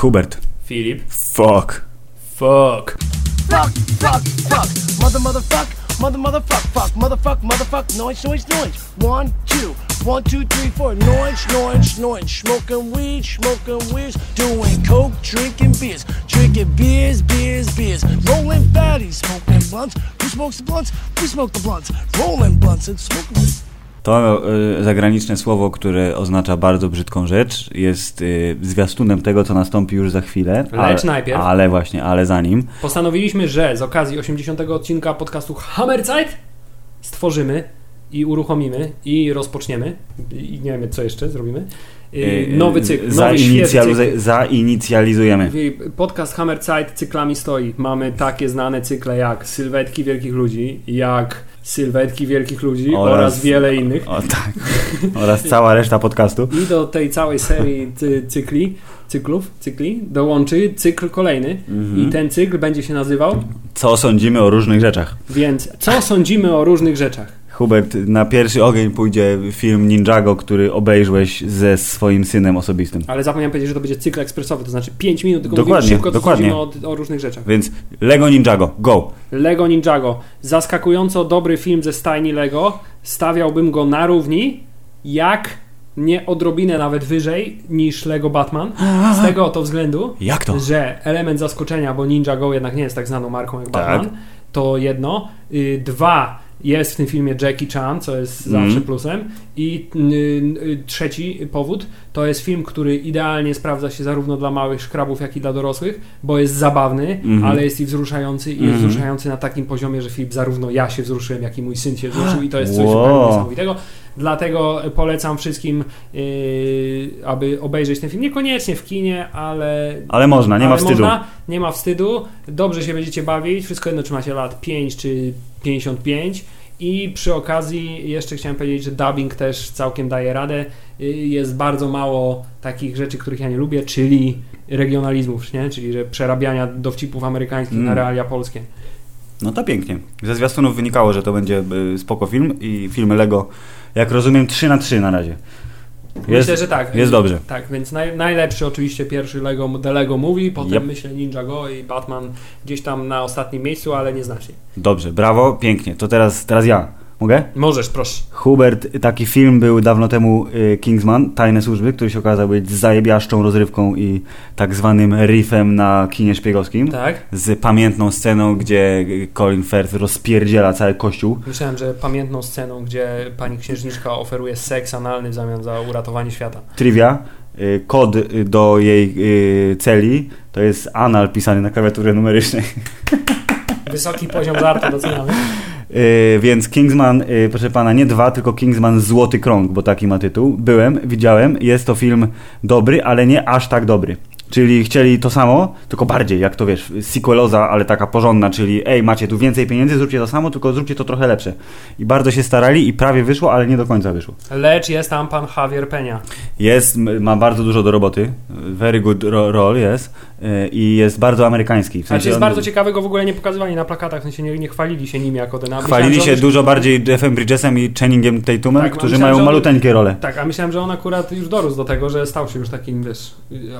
Hubert. Filip. Fuck. Fuck. Fuck, fuck, fuck. Mother, motherfuck. Mother, motherfuck, fuck. Motherfuck, motherfuck. Noise, noise, noise. One, two. One, two, three, four. Noise, noise, noise. Smoking weed, smoking weeds. Doing coke, drinking beers. Drinking beers, beers, beers. Rolling fatties, smoking blunts. Who smokes the blunts? We smoke the blunts. Rolling blunts and smoking. To y, zagraniczne słowo, które oznacza bardzo brzydką rzecz, jest y, zwiastunem tego, co nastąpi już za chwilę. Lecz najpierw. Ale właśnie, ale zanim. Postanowiliśmy, że z okazji 80. odcinka podcastu Hammerzeit stworzymy i uruchomimy i rozpoczniemy i nie wiem co jeszcze zrobimy. Y, Nowy cykl, nowy zainicjaliz- świetny cykl. Zainicjalizujemy. Podcast Hammerzeit cyklami stoi. Mamy takie znane cykle jak Sylwetki Wielkich Ludzi, jak Sylwetki Wielkich Ludzi oraz, Oraz- wiele innych. O tak. Oraz cała reszta podcastu. I do tej całej serii cy- cykli, cyklów, cykli dołączy cykl kolejny Mhm. i ten cykl będzie się nazywał Co sądzimy o różnych rzeczach? Więc co sądzimy o różnych rzeczach? Hubert, na pierwszy ogień pójdzie film Ninjago, który obejrzałeś ze swoim synem osobistym. Ale zapomniałem powiedzieć, że to będzie cykl ekspresowy, to znaczy 5 minut, tylko Dokładnie, szybko, dokładnie. o, o różnych rzeczach. Więc Lego Ninjago, go! Lego Ninjago. Zaskakująco dobry film ze stajni Lego. Stawiałbym go na równi, jak nie odrobinę nawet wyżej niż Lego Batman. Z tego oto względu, Jak to? że element zaskoczenia, bo Ninjago jednak nie jest tak znaną marką jak Tak. Batman, to jedno. Y, Dwa, jest w tym filmie Jackie Chan, co jest Mm. zawsze plusem. I trzeci powód, to jest film, który idealnie sprawdza się zarówno dla małych szkrabów, jak i dla dorosłych, bo jest zabawny, Mhm. ale jest i wzruszający i jest Mhm. wzruszający na takim poziomie, że film zarówno ja się wzruszyłem, jak i mój syn się wzruszył i to jest coś Wow. zupełnie niesamowitego. Dlatego polecam wszystkim, yy, aby obejrzeć ten film. Niekoniecznie w kinie, ale Ale można, nie ma ale wstydu. Można, nie ma wstydu. Dobrze się będziecie bawić. Wszystko jedno, czy macie lat 5 czy 55. I przy okazji jeszcze chciałem powiedzieć, że dubbing też całkiem daje radę. Y, Jest bardzo mało takich rzeczy, których ja nie lubię, czyli regionalizmów, nie? czyli że przerabiania dowcipów amerykańskich Mm. na realia polskie. No to pięknie. Ze zwiastunów wynikało, że to będzie y, spoko film i filmy Lego, jak rozumiem, 3 na 3 na razie. Jest, Myślę, że tak. jest dobrze. Tak, więc naj, najlepszy oczywiście pierwszy Lego, The Lego Movie, potem Yep. myślę Ninja Go i Batman gdzieś tam na ostatnim miejscu, ale nieznacznie. Dobrze, brawo, pięknie. To teraz, teraz ja. Mogę? Możesz, proszę. Hubert, taki film był dawno temu y, Kingsman, Tajne Służby, który się okazał być zajebiaszczą rozrywką i tak zwanym riffem na kinie szpiegowskim. Tak? Z pamiętną sceną, gdzie y, Colin Firth rozpierdziela cały kościół. Myślałem, że pamiętną sceną, gdzie pani księżniczka oferuje seks analny w zamian za uratowanie świata. Trivia. y, Kod do jej celi to jest anal pisany na klawiaturze numerycznej. Wysoki poziom żartu doceniamy. Yy, więc Kingsman, yy, proszę pana, nie dwa, tylko Kingsman Złoty Krąg, bo taki ma tytuł. Byłem, widziałem, jest to film dobry, ale nie aż tak dobry. Czyli chcieli to samo, tylko bardziej, jak to wiesz, sequeloza, ale taka porządna, czyli ej, macie tu więcej pieniędzy, zróbcie to samo, tylko zróbcie to trochę lepsze. I bardzo się starali i prawie wyszło, ale nie do końca wyszło. Lecz jest tam pan Javier Peña. Jest, ma bardzo dużo do roboty, very good ro role jest i jest bardzo amerykański. W Znaczy sensie jest on- bardzo ciekawe, go w ogóle nie pokazywali na plakatach, w sensie nie, nie chwalili się nim jako ten. a Chwalili myślałem, się dużo bardziej Jeffem Bridgesem i Channingiem Tatumem, Tak, którzy mają on- maluteńkie role. Tak, a myślałem, że on akurat już dorósł do tego, że stał się już takim, wiesz,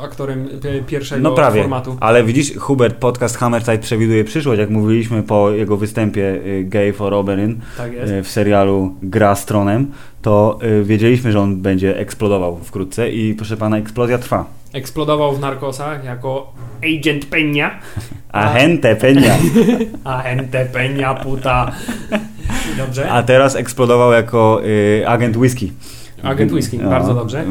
aktorem pi- pierwszego No prawie, formatu. ale widzisz, Hubert, podcast Hammerside przewiduje przyszłość, jak mówiliśmy po jego występie y, Gay for Oberyn Tak y, w serialu Gra z Tronem, to y, wiedzieliśmy, że on będzie eksplodował wkrótce i proszę pana, eksplozja trwa. Eksplodował w narkosach jako Agent Peña. Agente Peña. Agente Peña, puta. Dobrze. A teraz eksplodował jako y, agent whisky. Agent whisky, No, bardzo dobrze.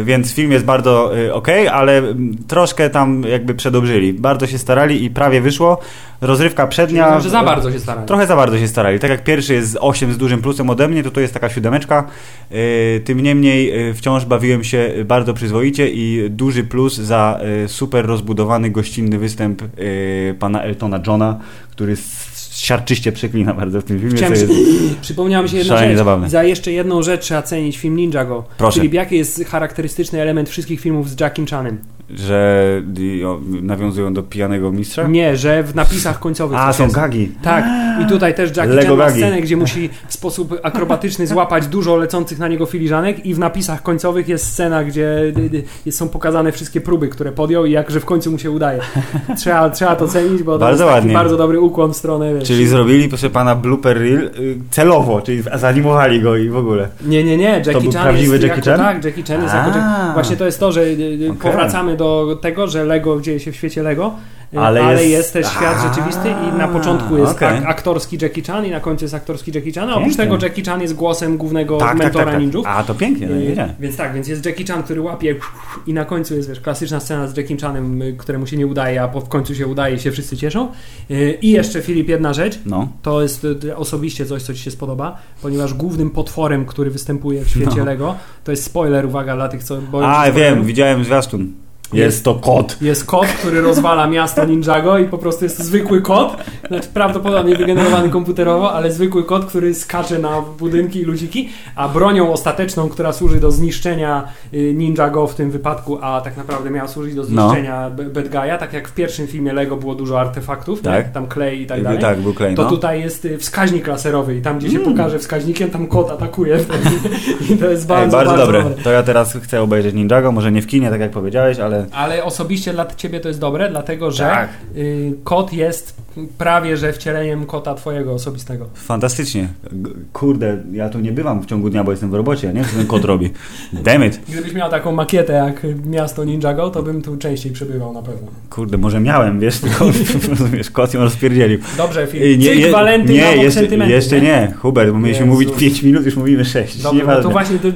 y, Więc film jest bardzo y, ok, ale troszkę tam jakby przedobrzyli. Bardzo się starali i prawie wyszło. Rozrywka przednia. Myślę, że za bardzo się starali. Trochę za bardzo się starali. Tak jak pierwszy jest 8 z dużym plusem ode mnie, to to jest taka siódemeczka. Yy, tym niemniej wciąż bawiłem się bardzo przyzwoicie i duży plus za super rozbudowany, gościnny występ pana Eltona Johna, który s- siarczyście przeklina bardzo w tym filmie. Chciałem jest... przypomniała mi się jedna rzecz. zabawne. Za jeszcze jedną rzecz trzeba cenić film Ninjago. Proszę. Czyli jaki jest charakterystyczny element wszystkich filmów z Jackiem Chanem? Że o, nawiązują do pijanego mistrza? Nie, że w napisach końcowych A, są jest. gagi. Tak, i tutaj też Jackie Lego Chan ma gagi. scenę, gdzie musi w sposób akrobatyczny złapać dużo lecących na niego filiżanek i w napisach końcowych jest scena, gdzie y, y, są pokazane wszystkie próby, które podjął i jakże w końcu mu się udaje. Trzeba, trzeba to cenić, bo to Bardzo jest taki ładnie. bardzo dobry ukłon w stronę, wiesz. Czyli zrobili, proszę pana, blooper reel y, celowo, czyli zanimowali go i w ogóle. Nie, nie, nie, Jackie był Chan prawdziwy jest Jackie jako, Chan? Tak, Jackie Chan jest A. jako. Właśnie to jest to, że y, y, Okej. powracamy do tego, że Lego dzieje się w świecie Lego, y, Ale ale, jest- jest... też świat A, rzeczywisty i na początku jest okej. ak- aktorski Jackie Chan i na końcu jest aktorski Jackie Chan, a oprócz Pięknie. tego Jackie Chan jest głosem głównego Tak, tak, mentora tak, tak. ninjów. A, to pięknie, no, nie Y, wiedziałem. Więc tak, więc jest Jackie Chan, który łapie i na końcu jest, wiesz, klasyczna scena z Jackie Chanem, y, któremu się nie udaje, a po w końcu się udaje i się wszyscy cieszą. I jeszcze Filip, jedna rzecz, No. to jest osobiście coś, co Ci się spodoba, ponieważ głównym potworem, który występuje w świecie No. Lego, to jest spoiler, uwaga, dla tych, co boją się A, wiem, widziałem zwiastun. Jest to kot. Jest kot, który rozwala miasto Ninjago i po prostu jest to zwykły kot, znaczy prawdopodobnie wygenerowany komputerowo, ale zwykły kot, który skacze na budynki i ludziki, a bronią ostateczną, która służy do zniszczenia y, Ninjago w tym wypadku, a tak naprawdę miała służyć do No. zniszczenia no. Bad Guy'a, tak jak w pierwszym filmie Lego było dużo artefaktów, Tak. tam klej i tak dalej. Tak, był klej, To no. tutaj jest y, wskaźnik laserowy i tam, gdzie się Mm. pokaże wskaźnikiem, tam kot atakuje. I to jest Ej, bardzo, bardzo, bardzo, dobre. dobre. To ja teraz chcę obejrzeć Ninjago, może nie w kinie, tak jak powiedziałeś, ale... Ale osobiście dla ciebie to jest dobre, dlatego że Tak. y, kot jest prawie że wcieleniem kota twojego osobistego. Fantastycznie. Kurde, ja tu nie bywam w ciągu dnia, bo jestem w robocie, nie wiem, co ten kot robi. Damn it. Gdybyś miał taką makietę jak miasto Ninjago, to bym tu częściej przebywał na pewno. Kurde, może miałem, wiesz, tylko rozumiesz, kot ją rozpierdzielił. Dobrze, Filip. nie, Cyk, Walenty nie, jeszcze, jeszcze nie. Hubert, bo mieliśmy mówić 5 minut, już mówimy 6. Dobrze, no to właśnie to,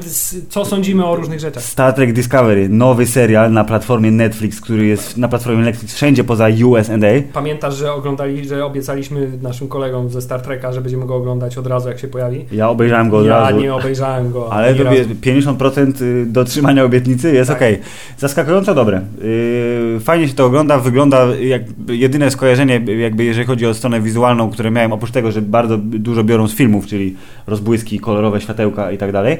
co sądzimy o różnych rzeczach? Star Trek Discovery, nowy serial na platformie Netflix, który jest na platformie Netflix wszędzie poza USA. Pamiętasz, że oglądali, że obiecaliśmy naszym kolegom ze Star Treka, że będziemy go oglądać od razu jak się pojawi? Ja obejrzałem go od ja razu. nie obejrzałem go. Ale to razu. wie- 50% y, dotrzymania obietnicy jest Tak. okej. Zaskakująco dobre. Yy, Fajnie się to ogląda, wygląda jak jedyne skojarzenie, jakby jeżeli chodzi o stronę wizualną, które miałem, oprócz tego, że bardzo dużo biorą z filmów, czyli rozbłyski, kolorowe światełka i tak dalej.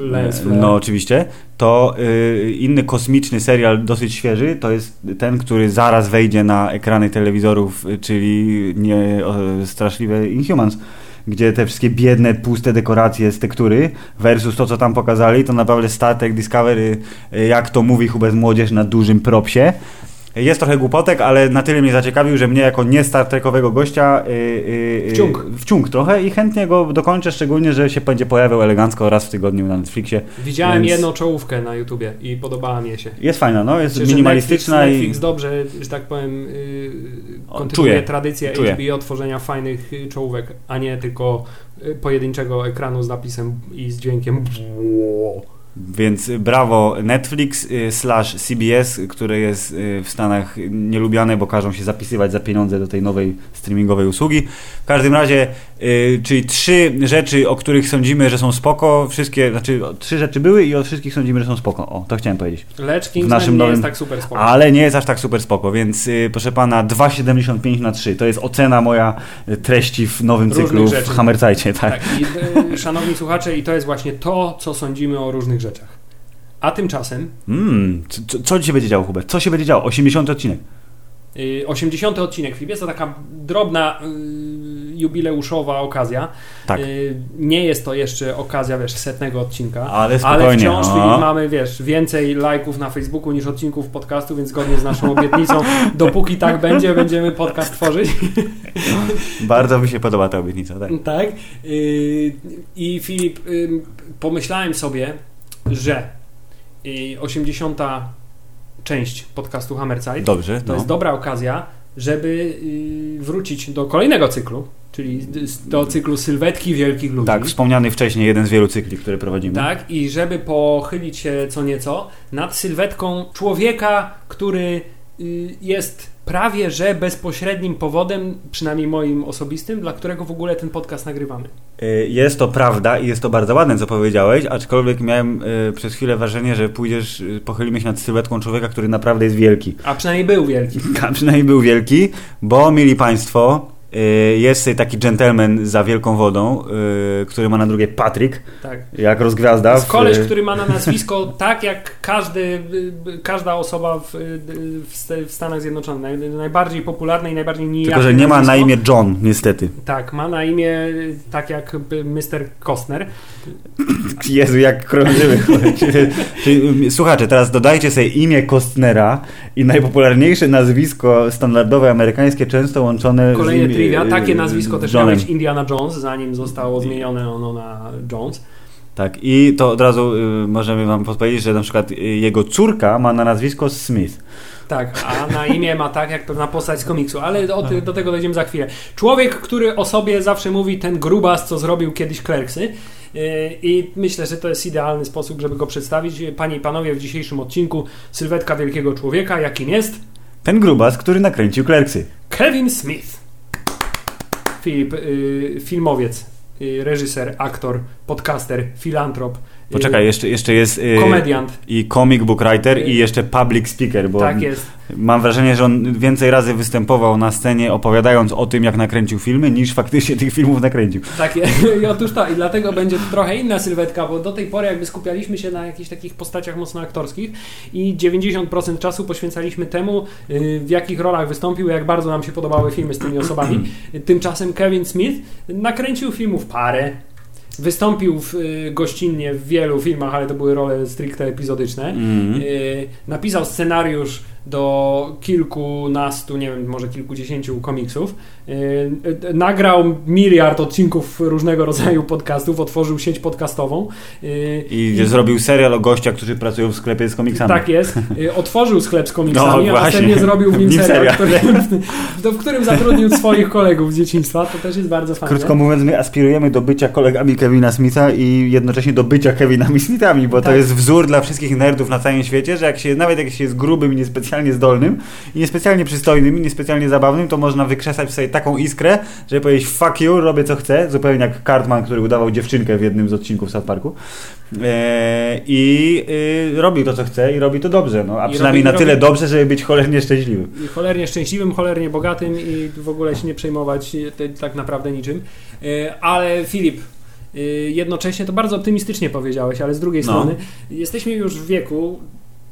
Lens flare. No oczywiście. To y, inny kosmiczny serial, dosyć świeży, to jest ten, który zaraz wejdzie na ekrany telewizorów, y, czyli nie, o, straszliwe Inhumans. Gdzie te wszystkie biedne, puste dekoracje z tektury versus to, co tam pokazali, to naprawdę Star Trek Discovery, y, jak to mówi Hubert Młodzież na dużym propsie. Jest trochę głupotek, ale na tyle mnie zaciekawił, że mnie jako nie Star Trekowego gościa yy, yy, Wciąg. wciąg trochę i chętnie go dokończę, szczególnie, że się będzie pojawiał elegancko raz w tygodniu na Netflixie. Widziałem Więc- jedną czołówkę na YouTubie i podobała mi się. Jest fajna, no, jest Myślę, minimalistyczna Netflix, i... Netflix dobrze, że tak powiem, yy, kontynuuje czuję, tradycję czuję. HBO tworzenia fajnych y, czołówek, a nie tylko y, pojedynczego ekranu z napisem i z dźwiękiem. Więc brawo Netflix y, slash CBS, które jest y, w Stanach nielubiane, bo każą się zapisywać za pieniądze do tej nowej streamingowej usługi. W każdym razie, y, czyli trzy rzeczy, o których sądzimy, że są spoko, wszystkie, znaczy trzy rzeczy były i o wszystkich sądzimy, że są spoko. O, to chciałem powiedzieć. Lecz W naszym nie nowym- jest tak super spoko. Ale nie jest aż tak super spoko, więc proszę pana 2,75 na 3. To jest ocena moja treści w nowym Różnych cyklu w rzeczy. Hammerzajcie, tak. Tak, i szanowni słuchacze, i to jest właśnie to, co sądzimy o różnych rzeczach. A tymczasem Mm, co, co- dzisiaj będzie działo, Hubert? Co się będzie działo? 80 odcinek. y, 80 odcinek Filip, jest to taka drobna y, jubileuszowa okazja. Tak. Y, nie jest to jeszcze okazja, wiesz, setnego odcinka. Ale spokojnie. Ale wciąż o. Filip, mamy, wiesz, więcej lajków na Facebooku niż odcinków podcastu, więc zgodnie z naszą obietnicą, dopóki tak będzie, będziemy podcast tworzyć. Bardzo mi się podoba ta obietnica, tak. tak. Y, I Filip, y, pomyślałem sobie, że y, 80. część podcastu Hammerzeit Dobrze, to no. jest dobra okazja, żeby y, wrócić do kolejnego cyklu, czyli do cyklu sylwetki wielkich ludzi. Tak, wspomniany wcześniej jeden z wielu cykli, które prowadzimy. Tak, i żeby pochylić się co nieco nad sylwetką człowieka, który y, jest prawie że bezpośrednim powodem, przynajmniej moim osobistym, dla którego w ogóle ten podcast nagrywamy. Y, Jest to prawda i jest to bardzo ładne, co powiedziałeś, aczkolwiek miałem y, przez chwilę wrażenie, że pójdziesz, y, pochylimy się nad sylwetką człowieka, który naprawdę jest wielki. A przynajmniej był wielki. A przynajmniej był wielki, bo, mieli Państwo, jest sobie taki gentleman za wielką wodą, y, który ma na drugie Patrick, Tak. jak rozgwiazda. Jest koleś, w, który ma na nazwisko tak jak każdy, y, y, każda osoba w, y, w St- w Stanach Zjednoczonych. Naj, najbardziej popularne i najbardziej nijakie Tylko, że nie ma na imię John, niestety. Tak, ma na imię y, tak jak y, Mr. Costner. Jezu, jak krążymy. Słuchajcie, teraz dodajcie sobie imię Kostnera i najpopularniejsze nazwisko standardowe amerykańskie, często łączone Kolejne z imię, trivia. Takie nazwisko też Johnem. miał być Indiana Jones, zanim zostało zmienione ono na Jones. Tak, i to od razu y, możemy wam podpowiedzieć, że na przykład y, jego córka ma na nazwisko Smith. Tak, a na imię ma tak jak pewna postać z komiksu, ale o do tego dojdziemy za chwilę. Człowiek, który o sobie zawsze mówi ten grubas, co zrobił kiedyś Klerksy. Yy, I myślę, że to jest idealny sposób, żeby go przedstawić. Panie i panowie, w dzisiejszym odcinku sylwetka wielkiego człowieka, jakim jest Ten grubas, który nakręcił Klerksy. Kevin Smith. Filip, yy, filmowiec, yy, reżyser, aktor, podcaster, filantrop. yy, Poczekaj, jeszcze, jeszcze jest y, Komediant. i comic book writer i jeszcze public speaker, bo Tak jest. mam wrażenie, że on więcej razy występował na scenie opowiadając o tym, jak nakręcił filmy, niż faktycznie tych filmów nakręcił. Tak, i otóż to, i dlatego będzie trochę inna sylwetka, bo do tej pory jakby skupialiśmy się na jakichś takich postaciach mocno aktorskich i 90% czasu poświęcaliśmy temu, y, w jakich rolach wystąpił, jak bardzo nam się podobały filmy z tymi osobami. Tymczasem Kevin Smith nakręcił filmów parę, Wystąpił w, y, gościnnie w wielu filmach, ale to były role stricte epizodyczne. Y, napisał scenariusz do kilkunastu, nie wiem, może kilkudziesięciu komiksów. Y, nagrał miliard odcinków różnego rodzaju podcastów, otworzył sieć podcastową. Y, I, zrobił serial o gościach, którzy pracują w sklepie z komiksami. tak jest. Y, Otworzył sklep z komiksami, No, a następnie zrobił w nim serial, serial. który, w, w którym zatrudnił swoich kolegów z dzieciństwa. To też jest bardzo fajne. Krótko mówiąc, my aspirujemy do bycia kolegami Kevina Smitha i jednocześnie do bycia Kevinami Smithami, bo to Tak. jest wzór dla wszystkich nerdów na całym świecie, że jak się, nawet jak się jest grubym i niespecjalnie zdolnym i niespecjalnie przystojnym i niespecjalnie zabawnym, to można wykrzesać w sobie taką iskrę, żeby powiedzieć fuck you, robię co chcę, zupełnie jak Cartman, który udawał dziewczynkę w jednym z odcinków South Parku. Eee, I y, robi to co chce i robi to dobrze, no, a I przynajmniej robi- na tyle robi- dobrze, żeby być cholernie szczęśliwym. I cholernie szczęśliwym, cholernie bogatym i w ogóle się nie przejmować e, te- tak naprawdę niczym. E, Ale Filip, e, jednocześnie to bardzo optymistycznie powiedziałeś, ale z drugiej No. strony jesteśmy już w wieku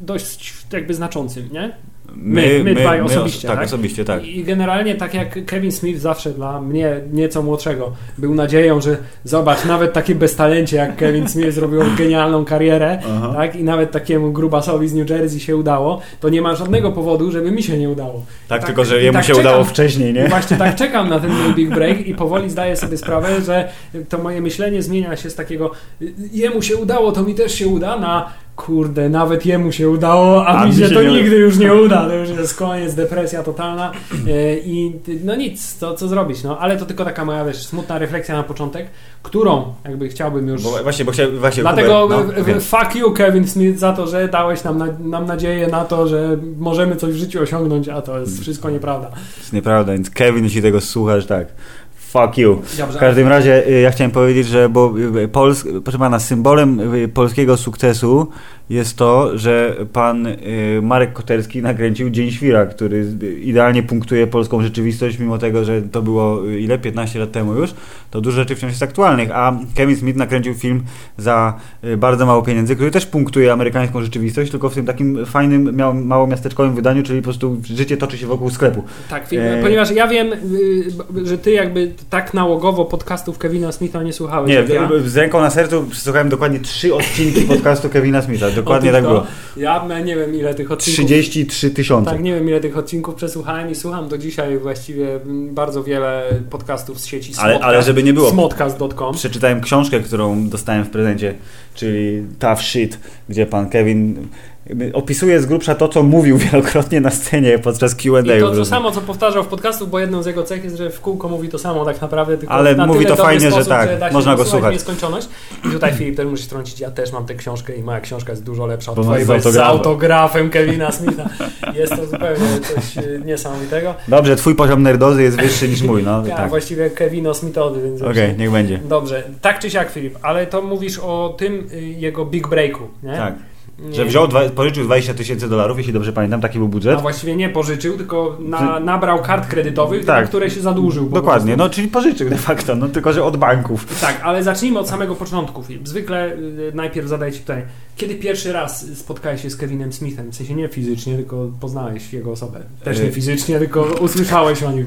dość jakby znaczącym, nie? My- my dwaj osobiście, tak, tak? osobiście, tak. I generalnie tak jak Kevin Smith zawsze dla mnie, nieco młodszego, był nadzieją, że zobacz, nawet takie beztalencie jak Kevin Smith zrobił genialną karierę, Aha. tak? I nawet takiemu grubasowi z New Jersey się udało, to nie ma żadnego powodu, żeby mi się nie udało. Tak, Tak, tylko że jemu tak się czekam. udało wcześniej, nie? właśnie tak czekam na ten mój big break i powoli zdaję sobie sprawę, że to moje myślenie zmienia się z takiego y, jemu się udało, to mi też się uda, na kurde, nawet jemu się udało, a, A mi się to nie nigdy już nie uda, to już jest koniec, depresja totalna. Y, i no nic, to co zrobić, no, ale to tylko taka moja, wiesz, smutna refleksja na początek, którą jakby chciałbym już... Bo właśnie, bo chciałem, właśnie Dlatego no, fuck you Kevin Smith za to, że dałeś nam, na, nam nadzieję na to, że możemy coś w życiu osiągnąć, a to jest wszystko nieprawda. To jest nieprawda, więc Kevin, jeśli tego słuchasz, tak. Fuck you. W każdym razie y, ja chciałem powiedzieć, że bo y, Pols, proszę pana, symbolem y, polskiego sukcesu jest to, że pan y, Marek Koterski nakręcił Dzień Świra, który idealnie punktuje polską rzeczywistość, mimo tego, że to było y, ile? 15 lat temu już, to dużo rzeczy wciąż jest aktualnych, a Kevin Smith nakręcił film za y, bardzo mało pieniędzy, który też punktuje amerykańską rzeczywistość, tylko w tym takim fajnym, miał, małomiasteczkowym wydaniu, czyli po prostu życie toczy się wokół sklepu. Tak, film, E, ponieważ ja wiem, że ty jakby tak nałogowo podcastów Kevina Smitha nie słuchałeś. Nie, ja. z ręką na sercu przesłuchałem dokładnie trzy odcinki podcastu Kevina Smitha. Dokładnie tak było. Ja nie wiem ile tych odcinków. 33 tysiące. Tak, nie wiem ile tych odcinków przesłuchałem i słucham do dzisiaj właściwie bardzo wiele podcastów z sieci Ale, Smodcast. ale żeby nie było. Smodcast.com. Przeczytałem książkę, którą dostałem w prezencie, czyli Tough Shit, gdzie pan Kevin opisuje z grubsza to, co mówił wielokrotnie na scenie podczas Q&A. I to, to Że- samo, co powtarzał w podcastu, bo jedną z jego cech jest, że w kółko mówi to samo tak naprawdę, tylko Ale na mówi to fajnie, że sposób, tak, da się można go słuchać. nieskończoność. I tutaj Filip też musisz trącić, ja też mam tę książkę i moja książka jest dużo lepsza od Bo twojej, z jest z autografem. autografem Kevina Smitha. Jest to zupełnie coś e, niesamowitego. Dobrze, twój poziom nerdozy jest wyższy niż mój, no Ja tak. właściwie Kevino Smithowy, więc... Okej, niech będzie. Dobrze, tak czy siak Filip, ale to mówisz o tym y, jego big breaku, nie? Tak. Że Nie. wziął, dwa, pożyczył 20 tysięcy dolarów, jeśli dobrze pamiętam, taki był A budżet. właściwie nie pożyczył, tylko na, nabrał kart kredytowych, Tak. na które się zadłużył. Dokładnie, no czyli pożyczył de facto, no tylko że od banków. Tak, ale zacznijmy od samego początku. Zwykle y, najpierw zadaję Ci pytanie, kiedy pierwszy raz spotkałeś się z Kevinem Smithem? W sensie nie fizycznie, tylko poznałeś jego osobę. Też nie Y- fizycznie, tylko usłyszałeś o nim.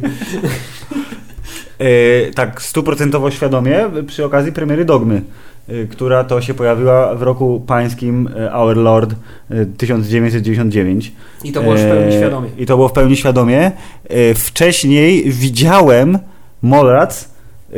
E, tak stuprocentowo świadomie przy okazji premiery Dogmy, która to się pojawiła w roku pańskim e, Our Lord e, 1999. I to było w pełni E, świadomie. I to było w pełni świadomie. E, Wcześniej widziałem Mallrats, e,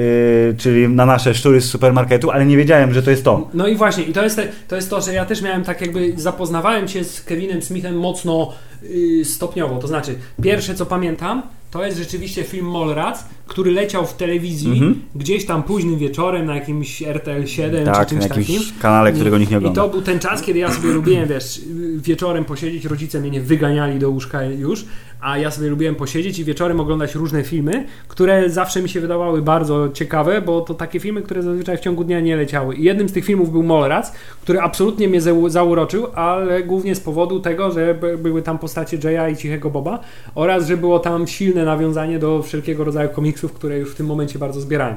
czyli na nasze szczury z supermarketu, ale nie wiedziałem, że to jest to. No i właśnie, i to jest, te, to jest to, że ja też miałem tak jakby, zapoznawałem się z Kevinem Smithem mocno y, stopniowo, to znaczy, pierwsze co pamiętam, to jest rzeczywiście film Mallrats, który leciał w telewizji Mhm. gdzieś tam późnym wieczorem na jakimś RTL 7 Tak, czy na czymś jakimś takim. kanale, którego nikt nie I ogląda. to był ten czas, kiedy ja sobie lubiłem, wiesz, wieczorem posiedzieć, rodzice mnie nie wyganiali do łóżka już, a ja sobie lubiłem posiedzieć i wieczorem oglądać różne filmy, które zawsze mi się wydawały bardzo ciekawe, bo to takie filmy, które zazwyczaj w ciągu dnia nie leciały. I jednym z tych filmów był Mallrats, który absolutnie mnie zau- zauroczył, ale głównie z powodu tego, że by- były tam postacie Jaya i Cichego Boba oraz, że było tam silne nawiązanie do wszelkiego rodzaju komiksów, które już w tym momencie bardzo zbierałem.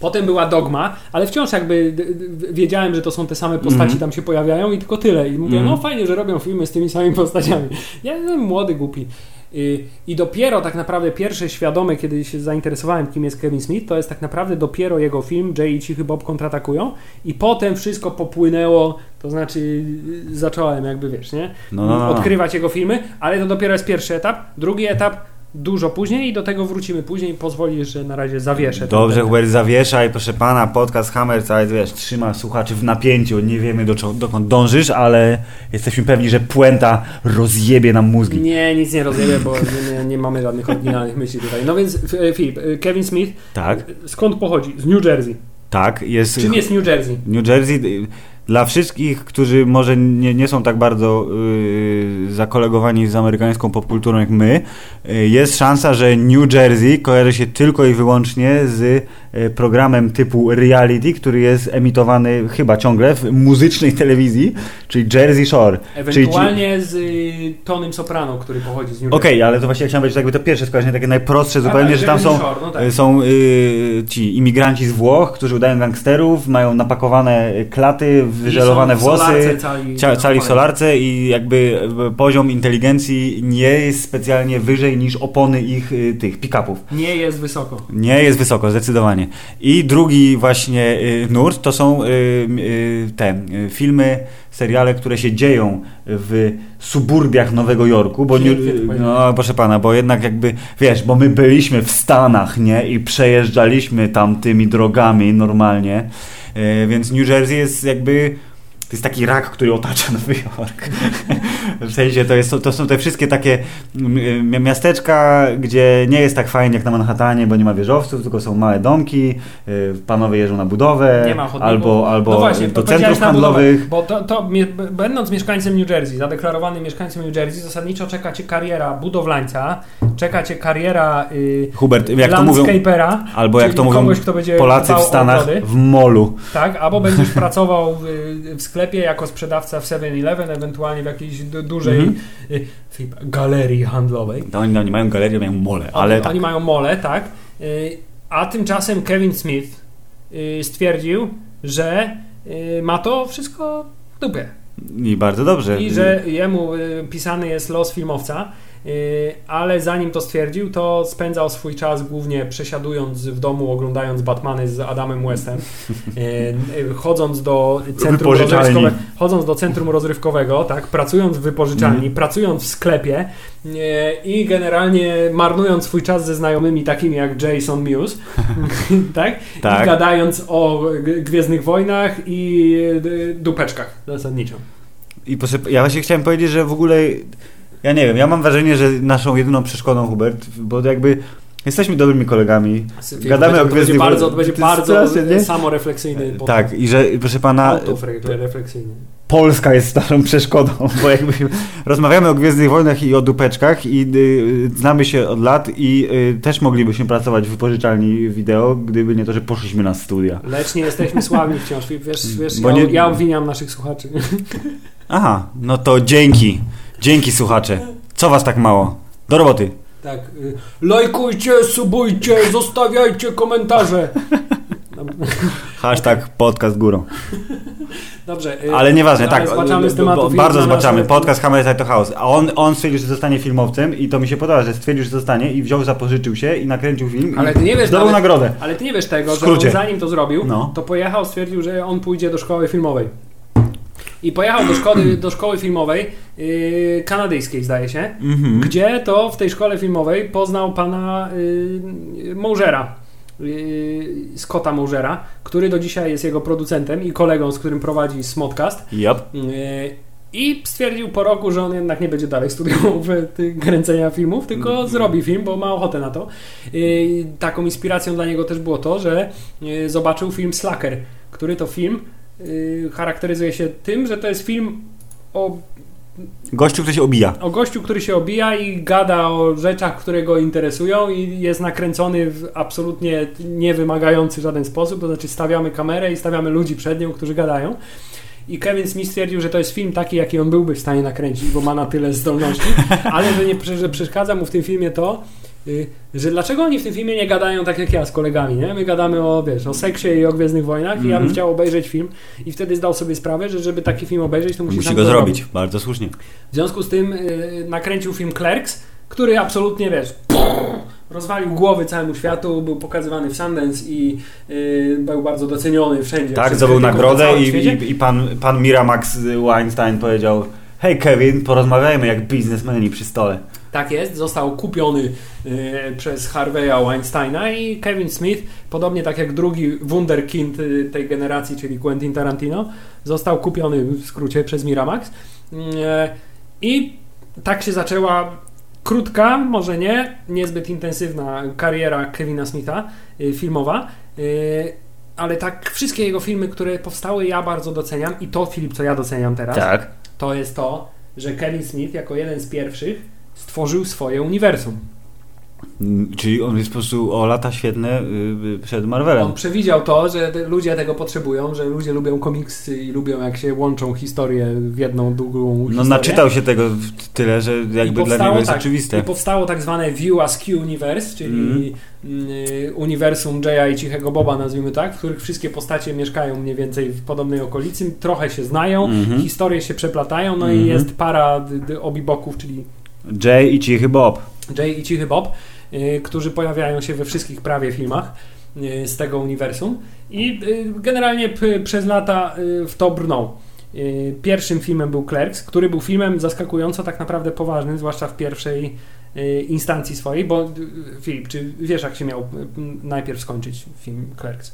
Potem była Dogma, ale wciąż jakby wiedziałem, że to są te same postaci Mhm. tam się pojawiają i tylko tyle. I mówię, Mhm. no fajnie, że robią filmy z tymi samymi postaciami. Ja jestem młody, głupi. I, I dopiero tak naprawdę pierwsze świadome, kiedy się zainteresowałem, kim jest Kevin Smith, to jest tak naprawdę dopiero jego film Jay i Cichy Bob kontratakują i potem wszystko popłynęło, to znaczy y, zacząłem jakby, wiesz, nie? No, no, no. Odkrywać jego filmy, ale to dopiero jest pierwszy etap. Drugi etap dużo później i do tego wrócimy później. Pozwolisz, że na razie zawieszę. Dobrze. Hubert, zawieszaj, proszę pana, podcast Hammer cały, wiesz, trzyma słuchaczy w napięciu, nie wiemy do, dokąd dążysz, ale jesteśmy pewni, że puenta rozjebie nam mózgi. Nie, nic nie rozumiem, bo nie, nie mamy żadnych oryginalnych myśli tutaj. No więc F- Filip, y, Kevin Smith, Tak, y, skąd pochodzi? Z New Jersey. tak, jest... Czym jest New Jersey? New Jersey, dla wszystkich, którzy może nie, nie są tak bardzo y, zakolegowani z amerykańską popkulturą jak my, y, jest szansa, że New Jersey kojarzy się tylko i wyłącznie z y, programem typu reality, który jest emitowany chyba ciągle w muzycznej telewizji, czyli Jersey Shore. Czyli- Ewentualnie z y, Tonym Soprano, który pochodzi z New Okej, Jersey. ale to właśnie chciałem powiedzieć, jakby to pierwsze skojarzenie, takie najprostsze zupełnie, tak, że tam Jersey są, Shore, no tak. y, są y, ci imigranci z Włoch, którzy udają gangsterów, mają napakowane klaty, wyżelowane włosy, cali, cia, cali w solarce i jakby y, poziom inteligencji nie jest specjalnie wyżej niż opony ich y, tych pick-upów. Nie jest wysoko. Nie jest wysoko, zdecydowanie. I drugi właśnie y, nurt to są te filmy, seriale, które się dzieją w suburbiach Nowego Jorku, bo nie, no proszę pana, bo jednak jakby, wiesz, bo my byliśmy w Stanach, nie, i przejeżdżaliśmy tam tymi drogami normalnie, więc New Jersey jest jakby to jest taki rak, który otacza Nowy Jork. w sensie to, jest, to są te wszystkie takie mi- miasteczka, gdzie nie jest tak fajnie jak na Manhattanie, bo nie ma wieżowców, tylko są małe domki, y, panowie jeżdżą na budowę, albo, albo no właśnie, do centrów na budowę, handlowych. Bo to, to będąc mieszkańcem New Jersey, zadeklarowanym mieszkańcem New Jersey, zasadniczo czeka cię kariera budowlańca, czeka cię kariera y, Hubert, jak to mówią, albo jak to mówią kogoś, kto będzie Polacy w Stanach, w molu. Tak, albo będziesz pracował w, w sklepie jako sprzedawca w 7-Eleven, ewentualnie w jakiejś du- dużej Filip, galerii handlowej. To oni, oni mają galerię, mają mole, ale oni, tak. oni mają mole, tak. Y, A tymczasem Kevin Smith y, stwierdził, że ma to wszystko w dupie. I bardzo dobrze. I że jemu pisany jest los filmowca, ale zanim to stwierdził, to spędzał swój czas głównie przesiadując w domu, oglądając Batmany z Adamem Westem, y, y, chodząc do centrum rozrywkowego, chodząc do centrum rozrywkowego, tak, pracując w wypożyczalni, Mhm. pracując w sklepie y, i generalnie marnując swój czas ze znajomymi takimi jak Jason Mewes, tak? Tak. I gadając o Gwiezdnych Wojnach i y, dupeczkach zasadniczo. I proszę, ja właśnie chciałem powiedzieć, że w ogóle, ja nie wiem, ja mam wrażenie, że naszą jedyną przeszkodą, Hubert, bo jakby jesteśmy dobrymi kolegami, Gadamy to o będzie Gwiezdnych bardzo, to będzie To bardzo straszne, nie? samorefleksyjny. podcast. tak, i że, proszę pana, Autorefleksyjny. Polska jest naszą przeszkodą, bo jakby rozmawiamy o Gwiezdnych Wojnach i o dupeczkach i y, znamy się od lat i y, też moglibyśmy pracować w wypożyczalni wideo, gdyby nie to, że poszliśmy na studia. Lecz nie jesteśmy sławni wciąż. Wiesz, wiesz Bo ja, nie- ja obwiniam naszych słuchaczy. Aha, no to dzięki. Dzięki słuchacze. Co was tak mało? Do roboty. Tak. y, Lajkujcie, subujcie, zostawiajcie komentarze. Hashtag podcast górą. Dobrze. y, Ale nieważne, tak. Zbaczamy z tematu bardzo zbaczamy. nasze- Podcast Hammer to House. A on, on stwierdził, że zostanie filmowcem i to mi się podoba, że stwierdził, że zostanie i wziął, zapożyczył się i nakręcił film Ale ty nie wiesz zdobył nagrodę. Ale ty nie wiesz tego, że on zanim to zrobił, No. to pojechał, stwierdził, że on pójdzie do szkoły filmowej. I pojechał do szkoły, do szkoły filmowej yy, kanadyjskiej, zdaje się, Mhm. gdzie to w tej szkole filmowej poznał pana yy, Mołżera, yy, Scotta Mołżera, który do dzisiaj jest jego producentem i kolegą, z którym prowadzi Smodcast. Yep. Yy, I stwierdził po roku, że on jednak nie będzie dalej studiował kręcenia filmów, tylko Mhm. zrobi film, bo ma ochotę na to. Yy, taką inspiracją dla niego też było to, że zobaczył film Slacker, który to film yy, charakteryzuje się tym, że to jest film o Gościu, który się obija. o gościu, który się obija i gada o rzeczach, które go interesują i jest nakręcony w absolutnie niewymagający w żaden sposób, to znaczy stawiamy kamerę i stawiamy ludzi przed nią, którzy gadają. I Kevin Smith stwierdził, że to jest film taki, jaki on byłby w stanie nakręcić, bo ma na tyle zdolności, ale że, nie, że przeszkadza mu w tym filmie to, y, że dlaczego oni w tym filmie nie gadają tak jak ja z kolegami, nie? My gadamy o, wiesz, o seksie i o Gwiezdnych Wojnach i ja bym Mhm. chciał obejrzeć film i wtedy zdał sobie sprawę, że żeby taki film obejrzeć, to musi, Musi go zrobić. Bardzo słusznie. w związku z tym y, nakręcił film Clerks, który absolutnie, wiesz, rozwalił głowy całemu światu, był pokazywany w Sundance i y, był bardzo doceniony wszędzie. Tak, zdobył nagrodę i, i, i pan, pan Miramax Weinstein powiedział Hej Kevin, porozmawiajmy jak biznesmeni przy stole. Tak jest, został kupiony y, przez Harvey'a Weinsteina i Kevin Smith, podobnie tak jak drugi wunderkind y, tej generacji, czyli Quentin Tarantino, został kupiony w skrócie przez Miramax. Y, I tak się zaczęła krótka, może nie, niezbyt intensywna kariera Kevina Smitha y, filmowa. Ale tak, wszystkie jego filmy, które powstały, ja bardzo doceniam i to, Filip, co ja doceniam teraz, Tak. to jest to, że Kevin Smith jako jeden z pierwszych stworzył swoje uniwersum. Mm, Czyli on jest po prostu o lata świetne y, y, przed Marvelem. On przewidział to, że ludzie tego potrzebują, że ludzie lubią komiksy i lubią jak się łączą historie w jedną długą No historię. naczytał się tego tyle, że jakby dla niego jest tak, oczywiste. I powstało tak zwane View Askew Universe, czyli Mhm. y, uniwersum Jaya i Cichego Boba, nazwijmy tak, w których wszystkie postacie mieszkają mniej więcej w podobnej okolicy, trochę się znają, Mhm. historie się przeplatają, no i Mhm. jest para d- obiboków, czyli Jay i Cichy Bob. Jay i Cichy Bob, y, którzy pojawiają się we wszystkich prawie filmach y, z tego uniwersum i y, generalnie przez lata w to brnął. Pierwszym filmem był Clerks, który był filmem zaskakująco tak naprawdę poważnym, zwłaszcza w pierwszej instancji swojej, bo Filip, czy wiesz jak się miał najpierw skończyć film Clerks?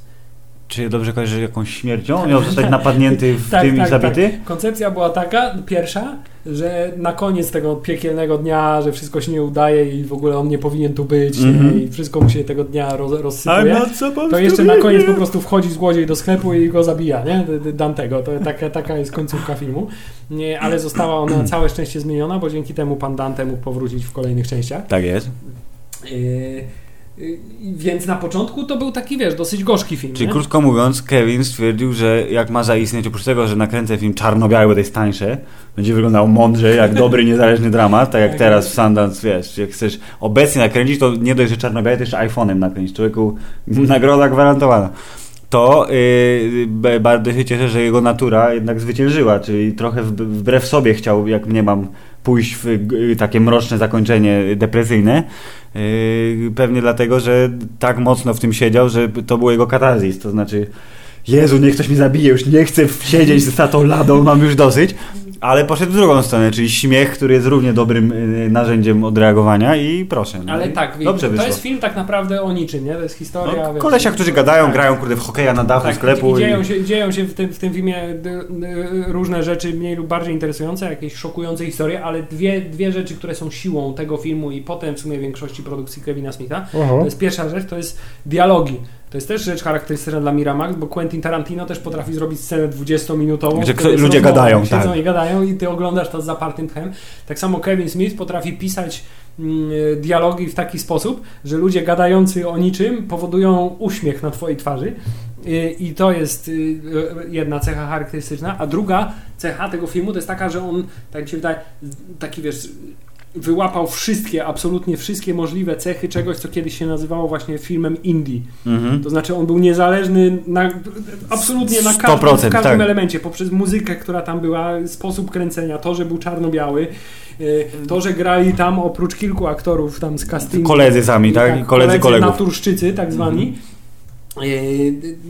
Czy ja dobrze kojarzę jakąś śmiercią? On miał zostać napadnięty w Tak, tym tak, i zabity? Tak. Koncepcja była taka, pierwsza, że na koniec tego piekielnego dnia, że wszystko się nie udaje i w ogóle on nie powinien tu być Mhm. nie? i wszystko mu się tego dnia roz, rozsypuje. supposed To jeszcze na koniec po prostu wchodzi złodziej do sklepu i go zabija, nie? Dantego. To taka, taka jest końcówka filmu. Nie, ale została ona całe szczęście zmieniona, bo dzięki temu pan Dante mógł powrócić w kolejnych częściach. Tak jest. Yy, więc na początku to był taki, wiesz, dosyć gorzki film. Czyli nie? krótko mówiąc, Kevin stwierdził, że jak ma zaistnieć, oprócz tego, że nakręcę film czarno-biały, bo to jest tańsze, będzie wyglądał mądrze, jak dobry, niezależny dramat, tak jak Tak teraz w Sundance, wiesz, jak chcesz obecnie nakręcić, to nie dość, że czarno-biały, to jeszcze iPhone'em nakręcić. Człowieku, nagroda gwarantowana. To yy, bardzo się cieszę, że jego natura jednak zwyciężyła, czyli trochę wb- wbrew sobie chciał, jak mnie mam, pójść w y, takie mroczne zakończenie depresyjne. Yy, pewnie dlatego, że tak mocno w tym siedział, że to był jego katarzis. To znaczy, Jezu, niech ktoś mnie zabije, już nie chcę siedzieć za tą ladą, mam już dosyć. Ale poszedł w drugą stronę, czyli śmiech, który jest równie dobrym y, narzędziem odreagowania i proszę. No Ale i tak, dobrze to wyszło. jest film tak naprawdę o niczym, nie? To jest historia... No, wiesz, kolesia, którzy gadają, tak. grają kurde w hokeja na dachu Tak, sklepu. i dzieją i... się, dzieją się w tym, w tym filmie d- d- różne rzeczy mniej lub bardziej interesujące, jakieś szokujące historie, ale dwie, dwie rzeczy, które są siłą tego filmu i potem w sumie większości produkcji Kevina Smitha. To jest pierwsza rzecz, to jest dialogi. To jest też rzecz charakterystyczna dla Miramax, bo Quentin Tarantino też potrafi zrobić scenę 20-minutową. Gdzie ludzie rozmowa, gadają, Siedzą tak. i gadają i ty oglądasz to z zapartym tchem. Tak samo Kevin Smith potrafi pisać mm, dialogi w taki sposób, że ludzie gadający o niczym powodują uśmiech na twojej twarzy. I to jest y, y, jedna cecha charakterystyczna, a druga cecha tego filmu to jest taka, że on, tak mi się wydaje, taki wiesz, wyłapał wszystkie, absolutnie wszystkie możliwe cechy czegoś, co kiedyś się nazywało właśnie filmem indie. Mhm. To znaczy on był niezależny na, absolutnie na każdym, 100%, w każdym tak. elemencie, poprzez muzykę, która tam była, sposób kręcenia, to, że był czarno-biały, y, to, że grali tam oprócz kilku aktorów tam z castingu. Koledzy sami, tak? I koledzy kolegów. naturszczycy, tak zwani. Y,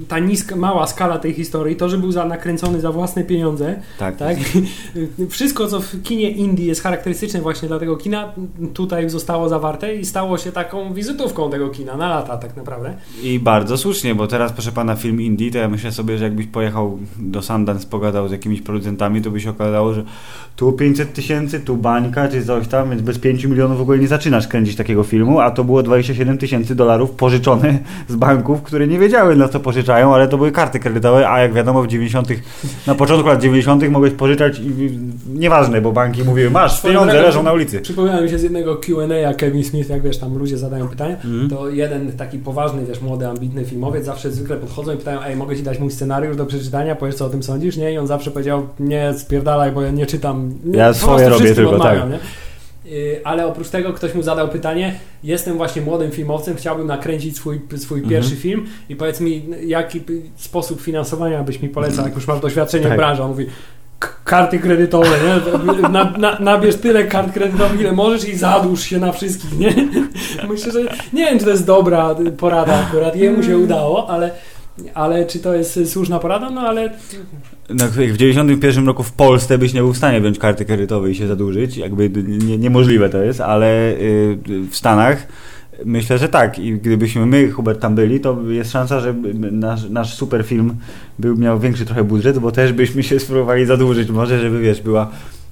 Ta niska, mała skala tej historii, to, że był za, nakręcony za własne pieniądze, Tak. tak? Wszystko, co w kinie indie jest charakterystyczne właśnie dla tego kina, tutaj zostało zawarte i stało się taką wizytówką tego kina na lata tak naprawdę. I bardzo słusznie, bo teraz proszę pana film indie, to ja myślę sobie, że jakbyś pojechał do Sundance, pogadał z jakimiś producentami, to by się okazało, że tu 500 tysięcy, tu bańka, czy coś tam, więc bez 5 milionów w ogóle nie zaczynasz kręcić takiego filmu, a to było 27 tysięcy dolarów pożyczone z banków, które nie wiedziały na co pożyczają, ale to były karty kredytowe, a jak wiadomo w 90 na początku lat 90 mogłeś pożyczać i nieważne, bo banki mówiły, masz, pieniądze leżą na ulicy. Przypomniałem mi się z jednego Q&A Kevin Smith, jak wiesz, tam ludzie zadają pytania, Mhm. to jeden taki poważny, wiesz, młody, ambitny filmowiec zawsze zwykle podchodzą i pytają, ej, mogę ci dać mój scenariusz do przeczytania, powiesz co o tym sądzisz, nie? I on zawsze powiedział, nie, spierdalaj, bo ja nie czytam. Nie, Ja swoje robię tylko, odmawiam, tak. Nie? Y, Ale oprócz tego ktoś mu zadał pytanie, jestem właśnie młodym filmowcem, chciałbym nakręcić swój, swój Mhm. pierwszy film i powiedz mi, jaki sposób finansowania byś mi polecał, jak już masz doświadczenie Tak. w branży. On mówi, "K- karty kredytowe, nie? Na, na, nabierz tyle kart kredytowych, ile możesz i zadłuż się na wszystkich, nie? Myślę, że nie wiem, czy to jest dobra porada akurat, jemu się udało, ale, ale czy to jest słuszna porada? No ale No, w 91 roku w Polsce byś nie był w stanie wziąć karty kredytowej i się zadłużyć. Jakby nie, niemożliwe to jest, ale y, w Stanach myślę, że tak. I gdybyśmy my, Hubert, tam byli, to jest szansa, że nasz, nasz super film był, miał większy trochę budżet, bo też byśmy się spróbowali zadłużyć. Może, żeby wiesz, była,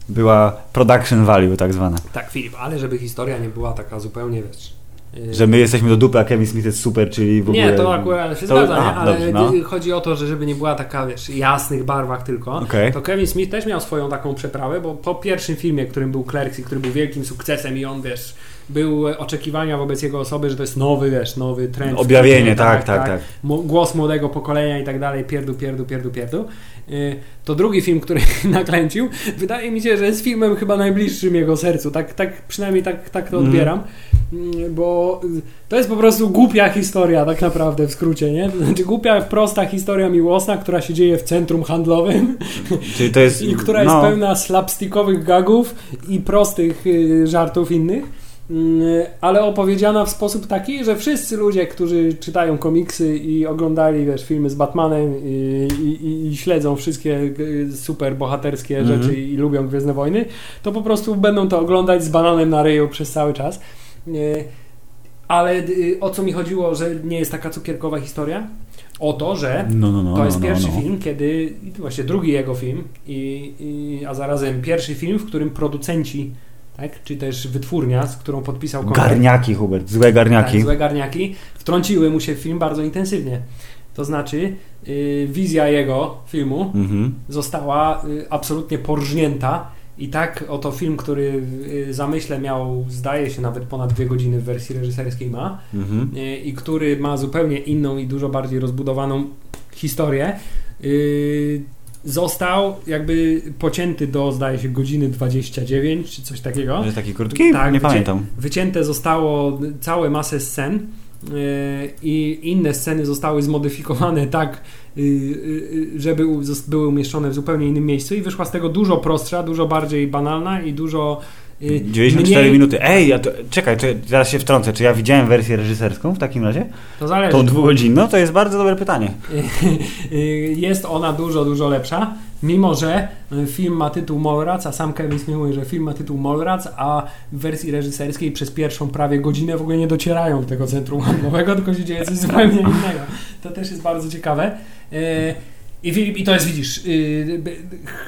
była production value tak zwana. tak, Filip, ale żeby historia nie była taka zupełnie, wiesz... y, Że my jesteśmy do dupy, a Kevin Smith jest super, czyli w ogóle... Nie, to akurat się To- zgadza, a, ale dobrze, no. chodzi o to, że żeby nie była taka, wiesz, jasnych barwach tylko, Okej. to Kevin Smith też miał swoją taką przeprawę, bo po pierwszym filmie, którym był Clerks i który był wielkim sukcesem i on, wiesz, był oczekiwania wobec jego osoby, że to jest nowy, wiesz, nowy trend. Objawienie, tak, tak, tak. Mo- Głos młodego pokolenia i tak dalej, pierdu, pierdu, pierdu, pierdu. Y, To drugi film, który nakręcił, wydaje mi się, że jest filmem chyba najbliższym jego sercu. Tak, tak przynajmniej tak, tak to Mhm. odbieram. Mm, Bo y, to jest po prostu głupia historia, tak naprawdę w skrócie, nie? To znaczy głupia, prosta historia miłosna, która się dzieje w centrum handlowym Czyli to jest... i która jest no, pełna slapstickowych gagów i prostych y, żartów innych. Mm, Ale opowiedziana w sposób taki, że wszyscy ludzie, którzy czytają komiksy i oglądali wiesz, filmy z Batmanem i, i, i śledzą wszystkie y, super bohaterskie Mhm. rzeczy i lubią Gwiezdne Wojny, to po prostu będą to oglądać z bananem na ryju przez cały czas. Y, Ale y, o co mi chodziło, że nie jest taka cukierkowa historia? O to, że No, no, no, to jest no, pierwszy no. film, kiedy, właśnie drugi jego film, i, i, a zarazem pierwszy film, w którym producenci, tak, czy też wytwórnia, z którą podpisał kontrakt, Garniaki, Hubert, złe garniaki. tak, złe garniaki, wtrąciły mu się w film bardzo intensywnie. To znaczy, y, wizja jego filmu Mhm. została y, absolutnie porżnięta i tak oto film, który y, zamyśle miał, zdaje się, nawet ponad dwie godziny w wersji reżyserskiej ma, Mhm. y, i który ma zupełnie inną i dużo bardziej rozbudowaną historię, został jakby pocięty do, zdaje się, godziny 29 czy coś takiego. Że taki krótki? Tak, nie pamiętam. Wycięte zostało całe masę scen y, i inne sceny zostały zmodyfikowane tak, y, y, y, żeby były umieszczone w zupełnie innym miejscu i wyszła z tego dużo prostsza, dużo bardziej banalna i dużo 94 mniej, minuty. Ej, ja to, czekaj, to, zaraz się wtrącę. Czy ja widziałem wersję reżyserską w takim razie? To zależy. Tą dwugodzinną? To jest bardzo dobre pytanie. Jest ona dużo, dużo lepsza, mimo że y, film ma tytuł Mallrats, a sam Kevin Smith mówi, że film ma tytuł Mallrats, a w wersji reżyserskiej przez pierwszą prawie godzinę w ogóle nie docierają do tego centrum handlowego, tylko się dzieje coś zupełnie innego. To też jest bardzo ciekawe. I, I to jest, widzisz, y, b-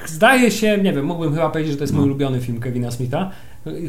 zdaje się, nie wiem, mógłbym chyba powiedzieć, że to jest mój No. ulubiony film Kevina Smitha,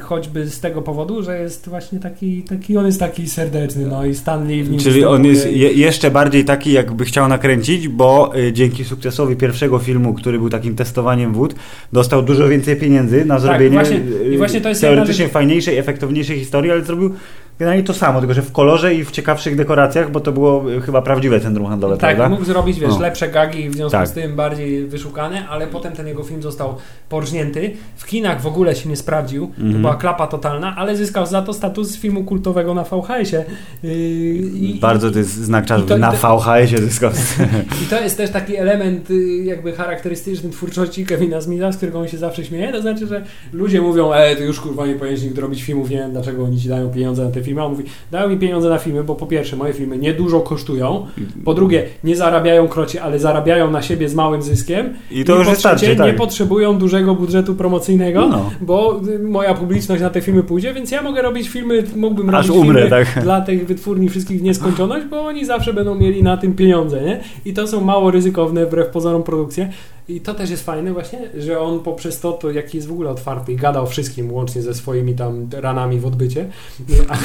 choćby z tego powodu, że jest właśnie taki, taki on jest taki serdeczny, no i Stanley w nim Czyli on jest je, jeszcze bardziej taki, jakby chciał nakręcić, bo y, dzięki sukcesowi pierwszego filmu, który był takim testowaniem wód, dostał dużo więcej pieniędzy na zrobienie właśnie- y, i właśnie to jest teoretycznie jedna fajniejszej, efektowniejszej historii, ale zrobił generalnie to samo, tylko że w kolorze i w ciekawszych dekoracjach, bo to było y, chyba prawdziwe centrum handlowe, Tak, prawda? mógł zrobić, wiesz, No. lepsze gagi, w związku Tak. z tym bardziej wyszukane, ale potem ten jego film został porżnięty. W kinach w ogóle się nie sprawdził, to Mhm. była klapa totalna, ale zyskał za to status filmu kultowego na VHS-ie. Yy, Bardzo to jest znak czasu, to- na to- VHS-ie zyskał. I to jest też taki element y, jakby charakterystyczny twórczości Kevina Smitha, z którego on się zawsze śmieje. To znaczy, że ludzie mówią, e, ty już kurwa nie powinieneś nigdy robić filmów, nie wiem dlaczego oni ci dają pieniądze na te filmy. A on mówi, dają mi pieniądze na filmy, bo po pierwsze moje filmy niedużo kosztują, po drugie nie zarabiają krocie, ale zarabiają na siebie z małym zyskiem. I to I już po wystarczy, trzecie, tak. nie potrzebują dużego budżetu promocyjnego, No. bo y, moja publiczność na te filmy pójdzie, więc ja mogę robić filmy, mógłbym Aż robić umrę, filmy tak. dla tych wytwórni wszystkich w nieskończoność, bo oni zawsze będą mieli na tym pieniądze, nie? I to są mało ryzykowne wbrew pozorom produkcje. I to też jest fajne właśnie, że on poprzez to, to jaki jest w ogóle otwarty i gada o wszystkim, łącznie ze swoimi tam ranami w odbycie,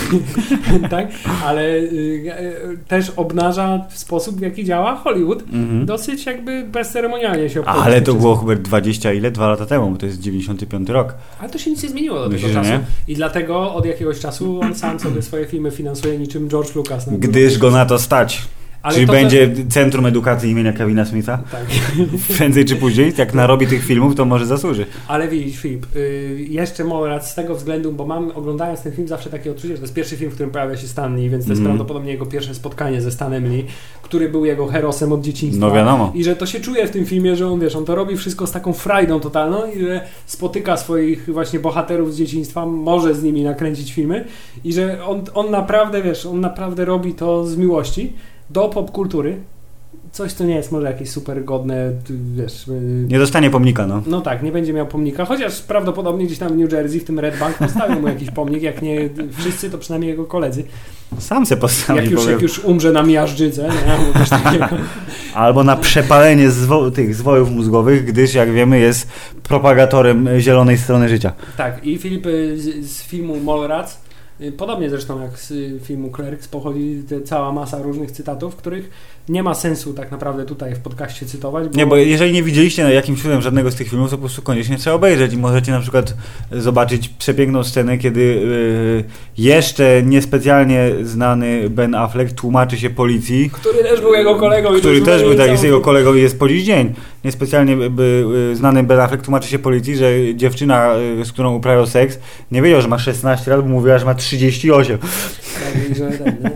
tak? Ale y, y, też obnaża sposób, w jaki działa Hollywood. Mhm. Dosyć jakby bezceremonialnie się obchodzi. Ale to było Hubert 20 ile? Dwa lata temu, bo to jest 95 rok. Ale to się nic nie zmieniło do Myślisz, tego czasu. nie? I dlatego od jakiegoś czasu on sam sobie swoje filmy finansuje niczym George Lucas. na Gdyż go na to stać. Ale Czyli to będzie Centrum Edukacji imienia Kevina Smitha? Tak. Prędzej czy później, jak narobi tych filmów, to może zasłuży. Ale widzisz, Filip, y, jeszcze Morat z tego względu, bo mam oglądając ten film zawsze takie odczucie, że to jest pierwszy film, w którym pojawia się Stan Lee, więc to jest Mhm. prawdopodobnie jego pierwsze spotkanie ze Stanem Lee, który był jego herosem od dzieciństwa. No wiadomo. I że to się czuje w tym filmie, że on, wiesz, on to robi wszystko z taką frajdą totalną i że spotyka swoich właśnie bohaterów z dzieciństwa, może z nimi nakręcić filmy i że on, on naprawdę, wiesz, on naprawdę robi to z miłości do popkultury. Coś, co nie jest może jakieś super godne, wiesz... y, Nie dostanie pomnika, no. no tak, nie będzie miał pomnika, chociaż prawdopodobnie gdzieś tam w New Jersey, w tym Red Bank, postawią mu jakiś pomnik, jak nie wszyscy, to przynajmniej jego koledzy. Sam se postawi, Jak już, powiem. jak już umrze na miażdżyce, nie? Albo na przepalenie zwo- tych zwojów mózgowych, gdyż, jak wiemy, jest propagatorem zielonej strony życia. Tak, i Filip y, z, z filmu Mallrats, podobnie zresztą jak z y, filmu Clerks, pochodzi cała masa różnych cytatów, których nie ma sensu tak naprawdę tutaj w podcaście cytować. Bo Nie, bo jeżeli nie widzieliście na jakimś cudem żadnego z tych filmów, to po prostu koniecznie trzeba obejrzeć i możecie na przykład zobaczyć przepiękną scenę, kiedy yy, jeszcze niespecjalnie znany Ben Affleck tłumaczy się policji, Który też był jego kolegą. i który też był taki z jego kolegą i jest po dziś dzień. Niespecjalnie by, by, znany Ben Affleck tłumaczy się policji, że dziewczyna, y, z którą uprawiał seks, nie wiedział, że ma 16 lat, bo mówiła, że ma 38. Tak, że ten, nie?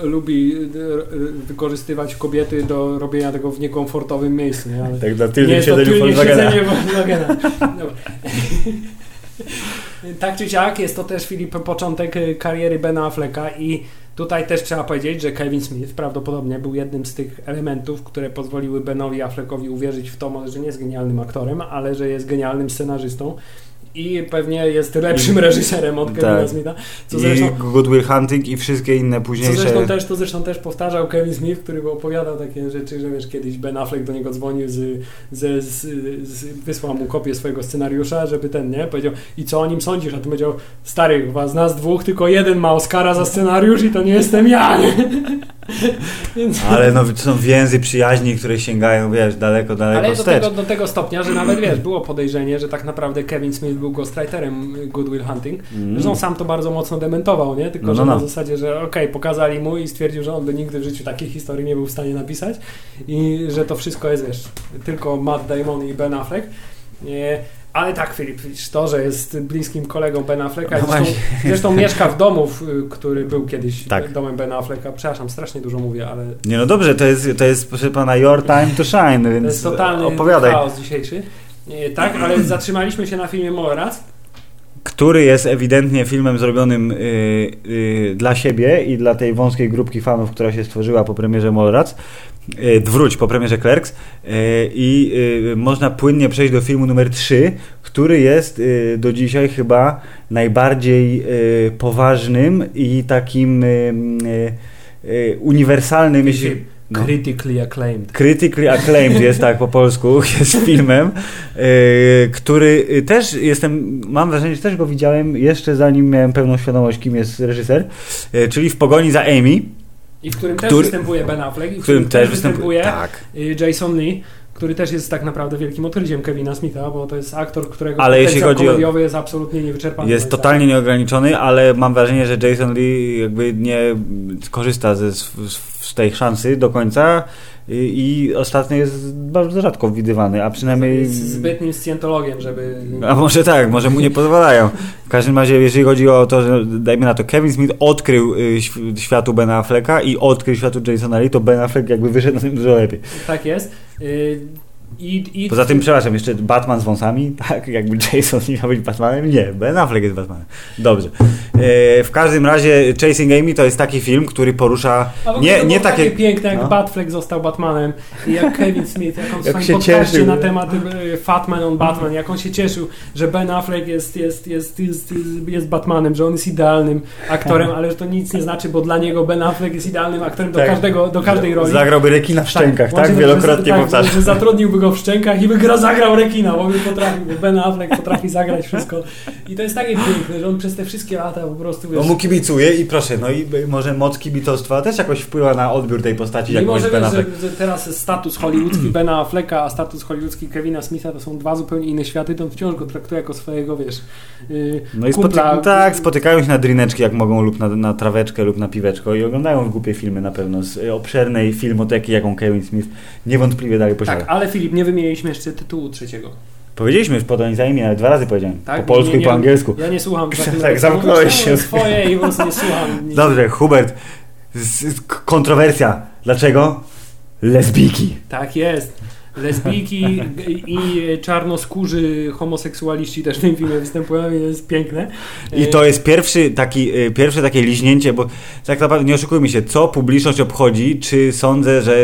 E, Lubi e, wykorzystywać kobiety do robienia tego w niekomfortowym miejscu. Nie? Ale Tak nie tylnym siedzeniu Volkswagena. Volkswagena. Tak czy siak, jest to też Filip początek e, kariery Bena Afflecka i tutaj też trzeba powiedzieć, że Kevin Smith prawdopodobnie był jednym z tych elementów, które pozwoliły Benowi Affleckowi uwierzyć w to, że nie jest genialnym aktorem, ale że jest genialnym scenarzystą i pewnie jest lepszym reżyserem od Kevina Tak. Smitha. Co I zresztą, Good Will Hunting i wszystkie inne co późniejsze... zresztą też, to zresztą też powtarzał Kevin Smith, który opowiadał takie rzeczy, że wiesz, kiedyś Ben Affleck do niego dzwonił, z, z, z, z, wysłał mu kopię swojego scenariusza, żeby ten, nie, powiedział i co o nim sądzisz, a ty powiedział, stary, chyba z nas dwóch tylko jeden ma Oscara za scenariusz i to nie jestem ja, nie? Więc, Ale no, to są więzy przyjaźni, które sięgają, wiesz, daleko, daleko ale do wstecz. tego, do tego stopnia, że nawet, wiesz, było podejrzenie, że tak naprawdę Kevin Smith był ghostwriterem Good Will Hunting, Mm. Zresztą sam to bardzo mocno dementował, nie? Tylko, No, no, że no. na zasadzie, że okej, pokazali mu i stwierdził, że on by nigdy w życiu takiej historii nie był w stanie napisać i że to wszystko jest, wiesz, tylko Matt Damon i Ben Affleck. Nie, ale tak, Filip, to, że jest bliskim kolegą Ben Afflecka, No zresztą, zresztą mieszka w domu, który był kiedyś Tak. domem Ben Afflecka. Przepraszam, strasznie dużo mówię, ale Nie no dobrze, to jest, to jest proszę pana your time to shine, więc to jest totalny opowiadaj. chaos dzisiejszy. Nie, tak, ale zatrzymaliśmy się na filmie Mallrats. Który jest ewidentnie filmem zrobionym y, y, dla siebie i dla tej wąskiej grupki fanów, która się stworzyła po premierze Mallrats. Y, wróć, po premierze Clerks. Y, I y, można płynnie przejść do filmu numer 3, który jest do dzisiaj chyba najbardziej poważnym i takim uniwersalnym, jeśli... No. Critically acclaimed. Critically acclaimed jest tak po polsku, jest filmem, yy, który też jestem, mam wrażenie, że też go widziałem jeszcze zanim miałem pełną świadomość, kim jest reżyser, yy, czyli w pogoni za Amy, I w którym też Który- występuje Ben Affleck, i w którym też występuje. Tak. y, Jason Lee, który też jest tak naprawdę wielkim odkryciem Kevina Smitha, bo to jest aktor, którego Ale jeśli chodzi o- jest absolutnie niewyczerpany. Jest totalnie nieograniczony, ale mam wrażenie, że Jason Lee jakby nie korzysta ze, z, z tej szansy do końca i, ostatnio jest bardzo rzadko widywany, a przynajmniej... Jest zbytnim scjentologiem, żeby... A może tak, może mu nie pozwalają. W każdym razie, jeżeli chodzi o to, że dajmy na to, Kevin Smith odkrył y, św- światu Bena Afflecka i odkrył światu Jasona Lee, to Ben Affleck jakby wyszedł na tym dużo lepiej. Tak jest. I, i Poza tym, przepraszam, jeszcze Batman z wąsami, tak? Jakby Jason nie miał być Batmanem? Nie, Ben Affleck jest Batmanem. Dobrze. E, w każdym razie Chasing Amy to jest taki film, który porusza nie, nie takie... takie piękne, jak no. Batfleck został Batmanem i jak Kevin Smith, jak on w Jak swoim podcaście na temat y, Fatman on Batman, jak on się cieszył, że Ben Affleck jest, jest, jest, jest, jest, jest Batmanem, że on jest idealnym aktorem, ale że to nic nie znaczy, bo dla niego Ben Affleck jest idealnym aktorem do, Tak. każdego, do każdej roli. Zagrałby rekina w szczękach, tak? właśnie, Wielokrotnie że, powtarzam. Tak, że zatrudniłby go w szczękach i by gra zagrał rekina, bo by potrafił, bo Ben Affleck potrafi zagrać wszystko. I to jest takie piękne, że on przez te wszystkie lata po prostu, wiesz, No mu kibicuje i proszę, no i może moc kibicostwa też jakoś wpływa na odbiór tej postaci, jak może że, Ben wiesz, że, Affleck. że teraz status hollywoodzki Bena Afflecka, a status hollywoodzki Kevina Smitha to są dwa zupełnie inne światy, to on wciąż go traktuje jako swojego, wiesz, yy, No i tak, spotykają się na drineczki jak mogą lub na, na traweczkę lub na piweczko i oglądają głupie filmy na pewno z y, obszernej filmoteki, jaką Kevin Smith niewątpliwie dalej posiada. Tak, ale Filip, nie wymieniliśmy jeszcze tytułu trzeciego. Powiedzieliśmy już podań za imię, ale dwa razy powiedziałem. Tak? Po polsku Nie, i po nie, angielsku. Ja nie słucham. Tak, tak, zamknąłeś się. swoje i po prostu nie słucham. Dobrze, Hubert. Kontrowersja. Dlaczego? Lesbijki. Tak jest. Lesbijki i czarnoskórzy homoseksualiści też w tym filmie występują i to jest piękne. I to jest pierwszy taki, y, pierwsze takie liźnięcie, bo tak naprawdę nie oszukujmy się, co publiczność obchodzi, czy sądzę, że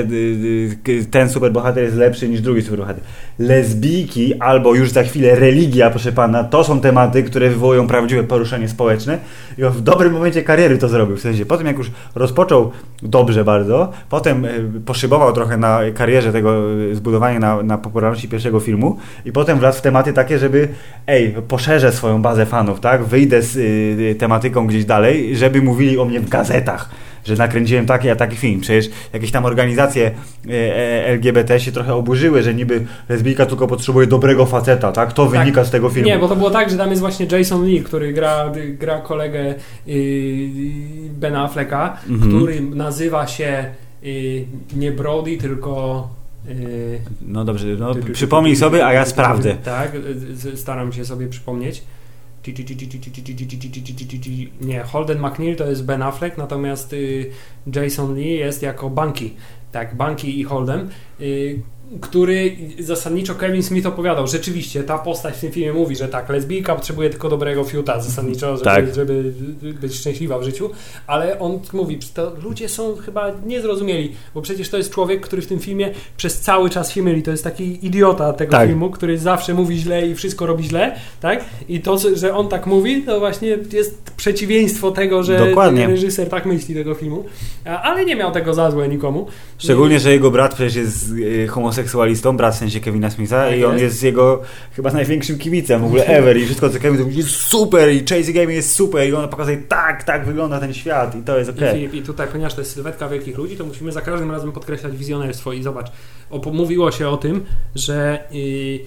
y, ten superbohater jest lepszy niż drugi superbohater. Lesbijki albo już za chwilę religia, proszę pana, to są tematy, które wywołują prawdziwe poruszenie społeczne i w dobrym momencie kariery to zrobił. W sensie, po tym jak już rozpoczął dobrze bardzo, potem poszybował trochę na karierze tego y, zbudowania na, na popularności pierwszego filmu i potem wlazł w tematy takie, żeby ej, poszerzę swoją bazę fanów, tak? Wyjdę z y, tematyką gdzieś dalej, żeby mówili o mnie w gazetach, że nakręciłem taki a taki film. Przecież jakieś tam organizacje y, e, LGBT się trochę oburzyły, że niby lesbijka tylko potrzebuje dobrego faceta, tak? To Tak. wynika z tego filmu. Nie, bo to było tak, że tam jest właśnie Jason Lee, który gra, gra kolegę yy, Bena Afflecka, Mhm. który nazywa się yy, nie Brody, tylko... Yy, No dobrze, no, przypomnij sobie, a ja sprawdzę. Tak, staram się sobie przypomnieć. Nie, Holden McNeil to jest Ben Affleck, natomiast y, Jason Lee jest jako Bunky. Tak, Bunky i Holden, y, który zasadniczo Kevin Smith opowiadał. Rzeczywiście, ta postać w tym filmie mówi, że tak, lesbijka potrzebuje tylko dobrego fiuta zasadniczo, żeby, Tak. żeby być szczęśliwa w życiu, ale on mówi, to ludzie są chyba niezrozumieli, bo przecież to jest człowiek, który w tym filmie przez cały czas się myli. To jest taki idiota tego Tak. filmu, który zawsze mówi źle i wszystko robi źle, tak? I to, że on tak mówi, to właśnie jest przeciwieństwo tego, że Dokładnie. reżyser tak myśli tego filmu. Ale nie miał tego za złe nikomu. Szczególnie, że jego brat przecież jest y, homoseksualistą, brat w sensie Kevina Smitha Tak i on jest. jego chyba największym kibicem w ogóle ever i wszystko co Kevin to mówi jest super i Chasing Amy jest super i on pokazuje tak, tak wygląda ten świat i to jest I, okej. Filip, I tutaj, ponieważ to jest sylwetka wielkich ludzi, to musimy za każdym razem podkreślać wizjonerstwo. I zobacz, mówiło się o tym, że yy,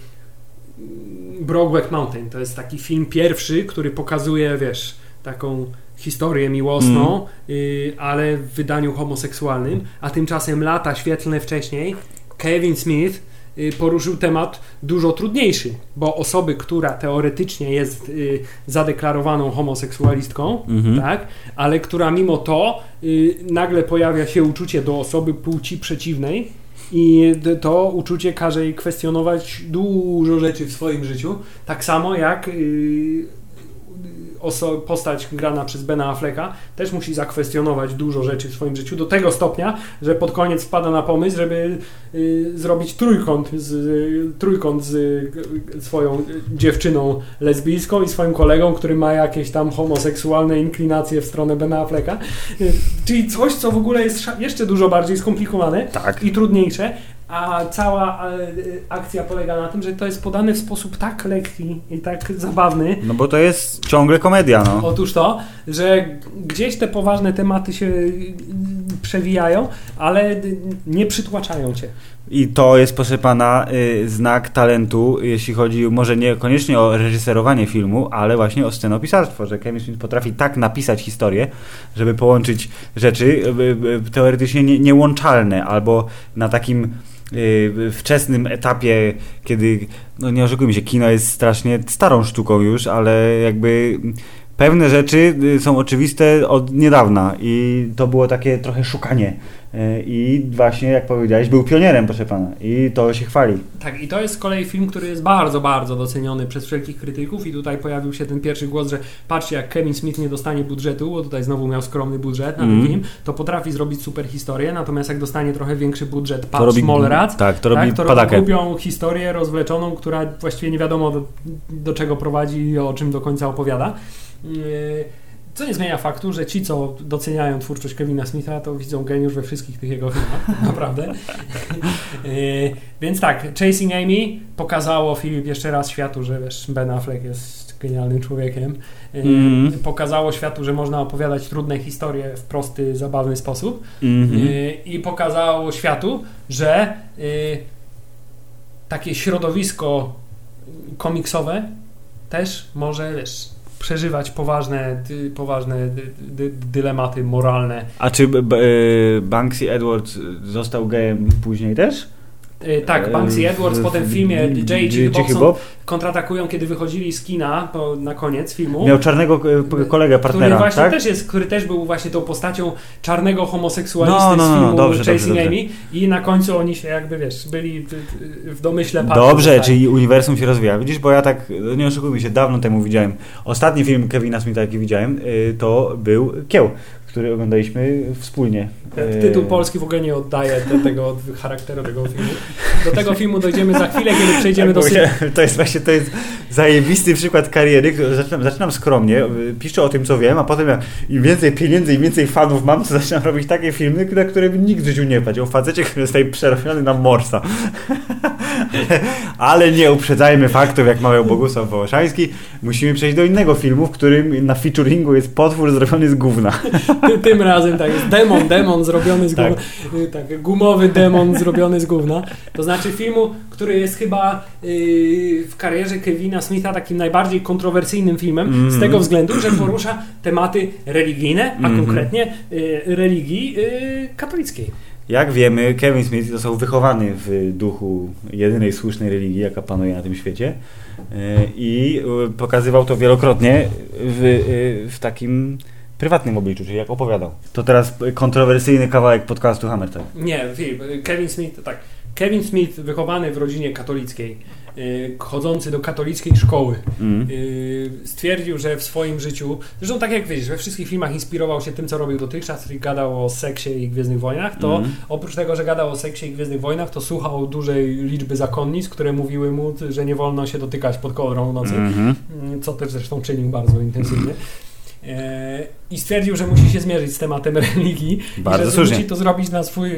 Brokeback Mountain to jest taki film pierwszy, który pokazuje, wiesz, taką historię miłosną, yy, ale w wydaniu homoseksualnym, a tymczasem lata świetlne wcześniej Kevin Smith y, poruszył temat dużo trudniejszy, bo osoby, która teoretycznie jest y, zadeklarowaną homoseksualistką, Mhm. tak, ale która mimo to y, nagle pojawia się uczucie do osoby płci przeciwnej i to uczucie każe jej kwestionować dużo rzeczy w swoim życiu, tak samo jak y, oso- postać grana przez Bena Afflecka też musi zakwestionować dużo rzeczy w swoim życiu do tego stopnia, że pod koniec wpada na pomysł, żeby y, zrobić trójkąt z, y, trójkąt z y, swoją dziewczyną lesbijską i swoim kolegą, który ma jakieś tam homoseksualne inklinacje w stronę Bena Afflecka. Y, czyli coś, co w ogóle jest jeszcze dużo bardziej skomplikowane Tak. i trudniejsze, a cała e, akcja polega na tym, że to jest podane w sposób tak lekki i tak zabawny, No bo to jest ciągle komedia, no. Otóż to, że gdzieś te poważne tematy się przewijają, ale nie przytłaczają cię. I to jest, proszę pana, y, znak talentu, jeśli chodzi może niekoniecznie o reżyserowanie filmu, ale właśnie o scenopisarstwo, że Kevin Smith potrafi tak napisać historię, żeby połączyć rzeczy y, y, teoretycznie nie, niełączalne, albo na takim wczesnym etapie, kiedy, no nie oszukujmy się, kino jest strasznie starą sztuką już, ale jakby pewne rzeczy y, są oczywiste od niedawna i to było takie trochę szukanie. Y, I właśnie, jak powiedziałeś, był pionierem, proszę pana, i to się chwali. Tak, i to jest z kolei film, który jest bardzo, bardzo doceniony przez wszelkich krytyków i tutaj pojawił się ten pierwszy głos, że patrzcie, jak Kevin Smith nie dostanie budżetu, bo tutaj znowu miał skromny budżet na ten Mhm. film, to potrafi zrobić super historię, natomiast jak dostanie trochę większy budżet, To patrz robi- tak, to robi tak, to padakę. robi historię rozwleczoną, która właściwie nie wiadomo do, do czego prowadzi i o czym do końca opowiada. Yy, Co nie zmienia faktu, że ci, co doceniają twórczość Kevina Smitha, to widzą geniusz we wszystkich tych jego filmach, naprawdę. Yy, Więc tak, Chasing Amy pokazało Filip jeszcze raz światu, że wiesz, Ben Affleck jest genialnym człowiekiem. Yy, Mhm. Pokazało światu, że można opowiadać trudne historie w prosty, zabawny sposób. Mhm. Y, i pokazało światu, że takie środowisko komiksowe też może wiesz, przeżywać poważne, dy, poważne dy, dy, dylematy moralne. A czy y, Banksy Edwards został gejem później też? Y, tak, Banksy E, Edwards w- po tym w- filmie J.G. Bobson Bob? kontratakują, kiedy wychodzili z kina po, na koniec filmu. Miał czarnego e, p- kolegę, który partnera, właśnie tak? też jest, który też był właśnie tą postacią czarnego homoseksualisty No, no, z no, filmu dobrze, dobrze, Chasing dobrze. Amy i na końcu oni się jakby, wiesz, byli w, domyśle paru Dobrze, zostali. czyli uniwersum się rozwija. Widzisz, bo ja tak, no nie oszukujmy się, dawno temu widziałem. Ostatni film Kevina Smitha, jaki widziałem, y, to był Kieł, który oglądaliśmy wspólnie. Ten Y, Tytuł polski w ogóle nie oddaje te, tego charakteru tego filmu. Do tego filmu dojdziemy za chwilę, kiedy przejdziemy Tak, do się- To jest właśnie to jest zajebisty przykład kariery. Zaczynam, zaczynam skromnie, y, piszę o tym, co wiem, a potem jak im więcej pieniędzy i więcej fanów mam, to zaczynam robić takie filmy, na które bym nikt w życiu nie wpadł. O facecie, który zostaje przerobiony na morsa. Ale nie uprzedzajmy faktów, jak mawiał Bogusław Wołoszański. Musimy przejść do innego filmu, w którym na featuringu jest potwór zrobiony z gówna. Ty- Tym razem tak jest demon, demon zrobiony z Tak. gówna. y, Tak, gumowy demon zrobiony z gówna. To znaczy filmu, który jest chyba yy, w karierze Kevina Smitha takim najbardziej kontrowersyjnym filmem, z Mhm. tego względu, że porusza tematy religijne, a Mhm. konkretnie y, religii y, katolickiej. Jak wiemy, Kevin Smith został wychowany w duchu jedynej słusznej religii, jaka panuje na tym świecie i pokazywał to wielokrotnie w, w takim prywatnym obliczu, czyli jak opowiadał. To teraz kontrowersyjny kawałek podcastu Hammer Time. Nie, Kevin Smith, tak. Kevin Smith, wychowany w rodzinie katolickiej, y, chodzący do katolickiej szkoły, Mm. y, stwierdził, że w swoim życiu, zresztą tak jak widzisz, we wszystkich filmach inspirował się tym, co robił dotychczas, czyli gadał o seksie i Gwiezdnych Wojnach, to Mm. oprócz tego, że gadał o seksie i Gwiezdnych Wojnach, to słuchał dużej liczby zakonnic, które mówiły mu, że nie wolno się dotykać pod kołdrą w nocy. Mm, co też zresztą czynił bardzo intensywnie. E, I stwierdził, że musi się zmierzyć z tematem religii Bardzo i że słusznie. musi to zrobić na swój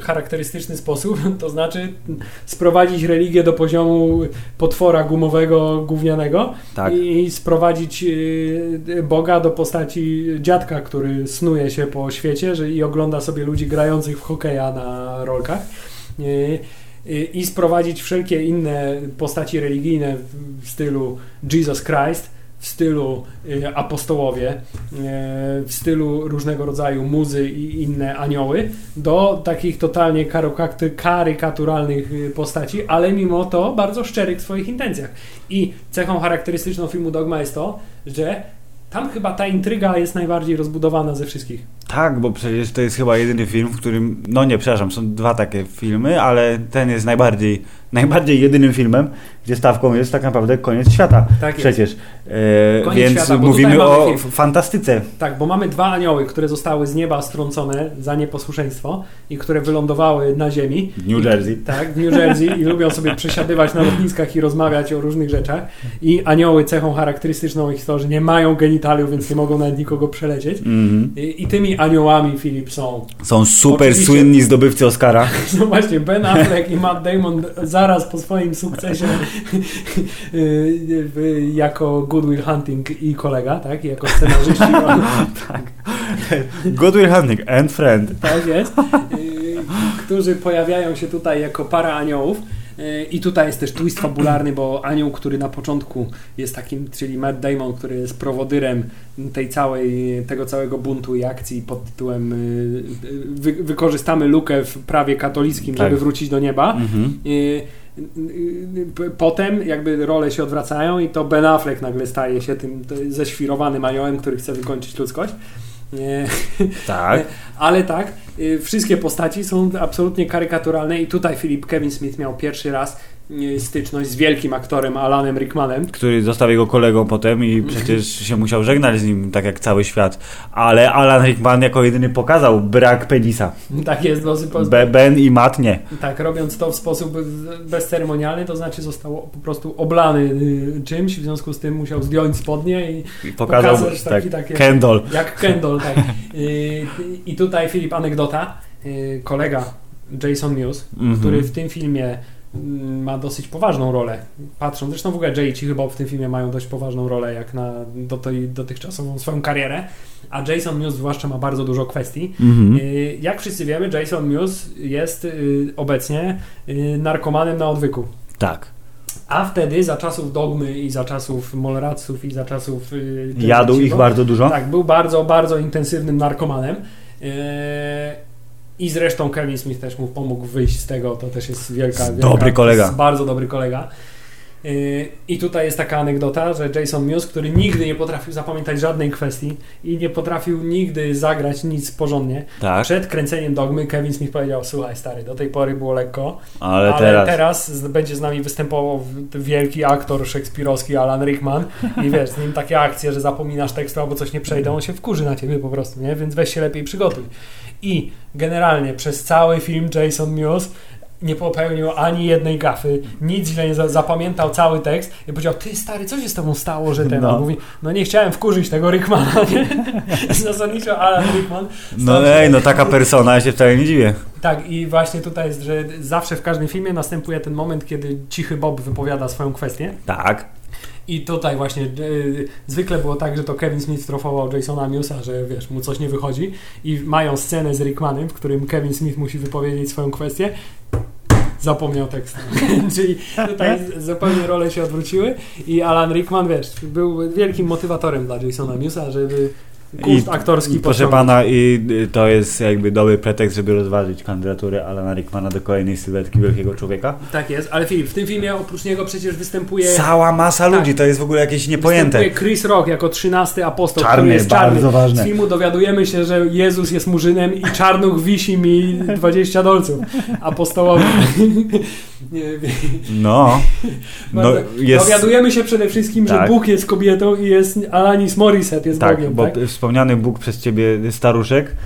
charakterystyczny sposób, to znaczy sprowadzić religię do poziomu potwora gumowego, gównianego Tak. i sprowadzić y, Boga do postaci dziadka, który snuje się po świecie że, i ogląda sobie ludzi grających w hokeja na rolkach. Y, y, I sprowadzić wszelkie inne postaci religijne w stylu Jesus Christ, w stylu y, apostołowie, y, w stylu różnego rodzaju muzy i inne anioły, do takich totalnie karykaturalnych y, postaci, ale mimo to bardzo szczerych w swoich intencjach. I cechą charakterystyczną filmu Dogma jest to, że tam chyba ta intryga jest najbardziej rozbudowana ze wszystkich. Tak, bo przecież to jest chyba jedyny film, w którym, no nie, przepraszam, są dwa takie filmy, ale ten jest najbardziej, najbardziej jedynym filmem, gdzie stawką jest tak naprawdę koniec świata. Tak. Przecież. E, Koniec więc świata, mówimy o film. fantastyce. Tak, bo mamy dwa anioły, które zostały z nieba strącone za nieposłuszeństwo i które wylądowały na ziemi. New I- Jersey. Tak, w New Jersey i lubią sobie przesiadywać na lotniskach i rozmawiać o różnych rzeczach. I anioły cechą charakterystyczną ich to, że nie mają genitaliów, więc nie mogą nawet nikogo przelecieć. Mhm. I, I tymi aniołami, Filip, są Są super Oczywiście. słynni zdobywcy Oscara. No właśnie, Ben Affleck i Matt Damon zaraz po swoim sukcesie y, jako Good Will Hunting i kolega, tak? Jako scenarzyści. tak. Good Will Hunting and Friend. tak jest, y, którzy pojawiają się tutaj jako para aniołów. Y, I tutaj jest też twist fabularny, bo anioł, który na początku jest takim, czyli Matt Damon, który jest prowodyrem tej całej, tego całego buntu i akcji pod tytułem y, wy, wykorzystamy lukę w prawie katolickim, Tak. żeby wrócić do nieba. Mhm. Y, y, y, Potem jakby role się odwracają i to Ben Affleck nagle staje się tym ześwirowanym aniołem, który chce wykończyć ludzkość. Nie. Tak. Ale tak, y, wszystkie postaci są absolutnie karykaturalne i tutaj Filip Kevin Smith miał pierwszy raz styczność z wielkim aktorem Alanem Rickmanem. Który został jego kolegą potem i przecież się musiał żegnać z nim, tak jak cały świat. Ale Alan Rickman jako jedyny pokazał brak penisa. Tak jest, bo, bo, Be, ben i Matt nie. tak, robiąc to w sposób bezceremonialny, to znaczy został po prostu oblany y, czymś, w związku z tym musiał zdjąć spodnie i I pokazał Pokazać taki- tak, takie- Kendall. Jak Kendall, tak. Y, I tutaj Filip, anegdota. Y, Kolega Jason Mewes, Mhm. który w tym filmie mm, ma dosyć poważną rolę. Patrzą, zresztą w ogóle Jay i chyba w tym filmie mają dość poważną rolę, jak na do tej, dotychczasową swoją karierę, a Jason Mewes zwłaszcza ma bardzo dużo kwestii. Mhm. Y, Jak wszyscy wiemy, Jason Mewes jest y, obecnie y, narkomanem na odwyku. Tak. A wtedy, za czasów Dogmy i za czasów Molraców i za czasów... Jadł ich bardzo dużo. tak, był bardzo, bardzo intensywnym narkomanem. I zresztą Kevin Smith też mu pomógł wyjść z tego. To też jest wielka. wielka Dobry kolega. jest Bardzo dobry kolega. I tutaj jest taka anegdota, że Jason Mewes, który nigdy nie potrafił zapamiętać żadnej kwestii i nie potrafił nigdy zagrać nic porządnie. Tak. Przed kręceniem dogmy Kevin Smith powiedział: Słuchaj, stary, do tej pory było lekko, Ale, ale, teraz. z, będzie z nami występował wielki aktor szekspirowski Alan Rickman i wiesz, z nim takie akcje, że zapominasz tekstu albo coś nie przejdą, on się wkurzy na ciebie po prostu, nie? Więc weź się lepiej przygotuj. I generalnie przez cały film Jason Mewes nie popełnił ani jednej gafy, nic źle nie za- zapamiętał cały tekst i powiedział, ty stary, co się z tobą stało, że ten, No. mówi, no nie chciałem wkurzyć tego Rickmana, nie? Zasadniczo Alan Rickman No ej, no taka persona, ja się wcale nie dziwię. tak, i właśnie tutaj jest, że zawsze w każdym filmie następuje ten moment, kiedy cichy Bob wypowiada swoją kwestię. Tak. I tutaj właśnie y, zwykle było tak, że to Kevin Smith trofował Jasona Mewsa, że wiesz, mu coś nie wychodzi. I mają scenę z Rickmanem, w którym Kevin Smith musi wypowiedzieć swoją kwestię. Zapomniał tekstu. Czyli tutaj z- zupełnie role się odwróciły i Alan Rickman, wiesz, był wielkim motywatorem dla Jasona Mewsa, żeby kurs aktorski I proszę pana, i y, to jest jakby dobry pretekst, żeby rozważyć kandydaturę Alana Rickmana do kolejnej sylwetki wielkiego człowieka. Tak jest, ale Filip, w tym filmie oprócz niego przecież występuje... Cała masa Tak. ludzi, to jest w ogóle jakieś niepojęte. Występuje Chris Rock jako trzynasty apostoł, Czarny, który jest czarny. bardzo ważne. Z filmu dowiadujemy się, że Jezus jest murzynem i czarnuch wisi mi 20 dolców apostołowi. Nie. No, no jest... Dowiadujemy się przede wszystkim, że Tak. Bóg jest kobietą i jest Alanis Morissette jest Tak, Bogiem. bo tak? wspomniany Bóg przez ciebie staruszek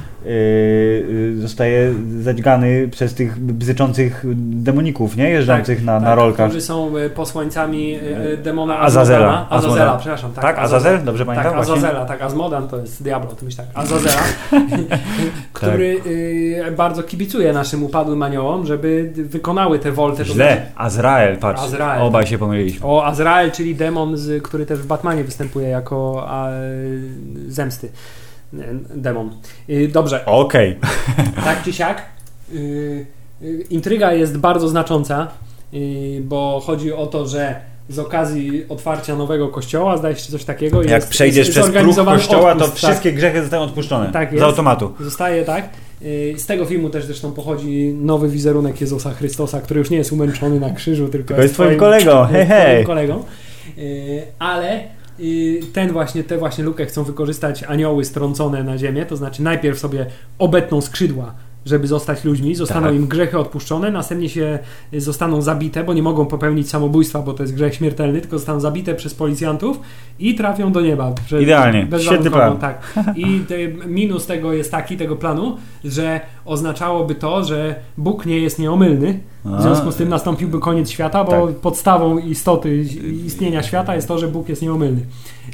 zostaje zadźgany przez tych bzyczących demoników, nie? Jeżdżących na, na tak, rolkach. Którzy są e, posłańcami demona Azazela. Azazela. Azazela, przepraszam. Tak, Tak, Azazel? Dobrze pamiętam? Tak, Właśnie? Azazela, tak, Azmodan to jest Diablo, to myśl tak. Azazela, który y, bardzo kibicuje naszym upadłym aniołom, żeby wykonały te wolty. Źle, Azrael, patrz. Azrael. Obaj się pomyliliśmy. O Azrael, czyli demon, który też w Batmanie występuje jako a, zemsty. Nie, Demon. Y, Dobrze, Okej. tak czy siak. y, Intryga jest bardzo znacząca, bo chodzi o to, że z okazji otwarcia nowego kościoła, zdaje się coś takiego. Jak jest, przejdziesz jest przez próg kościoła, to odpust, tak. wszystkie grzechy zostają odpuszczone. Tak Z jest. automatu. Zostaje tak. Z tego filmu też zresztą pochodzi nowy wizerunek Jezusa Chrystusa, który już nie jest umęczony na krzyżu, tylko, Tylko jest twoim twoim- kolegą. Hej, jest hej. twoim kolegą. Ale y, ten właśnie, tę właśnie lukę chcą wykorzystać anioły strącone na ziemię, to znaczy najpierw sobie obetną skrzydła żeby zostać ludźmi, zostaną Tak. im grzechy odpuszczone, następnie się y, zostaną zabite, bo nie mogą popełnić samobójstwa, bo to jest grzech śmiertelny, tylko zostaną zabite przez policjantów i trafią do nieba. Idealnie. Świetny plan. Tak. I te, minus tego jest taki, tego planu, że oznaczałoby to, że Bóg nie jest nieomylny, W związku z tym nastąpiłby koniec świata, bo Tak. podstawą istoty istnienia świata jest to, że Bóg jest nieomylny.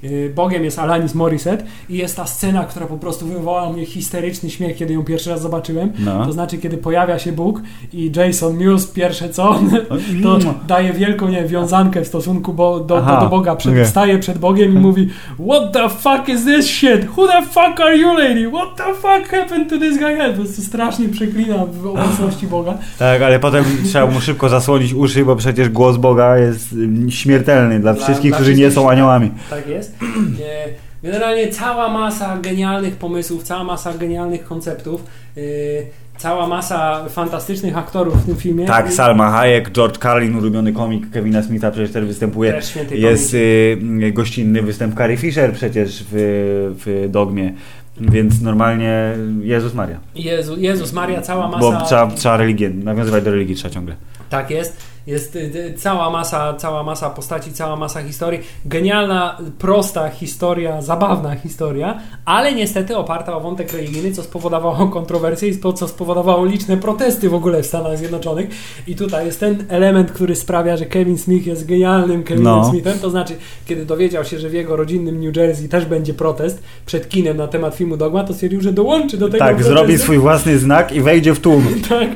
Yy, Bogiem jest Alanis Morissette i jest ta scena, która po prostu wywołała mnie histeryczny śmiech, kiedy ją pierwszy raz zobaczyłem. No. To znaczy, kiedy pojawia się Bóg i Jason Mewes pierwsze co, to daje wielką nie, wiązankę w stosunku bo, do, do, do Boga. Przed, okej. Staje przed Bogiem i mówi What the fuck is this shit? Who the fuck are you lady? What the fuck happened to this guy? Po prostu strasznie przeklina w obecności Boga. Tak, ale potem trzeba mu szybko zasłonić uszy, bo przecież głos Boga jest ym, śmiertelny dla, Dla- wszystkich, dla którzy nie są aniołami. Tak jest. E, Generalnie cała masa genialnych pomysłów, cała masa genialnych konceptów, e, cała masa fantastycznych aktorów w tym filmie. Tak, Salma Hayek, George Carlin, ulubiony komik Kevina Smitha przecież też występuje. Też Jest y, gościnny występ Carrie Fisher przecież w, w Dogmie. Więc normalnie Jezus Maria. Jezu, Jezus Maria, cała masa. Bo trzeba, trzeba religię, nawiązywać do religii trzeba ciągle. Tak jest. Jest y, y, cała masa, cała masa postaci, cała masa historii. Genialna, prosta historia, zabawna historia, ale niestety oparta o wątek religijny, co spowodowało kontrowersje i co spowodowało liczne protesty w ogóle w Stanach Zjednoczonych. I tutaj jest ten element, który sprawia, że Kevin Smith jest genialnym Kevinem No. Smithem. To znaczy, kiedy dowiedział się, że w jego rodzinnym New Jersey też będzie protest przed kinem na temat filmu Dogma, to stwierdził, że dołączy do tego Tak, protestu. zrobi swój własny znak i wejdzie w tłum. Tak.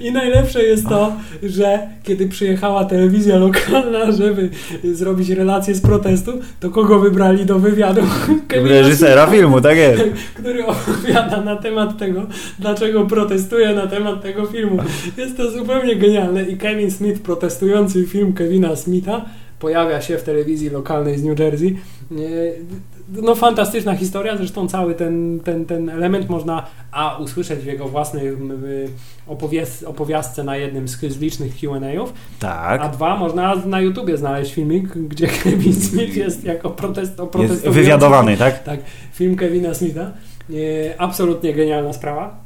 I najlepsze jest to, że kiedy przyjechała telewizja lokalna, żeby zrobić relację z protestu, to kogo wybrali do wywiadu? Kevina Reżysera filmu, tak jest. Który opowiada na temat tego, dlaczego protestuje na temat tego filmu. Jest to zupełnie genialne i Kevin Smith, protestujący film Kevina Smitha, pojawia się w telewizji lokalnej z New Jersey. No fantastyczna historia, zresztą cały ten, ten, ten element można a usłyszeć w jego własnej opowiastce na jednym z, z licznych Q&A'ów, a Tak. dwa można na YouTubie znaleźć filmik, gdzie Kevin Smith jest jako protest, Jest wywiadowany, tak? Tak, film Kevina Smitha. Absolutnie genialna sprawa.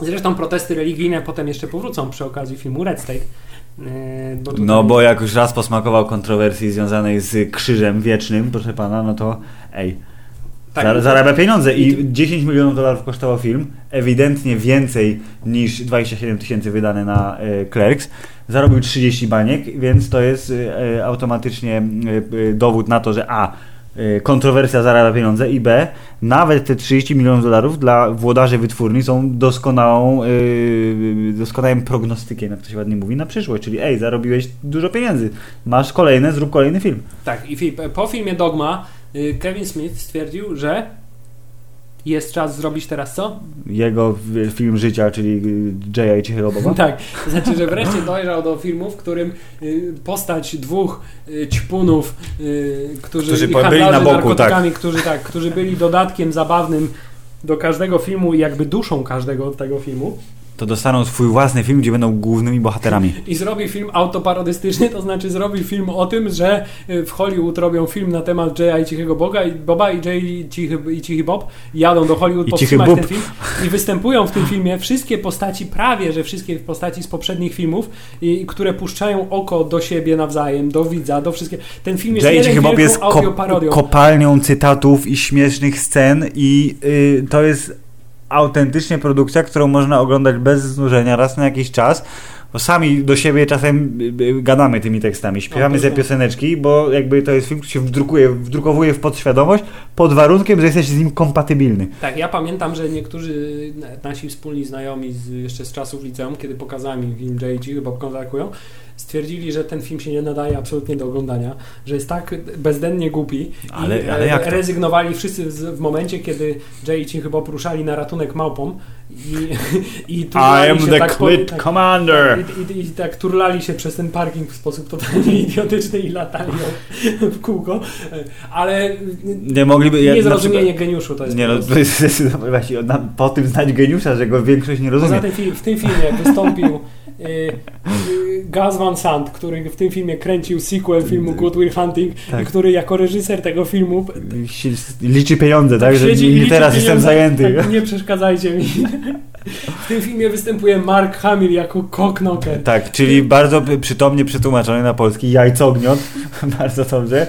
Zresztą protesty religijne potem jeszcze powrócą przy okazji filmu Red State. E, bo tutaj- No bo jak już raz posmakował kontrowersji związanej z krzyżem wiecznym, proszę pana, no to ej, Tak, zarabia pieniądze i- i 10 milionów dolarów kosztował film, ewidentnie więcej niż 27 tysięcy wydane na e, Clerks. Zarobił 30 baniek, więc to jest e, automatycznie dowód na to, że a kontrowersja zarabia pieniądze i b nawet te 30 milionów dolarów dla włodarzy wytwórni są doskonałą e, doskonałym prognostykiem, jak to się ładnie mówi, na przyszłość, czyli ej, zarobiłeś dużo pieniędzy, masz kolejne, zrób kolejny film. Tak, i po filmie Dogma y, Kevin Smith stwierdził, że jest czas zrobić teraz co? Jego film życia, czyli i Cichego Boba. Tak, to znaczy, że wreszcie dojrzał do filmu, w którym y, postać dwóch y, ćpunów, y, którzy, Którzy i byli na boku, narkotykami, którzy, tak, którzy byli dodatkiem zabawnym do każdego filmu i jakby duszą każdego tego filmu To dostaną swój własny film, gdzie będą głównymi bohaterami. i zrobi film autoparodystyczny, to znaczy zrobi film o tym, że y, w Hollywood robią film na temat Jaya i Cichego Boga i Boba i Jay i Cichy, i Cichy Bob jadą do Hollywood I powstrzymać ten film i występują w tym filmie wszystkie postaci, prawie że wszystkie postaci z poprzednich filmów, i, które puszczają oko do siebie nawzajem, do widza, do wszystkich. Ten film jest Jay jeden wielką jest audioparodią. kopalnią cytatów i śmiesznych scen i y, to jest autentycznie produkcja, którą można oglądać bez znużenia raz na jakiś czas. Bo sami do siebie czasem y, y, gadamy tymi tekstami, śpiewamy No, ze tak. pioseneczki, bo jakby to jest film, który się wdrukuje, wdrukowuje w podświadomość pod warunkiem, że jesteś z nim kompatybilny. Tak, ja pamiętam, że niektórzy na- nasi wspólni znajomi z, jeszcze z czasów liceum, kiedy pokazałem im film Cichy Bob kontaktują, stwierdzili, że ten film się nie nadaje absolutnie do oglądania, że jest tak bezdennie głupi Ale- i ale e, jak to? rezygnowali wszyscy z, w momencie, kiedy Jay i Cichy Bob ruszali na ratunek małpom i, i turlali się tak po- tak, Commander! I, i, I tak turlali się przez ten parking w sposób totalnie idiotyczny i latali w kółko, E, ale Nie mogliby... ja- niezrozumienie geniuszu to jest Nie no, to jest właśnie po tym znać geniusza, że go większość nie rozumie. Poza tym w tym filmie wystąpił y, y, Gus Van Sant, który w tym filmie kręcił sequel filmu Good Will Hunting Tak. i który jako reżyser tego filmu Liczy pieniądze, tak? że siedzi i nie teraz jestem zajęty. Tak, nie przeszkadzajcie mi. W tym filmie występuje Mark Hamill jako cocknocker. Tak, czyli bardzo przytomnie przetłumaczony na polski jajcogniot, bardzo dobrze.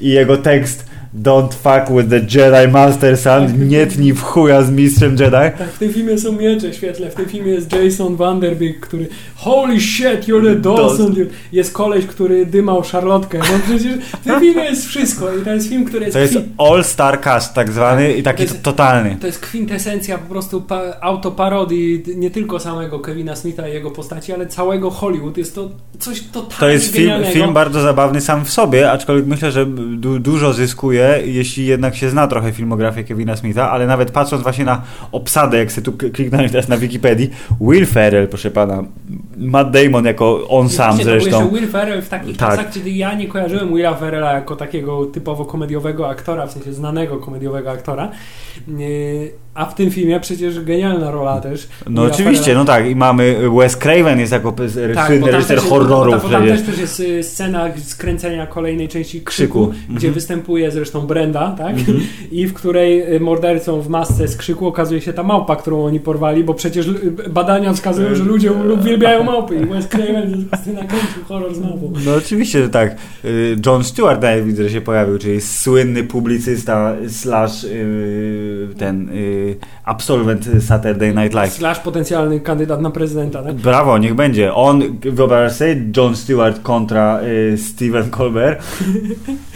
I jego tekst Don't fuck with the Jedi Master Son, nie tnij w chuja z mistrzem Jedi. Tak, w tym filmie są miecze świetle, w tym filmie jest Jason Vanderbeek, który Holy shit, you're the Dawson, dude. Jest koleś, który dymał szarlotkę, no przecież w tym filmie jest wszystko i to jest film, który jest, To jest all-star cast tak zwany i taki To jest- totalny. to jest kwintesencja po prostu pa- autoparodii nie tylko samego Kevina Smitha i jego postaci, ale całego Hollywood. Jest to coś totalnie To jest film, film bardzo zabawny sam w sobie, aczkolwiek myślę, że du dużo zyskuje, jeśli jednak się zna trochę filmografię Kevina Smitha, ale nawet patrząc właśnie na obsadę, jak sobie tu kliknąłem teraz na Wikipedii, Will Ferrell, proszę pana, Matt Damon jako on sam właśnie, zresztą. Will Ferrell w takich Tak. czasach, kiedy ja nie kojarzyłem Willa Ferrella jako takiego typowo komediowego aktora, w sensie znanego komediowego aktora. A w tym filmie przecież genialna rola też. No oczywiście, no tak, i mamy Wes Craven jest jako Tak, reżyser horrorów bo tam, bo tam też, też jest y, scena skręcenia kolejnej części Krzyku, Krzyku. gdzie Mhm. występuje zresztą Brenda, tak? I w której y, mordercą w masce z Krzyku okazuje się ta małpa, którą oni porwali, bo przecież y, badania wskazują, że ludzie uwielbiają małpy i Wes Craven nakręcił horror z małpą. No oczywiście, że tak. John Stewart nawet widzę, że się pojawił, czyli słynny publicysta slash ten absolwent Saturday Night Live. Slash potencjalny kandydat na prezydenta, tak? Brawo, niech będzie. On, wyobraź sobie, John Stewart kontra y, Steven Colbert.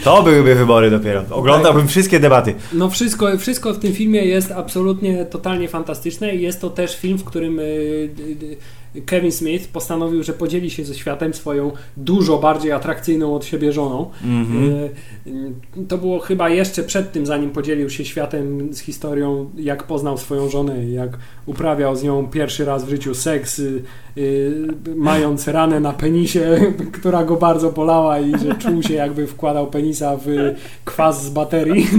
To byłyby wybory dopiero. Oglądałbym wszystkie debaty. No wszystko, wszystko w tym filmie jest absolutnie, totalnie fantastyczne i jest to też film, w którym y, y, y, Kevin Smith postanowił, że podzieli się ze światem swoją dużo bardziej atrakcyjną od siebie żoną. Mhm. Y, y, To było chyba jeszcze przed tym, zanim podzielił się światem z historią, jak poznał swoją żonę, jak uprawiał z nią pierwszy raz w życiu seks, y, y, mając ranę na penisie, która go bardzo bolała i że czuł się jakby wkładał penisa w kwas z baterii.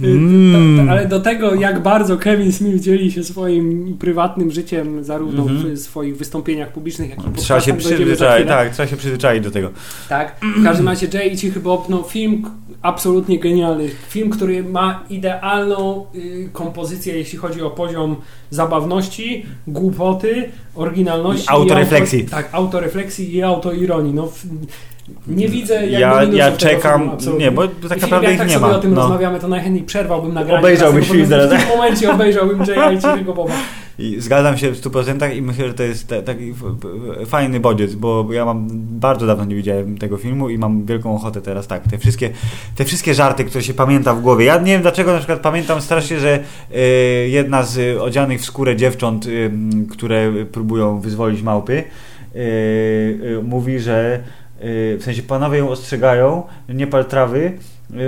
Mm. Ale do tego, jak bardzo Kevin Smith dzieli się swoim prywatnym życiem, zarówno Mhm. W swoich wystąpieniach publicznych, jak i Trzeba się przyzwyczaić, tak, trzeba się przyzwyczaić do tego. Tak, w każdym razie Jay i Cichy Bob, no film absolutnie genialny. Film, który ma idealną y, kompozycję, jeśli chodzi o poziom zabawności, głupoty, oryginalności. I autorefleksji. auto- tak, autorefleksji i autoironii. No, nie widzę jakby Ja, ja czekam, filmu, nie, bo tak naprawdę jak ich tak nie sobie ma. o tym No. rozmawiamy, to najchętniej przerwałbym nagranie. Obejrzałbyś dlatego, film teraz, W tym momencie obejrzałbym Jaya i Boba. I zgadzam się w 100% i myślę, że to jest ta- taki fajny bodziec, bo ja mam bardzo dawno nie widziałem tego filmu i mam wielką ochotę teraz tak. Te wszystkie, te wszystkie żarty, które się pamięta w głowie. Ja nie wiem dlaczego na przykład pamiętam strasznie, że y, jedna z odzianych w skórę dziewcząt, y, które próbują wyzwolić małpy, y, y, mówi, że w sensie panowie ją ostrzegają, nie pal trawy,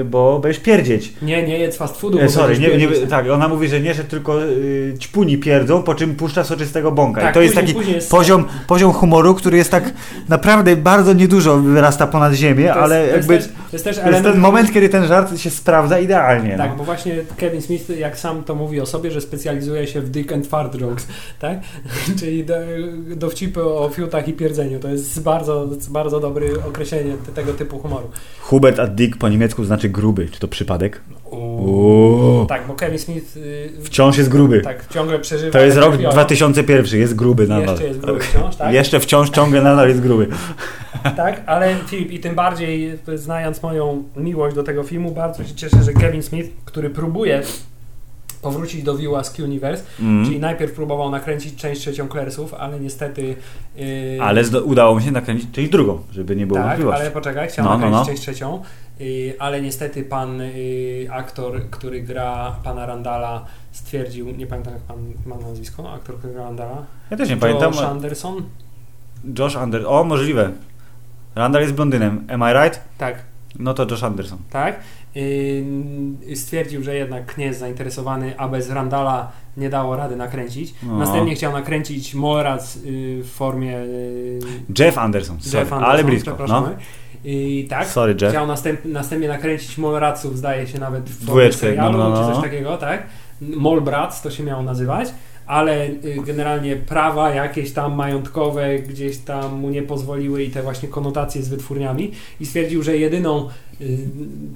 bo będziesz pierdzieć. Nie, nie jedz fast foodu. E, bo sorry, nie, nie, tak, ona mówi, że nie, że tylko y, ćpuni pierdzą, po czym puszcza soczystego bąka. Tak, I to jest taki jest- poziom, poziom humoru, który jest tak naprawdę bardzo niedużo wyrasta ponad ziemię, To jest- ale to jest jakby też- To jest też to jest element, ten moment, kiedy ten żart się sprawdza idealnie. Tak, no. bo właśnie Kevin Smith, jak sam to mówi o sobie, że specjalizuje się w dick and fart jokes, tak? Czyli do, dowcipy o fiutach i pierdzeniu. To jest bardzo, bardzo dobre określenie te- tego typu humoru. Hubert a Dick po niemiecku znaczy gruby. Czy to przypadek? Uuu. Tak, bo Kevin Smith y, Wciąż jest gruby. tak ciągle przeżywa. To jest rok krwiorok. 2001, jest gruby nadal. Jeszcze jest gruby wciąż, tak? Jeszcze wciąż ciągle nadal jest gruby. Tak, ale Filip, i tym bardziej y, znając moją miłość do tego filmu, bardzo się cieszę, że Kevin Smith, który próbuje powrócić do View Ask Universe, Mm. czyli najpierw próbował nakręcić część trzecią Klersów, ale niestety... y, Ale udało mu się nakręcić część drugą, żeby nie było Tak, ale poczekaj, chciał No, no, nakręcić no. część trzecią, ale niestety pan y, aktor, który gra pana Randala stwierdził, nie pamiętam jak pan ma nazwisko, aktor, który gra Randala, Ja też nie pamiętam. Josh Anderson, Josh Anderson. O, możliwe. Randall jest blondynem. Am I right? tak, No to Josh Anderson. tak, y, stwierdził, że jednak nie jest zainteresowany, a bez Randala nie dało rady nakręcić. No. Następnie chciał nakręcić Molrac y, w formie y, Jeff Anderson. Jeff Anderson, ale blisko. No. I tak, Sorry, Jeff. Chciał następ, następnie nakręcić Molraców, zdaje się nawet w formie Dwójeczkę, serialu, no, no, no, czy no. coś takiego, tak? Molbrac to się miało nazywać, ale y, generalnie prawa jakieś tam majątkowe gdzieś tam mu nie pozwoliły i te właśnie konotacje z wytwórniami i stwierdził, że jedyną y,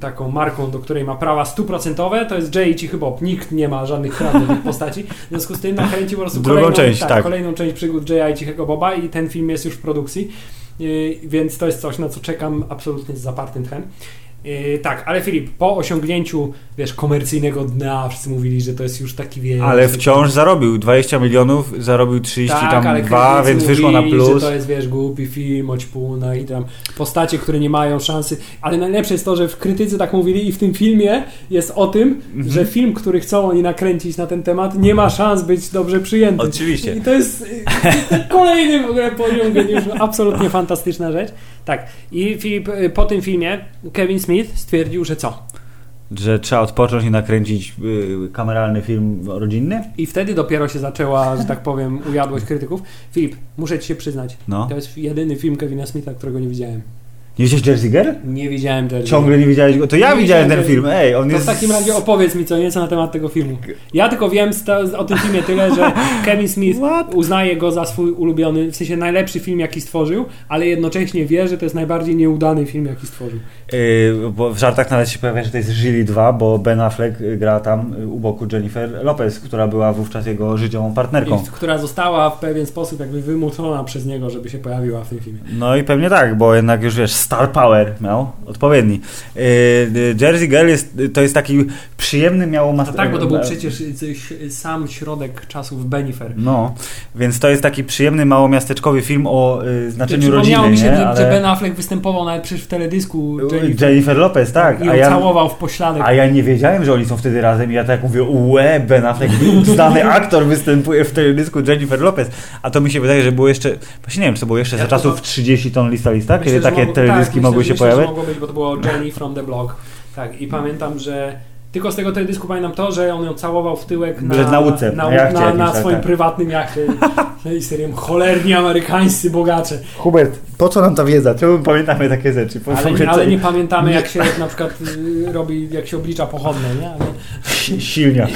taką marką, do której ma prawa stuprocentowe to jest Jay i Cichy Bob. Nikt nie ma żadnych praw do tych postaci. W związku z tym nakręcił po prostu Drugą kolejną część, tak. kolejną część przygód Jaya i Cichego Boba i ten film jest już w produkcji. Więc to jest coś, na co czekam absolutnie z zapartym tchem. Yy, tak, ale Filip, po osiągnięciu, wiesz, komercyjnego dna, wszyscy mówili, że to jest już taki, wiesz... Ale taki- wciąż zarobił 20 milionów, zarobił 30 tak, ale tam 2, krytycy więc wyszło na plus. że to jest, wiesz, głupi film, oćpuna i tam postacie, które nie mają szansy. Ale najlepsze jest to, że w krytycy tak mówili i w tym filmie jest o tym, Mhm. że film, który chcą oni nakręcić na ten temat, nie ma szans być dobrze przyjęty. Oczywiście. I to jest kolejny w ogóle poziom geniuszu. Absolutnie fantastyczna rzecz. Tak. I Filip, y, po tym filmie Kevin Smith stwierdził, że co? Że trzeba odpocząć i nakręcić y, kameralny film rodzinny? I wtedy dopiero się zaczęła, że tak powiem, ujadłość krytyków. Filip, muszę ci się przyznać, No. to jest jedyny film Kevina Smitha, którego nie widziałem. Nie widziałeś Jersey Girl? Nie widziałem Jersey. Ciągle nie widziałeś go. To ja Nie widziałem ten film. Ej, on To jest... w takim razie opowiedz mi co nieco na temat tego filmu. Ja tylko wiem o tym filmie tyle, że Kevin Smith What? uznaje go za swój ulubiony, w sensie najlepszy film, jaki stworzył, ale jednocześnie wie, że to jest najbardziej nieudany film, jaki stworzył. Yy, bo w żartach nawet się pojawia, że to jest Żyli 2, bo Ben Affleck y, gra tam y, u boku Jennifer Lopez, która była wówczas jego życiową partnerką. I, która została w pewien sposób jakby wymuszona przez niego, żeby się pojawiła w tym filmie. No i pewnie tak, bo jednak już wiesz, star power miał odpowiedni. Yy, y, Jersey Girl jest, to jest taki przyjemny, miało mas- No tak, bo to był przecież sam środek czasów Benifer. No, więc to jest taki przyjemny, małomiasteczkowy film o y, znaczeniu rodziny, mi się, nie? że, Ale... Ben Affleck występował nawet przecież w teledysku Jennifer, Jennifer Lopez, tak. i A ją ja, całował w pośladek. a ja nie wiedziałem, że oni są wtedy razem i ja tak mówię, łe, Ben Affleck, znany aktor występuje w teledysku Jennifer Lopez. A to mi się wydaje, że było jeszcze, właśnie nie wiem, czy to było jeszcze Ja za to- czasów 30 ton lista lista, Myślę, kiedy takie mogło- teledyski tak, mogły się pojawiać. Mogło być, bo to było Jenny from the Block. Tak, i pamiętam, że tylko z tego teledysku pamiętam to, że on ją całował w tyłek na, Że na na, na na, swoim tak. prywatnym jachcie. I serią cholerni amerykańscy bogacze. Hubert, po co nam ta wiedza? Czemu pamiętamy takie rzeczy? Po- Ale, powiedz ale nie pamiętamy jak się na przykład y, robi, jak się oblicza pochodne, nie? Ale, Si- Silnia.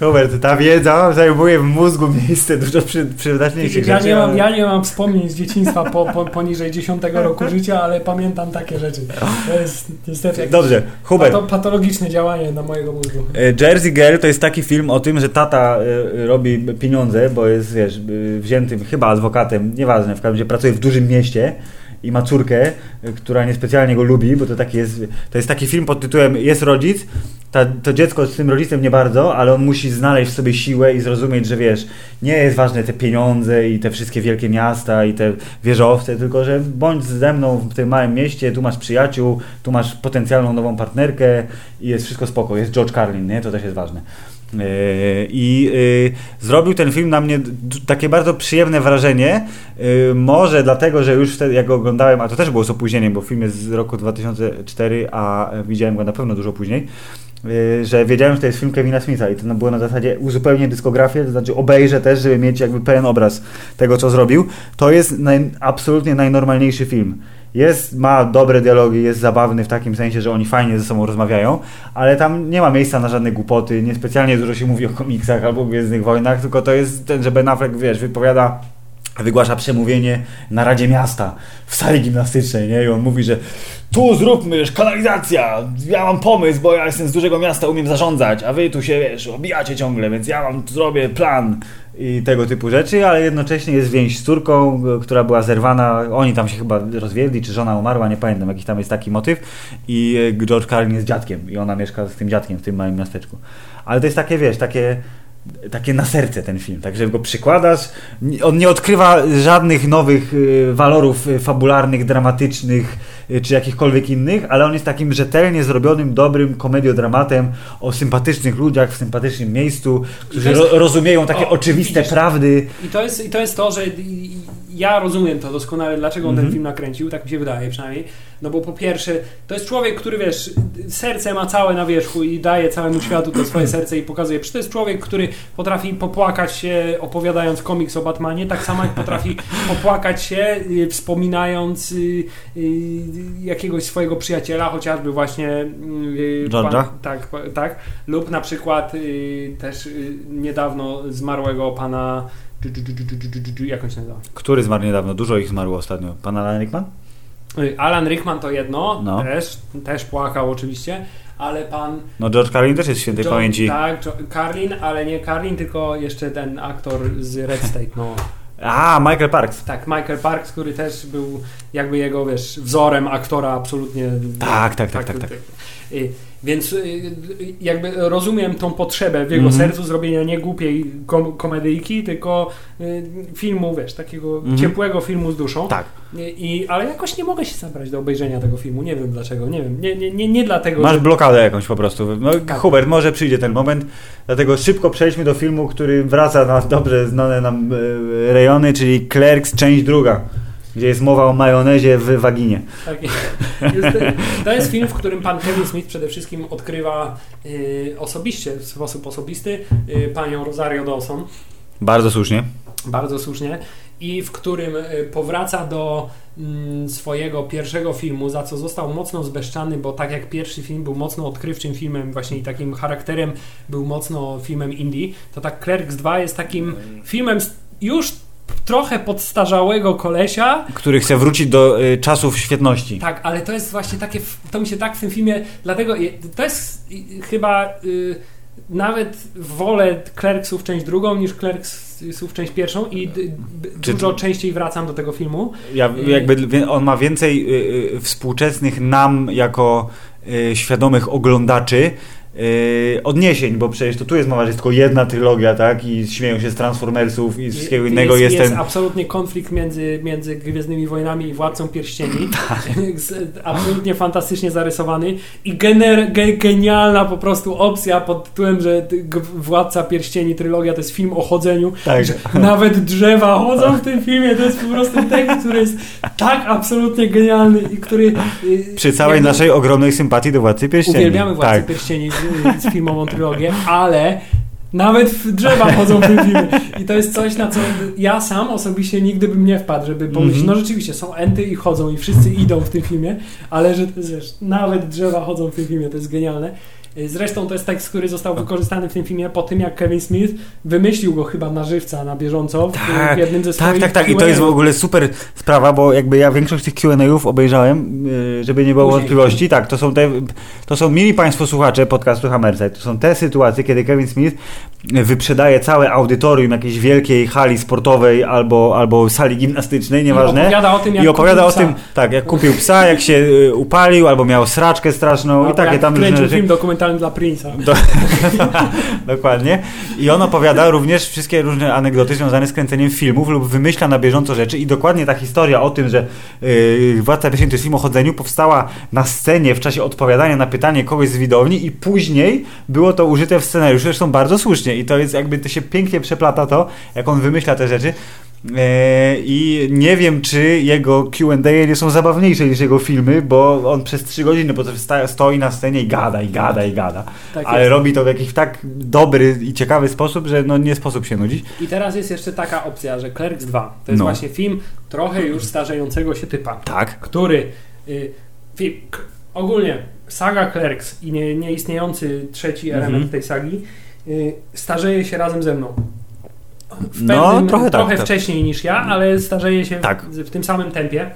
Hubert, ta wiedza zajmuje w mózgu miejsce dużo przy, przydatniejszych ja, rzeczy. nie mam, ale- ja nie mam wspomnień z dzieciństwa po, po, poniżej 10 roku życia, ale pamiętam takie rzeczy. To jest niestety jakieś Dobrze, Hubert. pato, patologiczne działanie na mojego mózgu. E, Jersey Girl to jest taki film o tym, że tata e, robi pieniądze, bo jest, wiesz, e, wziętym chyba adwokatem, nieważne, w każdym razie pracuje w dużym mieście i ma córkę, e, która niespecjalnie go lubi, bo to taki jest, to jest taki film pod tytułem Jest rodzic, ta, to dziecko z tym rodzicem nie bardzo, ale on musi znaleźć w sobie siłę i zrozumieć, że wiesz, nie jest ważne te pieniądze i te wszystkie wielkie miasta i te wieżowce, tylko że bądź ze mną w tym małym mieście, tu masz przyjaciół, tu masz potencjalną nową partnerkę i jest wszystko spoko. Jest George Carlin, nie? To też jest ważne. Yy, I yy, zrobił ten film na mnie takie bardzo przyjemne wrażenie. Yy, może dlatego, że już wtedy jak go oglądałem, a to też było z opóźnieniem, bo film jest z roku 2004, a widziałem go na pewno dużo później. Że wiedziałem, że to jest film Kevina Smitha i to było na zasadzie uzupełnię dyskografię, to znaczy obejrzę też, żeby mieć jakby pełen obraz tego, co zrobił. To jest naj, absolutnie najnormalniejszy film. Jest, ma dobre dialogi, jest zabawny w takim sensie, że oni fajnie ze sobą rozmawiają, ale tam nie ma miejsca na żadne głupoty, niespecjalnie dużo się mówi o komiksach albo Gwiezdnych Wojnach, tylko to jest ten, że Ben Affleck, wiesz, wypowiada wygłasza przemówienie na Radzie Miasta w sali gimnastycznej, nie? I on mówi, że tu zróbmy, wiesz, kanalizacja, ja mam pomysł, bo ja jestem z dużego miasta, umiem zarządzać, a wy tu się, wiesz, obijacie ciągle, więc ja wam zrobię plan i tego typu rzeczy, ale jednocześnie jest więź z córką, która była zerwana, oni tam się chyba rozwiedli, czy żona umarła, nie pamiętam, jakiś tam jest taki motyw i y, George Carlin jest dziadkiem i ona mieszka z tym dziadkiem w tym małym miasteczku. Ale to jest takie, wiesz, takie takie na serce ten film, także go przykładasz. On nie odkrywa żadnych nowych y, walorów y, fabularnych, dramatycznych y, czy jakichkolwiek innych, ale on jest takim rzetelnie zrobionym, dobrym komediodramatem o sympatycznych ludziach w sympatycznym miejscu, którzy jest- ro, rozumieją takie o, oczywiste widzisz. prawdy. I to jest, I to jest to, że ja rozumiem to doskonale, dlaczego on ten Mhm. film nakręcił, tak mi się wydaje przynajmniej. No bo po pierwsze, to jest człowiek, który wiesz, serce ma całe na wierzchu i daje całemu światu to swoje serce i pokazuje. Przecież to jest człowiek, który potrafi popłakać się opowiadając komiks o Batmanie, tak samo jak potrafi popłakać się y, wspominając y, y, jakiegoś swojego przyjaciela, chociażby właśnie George'a? tak, tak. Lub na przykład też niedawno zmarłego pana. Jak on się nazywa? Który zmarł niedawno? Dużo ich zmarło ostatnio. Pan Alan Rickman? Alan Rickman to jedno, No. też, też płakał oczywiście, ale pan. No George Carlin też jest świętej pamięci. Tak, Carlin, ale nie Carlin, tylko jeszcze ten aktor z Red State, no. A, Michael Parks. Tak, Michael Parks, który też był jakby jego, wiesz, wzorem aktora absolutnie. Tak, tak, tak, tak, tak. Y, Więc y, jakby rozumiem tą potrzebę w jego Mhm. sercu zrobienia nie głupiej kom- komedyjki, tylko y, filmu, wiesz, takiego Mhm. ciepłego filmu z duszą. Tak. I, ale jakoś nie mogę się zabrać do obejrzenia tego filmu. Nie wiem dlaczego. Nie wiem. Nie, nie, nie, nie dlatego, Masz że... blokadę jakąś po prostu. No, Tak. Hubert, może przyjdzie ten moment, dlatego szybko przejdźmy do filmu, który wraca na dobrze znane nam rejony, czyli Clerks, część druga, gdzie jest mowa o majonezie w waginie. Tak, jest, to jest film, w którym pan Kevin Smith przede wszystkim odkrywa y, osobiście, w sposób osobisty, y, panią Rosario Dawson. Bardzo słusznie. Bardzo słusznie. I w którym y, powraca do mm, swojego pierwszego filmu, za co został mocno zbeszczany, bo tak jak pierwszy film był mocno odkrywczym filmem, właśnie i takim charakterem był mocno filmem indie, to tak Clerks 2 jest takim filmem z- już trochę podstarzałego kolesia, Który chce wrócić do y, czasów świetności. tak, ale to jest właśnie takie, to mi się tak w tym filmie, dlatego to jest y, chyba y, nawet wolę Clerksów część drugą niż Clerksów część pierwszą i Czy- dużo częściej wracam do tego filmu. Ja, Y- jakby on ma więcej y, y, współczesnych nam jako świadomych oglądaczy y, odniesień, bo przecież to tu jest mowa, że jest tylko jedna trylogia, tak? I śmieją się z Transformersów i z wszystkiego innego. jest, Jest, jest ten... absolutnie konflikt między, między Gwiezdnymi Wojnami i Władcą Pierścieni. Tak. Absolutnie fantastycznie zarysowany i gener, ge, genialna po prostu opcja pod tytułem, że Władca Pierścieni trylogia to jest film o chodzeniu. Tak. Że nawet drzewa chodzą w tym filmie. To jest po prostu tekst, który jest tak absolutnie genialny i który... y, Przy całej naszej ogromnej sympatii do Władcy Pierścieni. Uwielbiamy Władcę tak. Pierścieni z, z filmową trylogię, ale nawet w drzewa chodzą w tym filmie. I to jest coś, na co ja sam osobiście nigdy bym nie wpadł, żeby pomyśleć, Mhm. no rzeczywiście, są enty i chodzą i wszyscy idą w tym filmie, ale że to jest, wiesz, nawet drzewa chodzą w tym filmie, to jest genialne. Zresztą to jest tekst, który został wykorzystany w tym filmie po tym, jak Kevin Smith wymyślił go chyba na żywca, na bieżąco, w, Tak, jednym ze Tak, swoich tak, tak. I to jest w ogóle super sprawa, bo jakby ja większość tych Q&A'ów obejrzałem, yy, żeby nie było Później. wątpliwości. Tak, to są te, to są mili Państwo słuchacze podcastu Hammerside. To są te sytuacje, kiedy Kevin Smith wyprzedaje całe audytorium jakiejś wielkiej hali sportowej albo, albo sali gimnastycznej, I nieważne. opowiada o tym, jak I opowiada kupił o tym, psa. tak, jak kupił psa, jak się y, upalił, albo miał sraczkę straszną i Albo takie jak tam rzeczy. film dokumentalny dla Prince'a. Do... Dokładnie. I on opowiada również wszystkie różne anegdoty związane z kręceniem filmów lub wymyśla na bieżąco rzeczy i dokładnie ta historia o tym, że yy, Władca Pierścieni to jest film o chodzeniu powstała na scenie w czasie odpowiadania na pytanie kogoś z widowni i później było to użyte w scenariuszu, zresztą bardzo słusznie i to jest jakby, to się pięknie przeplata to, jak on wymyśla te rzeczy. E, I nie wiem, czy jego QA nie są zabawniejsze niż jego filmy, bo on przez trzy godziny po prostu sta- stoi na scenie i gada, i gada, i gada. Tak Ale jest. robi to w jakiś tak dobry i ciekawy sposób, że no nie sposób się nudzić. I teraz jest jeszcze taka opcja, że Clerks 2 to jest No. właśnie film trochę już starzejącego się typa, Tak. który y, film, ogólnie saga Clerks i nie, nieistniejący trzeci Mhm. element tej sagi starzeje się razem ze mną. No, pewnym, trochę tak, tak. wcześniej niż ja, ale starzeje się Tak. w, w tym samym tempie,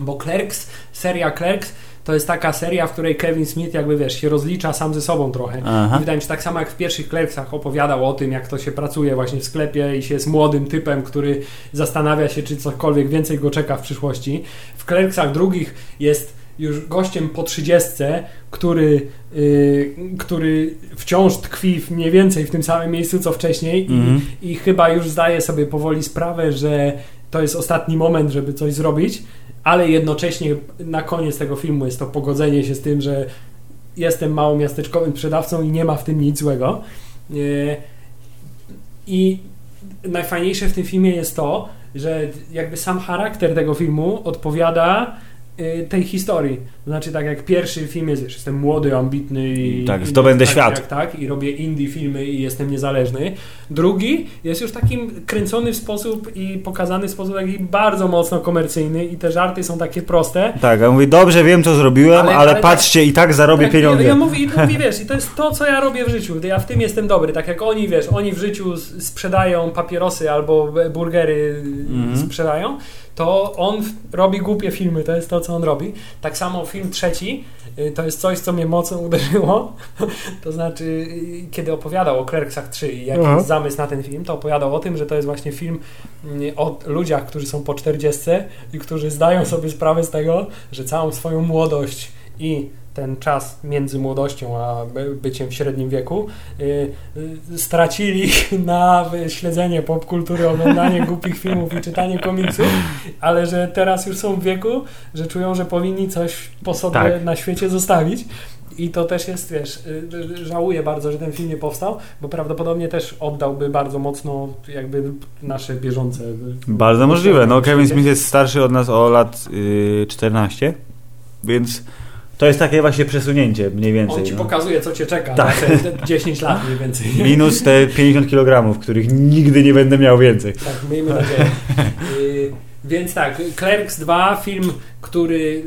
bo Clerks, seria Clerks to jest taka seria, w której Kevin Smith jakby wiesz, się rozlicza sam ze sobą trochę. Aha. I wydaje mi się, tak samo jak w pierwszych Clerksach opowiadał o tym, jak to się pracuje właśnie w sklepie i się jest młodym typem, który zastanawia się, czy cokolwiek więcej go czeka w przyszłości. W Clerksach drugich jest już gościem po trzydziestce, który, yy, który wciąż tkwi w mniej więcej w tym samym miejscu co wcześniej Mhm. i, i chyba już zdaje sobie powoli sprawę, że to jest ostatni moment, żeby coś zrobić, ale jednocześnie na koniec tego filmu jest to pogodzenie się z tym, że jestem małomiasteczkowym sprzedawcą i nie ma w tym nic złego. Yy, I najfajniejsze w tym filmie jest to, że jakby sam charakter tego filmu odpowiada tej historii. To znaczy tak jak pierwszy film jest, wiesz, jestem młody, ambitny i, Tak, i zdobędę tak, świat. Jak, tak, i robię indie filmy i jestem niezależny. Drugi jest już takim kręcony w sposób i pokazany w sposób taki bardzo mocno komercyjny i te żarty są takie proste. Tak, a mówi, dobrze wiem, co zrobiłem, ale, Ale- ale patrzcie, i tak zarobię tak, pieniądze. Ja, ja mówię, i mówię, wiesz, i to jest to, co ja robię w życiu. Ja w tym jestem dobry. Tak jak oni, wiesz, oni w życiu sprzedają papierosy albo burgery Mhm. sprzedają, to on robi głupie filmy. To jest to, co on robi. Tak samo film trzeci y, to jest coś, co mnie mocno uderzyło. To znaczy, y, kiedy opowiadał o Clerksach 3 i jaki Aha. jest zamysł na ten film, to opowiadał o tym, że to jest właśnie film y, o ludziach, którzy są po 40 i którzy zdają sobie sprawę z tego, że całą swoją młodość i ten czas między młodością a by- byciem w średnim wieku y, y, stracili na śledzenie popkultury, oglądanie głupich filmów i czytanie komiksów, ale że teraz już są w wieku, że czują, że powinni coś po sobie Tak. na świecie zostawić. I to też jest, wiesz, y, żałuję bardzo, że ten film nie powstał, bo prawdopodobnie też oddałby bardzo mocno jakby nasze bieżące. Bardzo możliwe. No, Kevin. Smith jest starszy od nas o lat y, 14, więc to jest takie właśnie przesunięcie mniej więcej. On ci no. pokazuje, co cię czeka Tak. na te 10 lat mniej więcej. Minus te 50 kg, których nigdy nie będę miał więcej. Tak, miejmy nadzieję. Więc tak, Clerks 2, film, który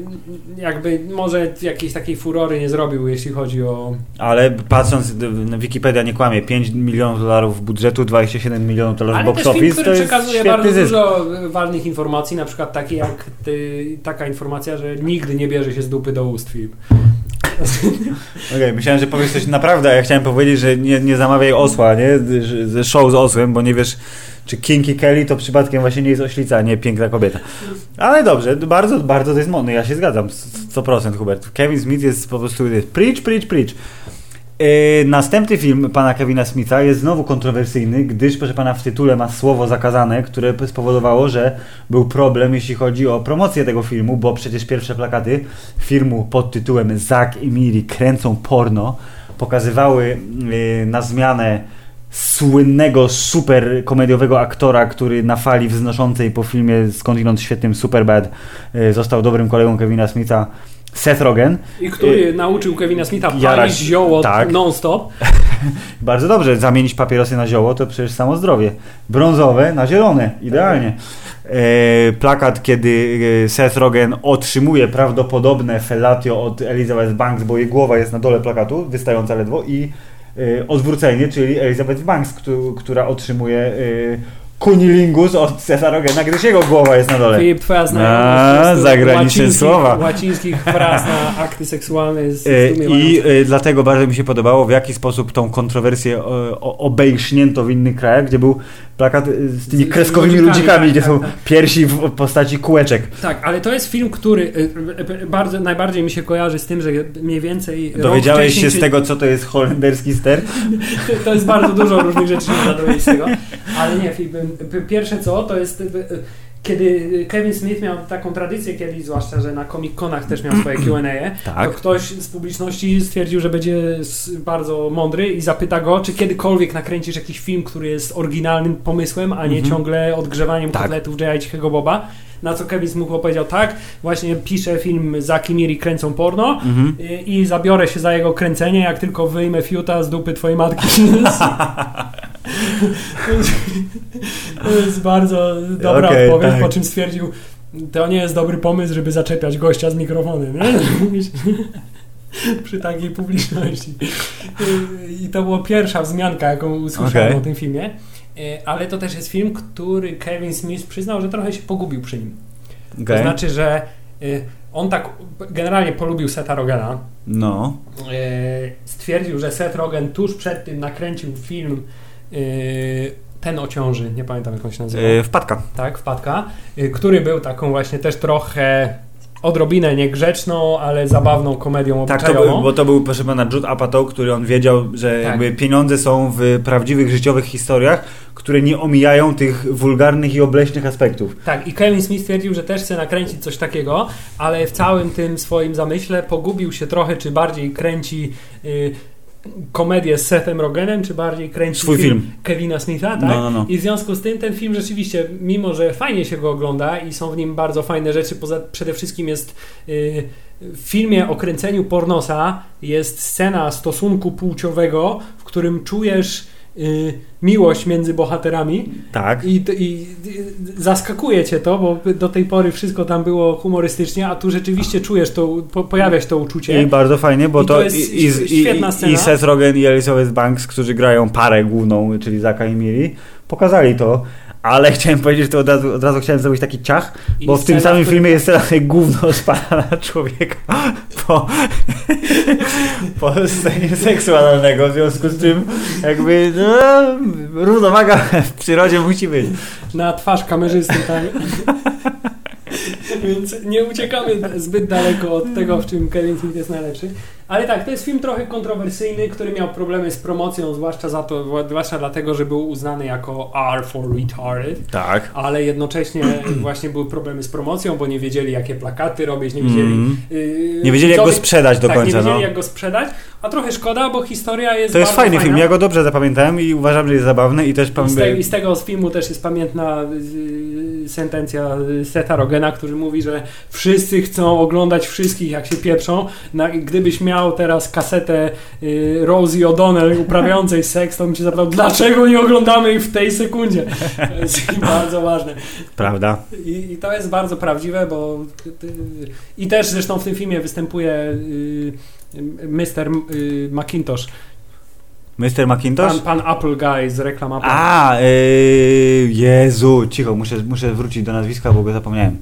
jakby może jakiejś takiej furory nie zrobił, jeśli chodzi o... Ale patrząc, na Wikipedia nie kłamie, 5 milionów dolarów budżetu, 27 milionów dolarów box też film, office, który przekazuje bardzo zysk. dużo ważnych informacji, na przykład takie jak ty, taka informacja, że nigdy nie bierze się z dupy do ust film. Okej, myślałem, że powiesz coś naprawdę, a ja chciałem powiedzieć, że nie, nie zamawiaj osła, nie? Że- show z osłem, bo nie wiesz, czy Kinky Kelly to przypadkiem właśnie nie jest oślica, a nie piękna kobieta. Ale dobrze, bardzo, bardzo to jest modne, ja się zgadzam, 100% Hubert. Kevin Smith jest po prostu preach, preach, preach. Yy, następny film pana Kevina Smitha jest znowu kontrowersyjny, gdyż, proszę pana, w tytule ma słowo zakazane, które spowodowało, że był problem, jeśli chodzi o promocję tego filmu, bo przecież pierwsze plakaty filmu pod tytułem Zack i Miri kręcą porno pokazywały yy, na zmianę słynnego, super komediowego aktora, który na fali wznoszącej po filmie skądinąd świetnym Superbad yy, został dobrym kolegą Kevina Smitha, Seth Rogen. I który nauczył Kevina Smitha Y, Jarać- palić zioło tak. non-stop. Bardzo dobrze, zamienić papierosy na zioło to przecież samo zdrowie. Brązowe na zielone, idealnie. E, plakat, kiedy e, Seth Rogen otrzymuje prawdopodobne fellatio od Elizabeth Banks, bo jej głowa jest na dole plakatu, wystająca ledwo i e, odwrócenie, czyli Elizabeth Banks, któ- która otrzymuje e, kunilingus od Rogena, gdyż jego głowa jest na dole. Filip, twoja znajomość zagraniczne słowa. łacińskich fraz na akty seksualne jest E, zdumiewająca. I e, dlatego bardzo mi się podobało, w jaki sposób tą kontrowersję e, obejrznięto w innych krajach, gdzie był plakat e, z tymi Z- z kreskowymi ludzikami, ludzikami, tak, gdzie tak, są tak. piersi w postaci kółeczek. Tak, ale to jest film, który y, y, bardzo, najbardziej mi się kojarzy z tym, że mniej więcej. Dowiedziałeś się z tego, co to jest holenderski ster? To jest bardzo dużo różnych rzeczy, dowiedzieć z tego. Ale nie, y, pierwsze co, to jest. Y, y, Kiedy Kevin Smith miał taką tradycję kiedyś, zwłaszcza, że na Comic-Conach też miał swoje Q&A, Tak. to ktoś z publiczności stwierdził, że będzie bardzo mądry i zapyta go, czy kiedykolwiek nakręcisz jakiś film, który jest oryginalnym pomysłem, a nie Mhm. ciągle odgrzewaniem Tak. kotletów J.I. Cichego Boba. Na co Kevin Smith powiedział tak, właśnie piszę film Zaki Miri kręcą porno Mhm. i, i zabiorę się za jego kręcenie, jak tylko wyjmę fiuta z dupy twojej matki. to jest bardzo dobra Okej, odpowiedź, tak. po czym stwierdził, to nie jest dobry pomysł, żeby zaczepiać gościa z mikrofonem. Nie? Przy takiej publiczności. I to była pierwsza wzmianka, jaką usłyszałem Okej. o tym filmie. Ale to też jest film, który Kevin Smith przyznał, że trochę się pogubił przy nim. To Okej. znaczy, że y, on tak generalnie polubił Seta Rogena. No. Y, Stwierdził, że Seth Rogen tuż przed tym nakręcił film y, Ten o ciąży, nie pamiętam jak on się nazywa. E, wpadka. Tak, wpadka, y, który był taką właśnie też trochę odrobinę niegrzeczną, ale zabawną komedią Tak, obyczajową. był, bo to był, proszę pana, Jude Apatow, który on wiedział, że Tak. jakby pieniądze są w prawdziwych, życiowych historiach, które nie omijają tych wulgarnych i obleśnych aspektów. Tak, i Kevin Smith stwierdził, że też chce nakręcić coś takiego, ale w całym tym swoim zamyśle pogubił się trochę, czy bardziej kręci y, komedię z Sethem Rogenem, czy bardziej kręci Swój film. Kevina Smitha, tak? No, no, no. I w związku z tym ten film rzeczywiście, mimo że fajnie się go ogląda i są w nim bardzo fajne rzeczy, poza przede wszystkim jest y, w filmie o kręceniu pornosa jest scena stosunku płciowego, w którym czujesz y, miłość między bohaterami Tak. i, i, i zaskakuje cię to, bo do tej pory wszystko tam było humorystycznie, a tu rzeczywiście czujesz to, po, pojawia się to uczucie. I bardzo fajnie, bo I to, to jest i, świetna scena. i Seth Rogen i Elizabeth Banks, którzy grają parę główną, czyli Zaka i Miri, pokazali to. Ale chciałem powiedzieć, że to od razu, od razu chciałem zrobić taki ciach, I bo w tym samym filmie jest jak gówno spada na człowieka po, po scenie seksualnego, w związku z czym jakby no, równowaga w przyrodzie musi być. na twarz kamerzysty, tak? Więc nie uciekamy zbyt daleko od tego, w czym Kevin Smith jest najlepszy. Ale tak, to jest film trochę kontrowersyjny, który miał problemy z promocją, zwłaszcza za to, zwłaszcza dlatego, że był uznany jako R for retarded, Tak. ale jednocześnie właśnie były problemy z promocją, bo nie wiedzieli, jakie plakaty robić, nie wiedzieli. Mm. yy, Nie wiedzieli jak go sprzedać do tak, końca. nie wiedzieli, No. jak go sprzedać, a trochę szkoda, bo historia jest To jest fajny film, fajna. ja go dobrze zapamiętałem i uważam, że jest zabawny i też I z, te. I z tego z filmu też jest pamiętna y, sentencja Seta Rogena, który mówi, że wszyscy chcą oglądać wszystkich, jak się pieprzą. Na, gdybyś miał teraz kasetę y, Rosie O'Donnell uprawiającej seks, to bym cię zapytał, dlaczego nie oglądamy ich w tej sekundzie? To jest bardzo ważne. Prawda? I, I to jest bardzo prawdziwe, bo y, i też zresztą w tym filmie występuje y, Mr. y, Macintosh, Mr. McIntosh? pan, pan Apple Guy z reklam Apple. A, yy, Jezu, cicho, muszę, muszę wrócić do nazwiska, bo go zapomniałem.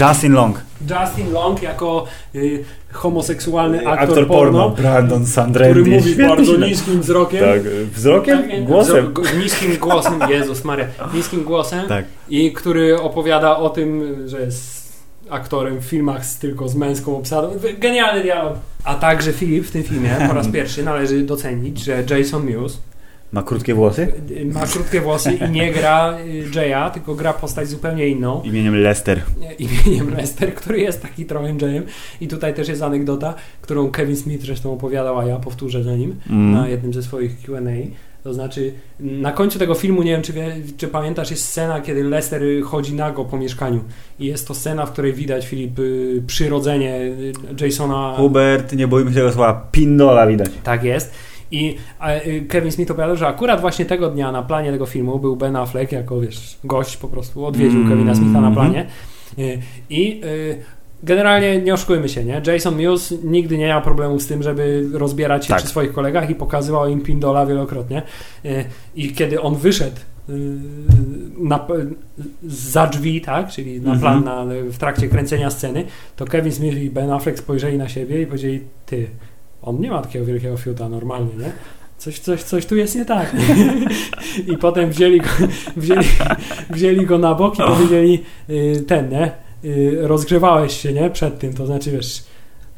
Justin Long. Justin Long jako y, homoseksualny aktor, porno, Brandon Sandrendi. który mówi Świetnie bardzo niskim wzrokiem. Tak, wzrokiem? Tak, Głosem? wzro- niskim głosem, Jezus Maria, niskim głosem Tak. i który opowiada o tym, że jest aktorem w filmach z, tylko z męską obsadą. Genialny dialog. A także Filip w tym filmie po raz pierwszy należy docenić, że Jason Mewes Ma krótkie włosy? ma krótkie włosy i nie gra y, Jaya, tylko gra postać zupełnie inną. Imieniem Lester. imieniem Lester, który jest taki trochę Jayem. I tutaj też jest anegdota, którą Kevin Smith zresztą opowiadał, a ja powtórzę za nim Mm. na jednym ze swoich Q&A. To znaczy, na końcu tego filmu, nie wiem czy, wie, czy pamiętasz, jest scena, kiedy Lester chodzi nago po mieszkaniu. I jest to scena, w której widać, Filip, y, przyrodzenie y, Jasona. Hubert, nie boimy się tego słowa, pindola widać. Tak jest. I y, Kevin Smith opowiadał, że akurat właśnie tego dnia na planie tego filmu był Ben Affleck, jako wiesz, gość po prostu odwiedził Mm, Kevina Smitha na planie. Y, I y, generalnie nie oszukujmy się, nie? Jason Mewes nigdy nie miał problemu z tym, żeby rozbierać się Tak. przy swoich kolegach i pokazywał im pindola wielokrotnie. I kiedy on wyszedł na, za drzwi, tak, czyli na Mhm. plan na, w trakcie kręcenia sceny, to Kevin Smith i Ben Affleck spojrzeli na siebie i powiedzieli, ty, on nie ma takiego wielkiego fiuta normalnie, nie? Coś, coś, coś tu jest nie tak. I potem wzięli go, wzięli, wzięli go na bok i powiedzieli, y, ten, nie? Y, rozgrzewałeś się, nie? Przed tym, to znaczy, wiesz,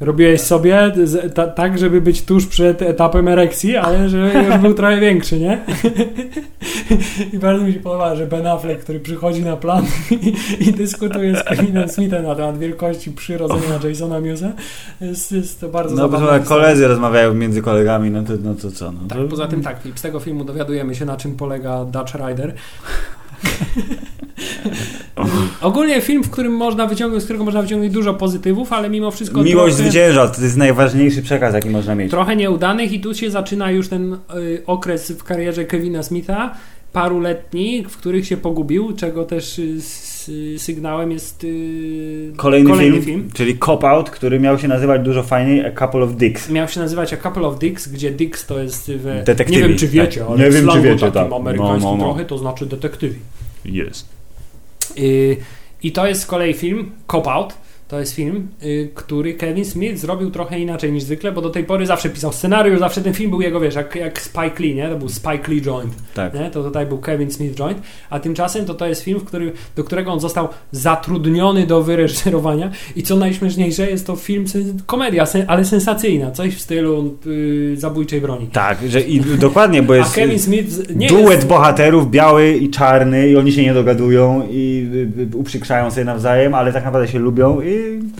robiłeś sobie z, ta, tak, żeby być tuż przed etapem erekcji, ale żeby już był trochę większy, nie? I bardzo mi się podoba, że Ben Affleck, który przychodzi na plan i, i dyskutuje z Kevinem Smithem na temat wielkości przyrodzenia Jasona Muse'a, jest, jest to bardzo No bo koledzy rozmawiają między kolegami, no to, no to co? No Tak, to... poza tym tak, z tego filmu dowiadujemy się, na czym polega Dutch Rider. Ogólnie film, w którym można wyciągnąć, z którego można wyciągnąć dużo pozytywów, ale mimo wszystko Miłość trochę, zwycięża, to jest najważniejszy przekaz, jaki można mieć. trochę nieudanych i tu się zaczyna już ten y, okres w karierze Kevina Smitha, paruletni, w których się pogubił, czego też y, y, sygnałem jest y, Kolejny, film, czyli Cop Out, który miał się nazywać dużo fajniej A Couple of Dicks. Miał się nazywać A Couple of Dicks, gdzie Dicks to jest w... Detektywi, Nie wiem, czy wiecie, tak. ale Nie wiem, czy wiecie, takim tak. amerykańskim No, no, no. trochę to znaczy detektywi. Jest. Y, I to jest z kolei film Cop Out. To jest film, y, który Kevin Smith zrobił trochę inaczej niż zwykle, bo do tej pory zawsze pisał scenariusz, zawsze ten film był jego, wiesz, jak, jak Spike Lee, nie? To był Spike Lee joint, Tak. nie? To tutaj był Kevin Smith joint, a tymczasem to to jest film, który, do którego on został zatrudniony do wyreżyserowania i co najśmieszniejsze, jest to film, komedia, ale sensacyjna, coś w stylu y, Zabójczej Broni. Tak, że i dokładnie, bo A jest Kevin Smith nie duet jest, bohaterów, biały i czarny i oni się nie dogadują i y, y, uprzykrzają sobie nawzajem, ale tak naprawdę się lubią i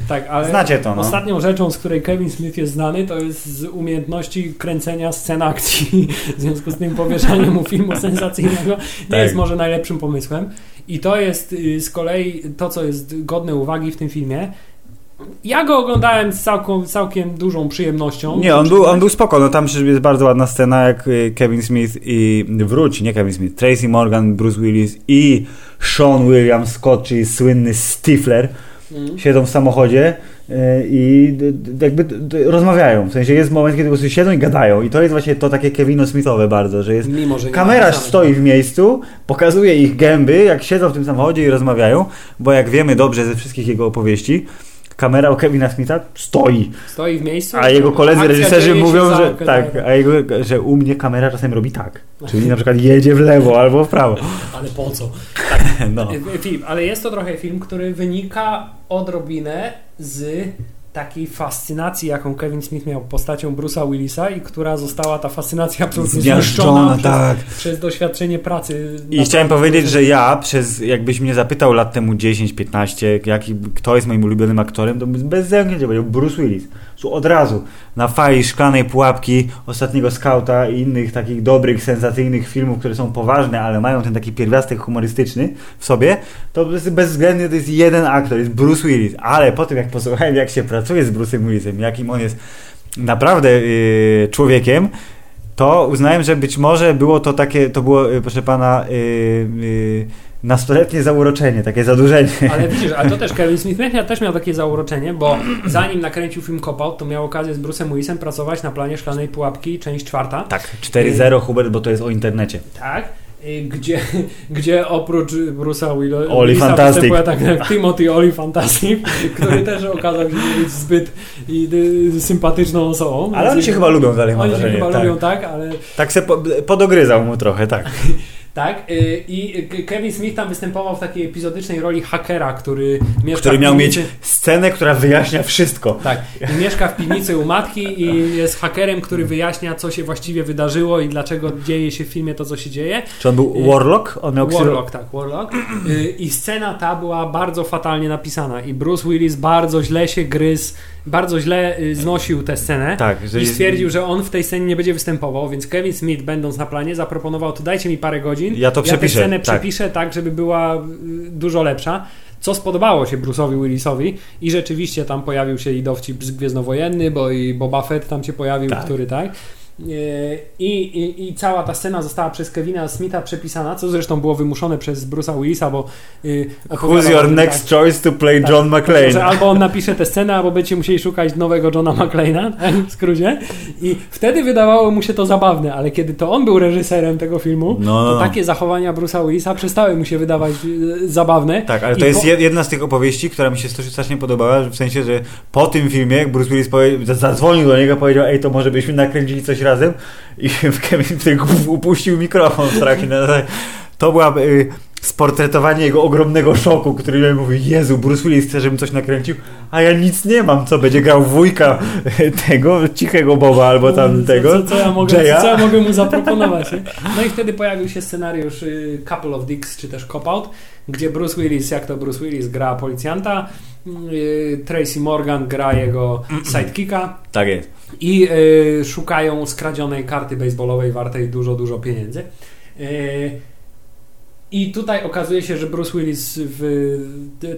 tak, ale znacie to, no. Ostatnią rzeczą, z której Kevin Smith jest znany, to jest z umiejętności kręcenia scen akcji. W związku z tym powierzanie mu filmu sensacyjnego nie Tak. jest może najlepszym pomysłem. I to jest y, z kolei to, co jest godne uwagi w tym filmie. Ja go oglądałem z całką, całkiem dużą przyjemnością. Nie, on był, on był spoko, no tam jest bardzo ładna scena, jak y, Kevin Smith i wróć, nie Kevin Smith, Tracy Morgan, Bruce Willis i Sean William Scott, czyli słynny Stifler, Mhm. siedzą w samochodzie y, i jakby rozmawiają. W sensie jest moment, kiedy po prostu siedzą i gadają. I to jest właśnie to takie Kevino Smithowe bardzo, że jest Mimo, że stoi w miejscu, pokazuje ich gęby, jak siedzą w tym samochodzie i rozmawiają, bo jak wiemy dobrze ze wszystkich jego opowieści, kamera u Kevina Smitha stoi, Stoi w miejscu. a jego koledzy reżyserzy mówią, że tak, a jego, że u mnie kamera czasem robi tak, czyli na przykład jedzie w lewo albo w prawo. Ale po co? No. E, Film, ale jest to trochę film, który wynika odrobinę z takiej fascynacji, jaką Kevin Smith miał postacią Bruce'a Willisa i która została ta fascynacja zniszczona tak. przez, przez doświadczenie pracy. I chciałem powiedzieć, że ja przez, jakbyś mnie zapytał lat temu 10-15, jaki, kto jest moim ulubionym aktorem, to bym bez zęknięcia powiedział Bruce Willis. Że Od razu na fali szklanej pułapki, ostatniego skauta i innych takich dobrych, sensacyjnych filmów, które są poważne, ale mają ten taki pierwiastek humorystyczny w sobie, to bezwzględnie to jest jeden aktor, jest Bruce Willis. Ale po tym jak posłuchałem, jak się pracuje z Bruce'em Willisem, jakim on jest naprawdę yy, człowiekiem, to uznałem, że być może było to takie, to było, y, proszę pana, yy, yy, nastoletnie zauroczenie, takie zadłużenie. Ale widzisz, ale to też Kevin Smith też miał takie zauroczenie, bo zanim nakręcił film Cop Out, to miał okazję z Bruce'em Willisem pracować na planie Szklanej Pułapki, część czwarta. Tak, 4-0 Hubert, bo to jest o internecie. Tak. y, Gdzie, gdzie oprócz Bruce'a Willo- Oli Fantastic. tak jak Timothy Oli Fantastic, który też okazał się być zbyt i, y, sympatyczną osobą. Ale oni się chyba lubią dalej, mam Oni się chyba tak. lubią, tak, ale tak se po, podogryzał mu trochę, tak. tak. y, I K- Kevin Smith tam występował w takiej epizodycznej roli hakera, który mieszka Który miał mieć scenę, która wyjaśnia wszystko. Tak, i mieszka w piwnicy u matki i jest hakerem, który wyjaśnia, co się właściwie wydarzyło i dlaczego dzieje się w filmie to, co się dzieje. Czy on był Y, Warlock? On miał Warlock, tak, Warlock. Y, I scena ta była bardzo fatalnie napisana i Bruce Willis bardzo źle się gryzł, bardzo źle y, znosił tę scenę. Tak, że I stwierdził, że on w tej scenie nie będzie występował, więc Kevin Smith, będąc na planie, zaproponował, to dajcie mi parę godzin. Ja to tę przepiszę, scenę tak. przepiszę tak, żeby była y, dużo lepsza. Co spodobało się Bruce'owi Willisowi i rzeczywiście tam pojawił się i dowcip z Gwiezdnowojenny, bo i Boba Fett tam się pojawił, Tak. który tak. I, i, I cała ta scena została przez Kevina Smitha przepisana, co zresztą było wymuszone przez Bruce'a Willisa, bo y, Who's your next tak, choice to play tak, John McClane? albo on napisze tę scenę, albo będziecie musieli szukać nowego Johna McClane'a, tak, w skrócie. I wtedy wydawało mu się to zabawne, ale kiedy to on był reżyserem tego filmu, No, no, to no. takie zachowania Bruce'a Willisa przestały mu się wydawać y, zabawne. Tak, ale I to jest po- jed- jedna z tych opowieści, która mi się strasznie- podobała, w sensie, że po tym filmie Bruce Willis powie- za- zadzwonił do niego, powiedział, ej, to może byśmy nakręcili coś razem i Kevin tylko upuścił mikrofon w trakcie. To była y, sportretowanie jego ogromnego szoku, który ja mówi, Jezu, Bruce Willis chce, żebym coś nakręcił, a ja nic nie mam, co będzie grał wujka y, tego, cichego Boba albo tam co, tego, Co, co, ja mogę, Jaya. co ja mogę mu zaproponować? Nie? No i wtedy pojawił się scenariusz y, Couple of Dicks, czy też Cop Out, gdzie Bruce Willis, jak to Bruce Willis gra policjanta, y, Tracy Morgan gra jego sidekicka Tak jest. i y, szukają skradzionej karty baseballowej wartej dużo, dużo pieniędzy. I tutaj okazuje się, że Bruce Willis w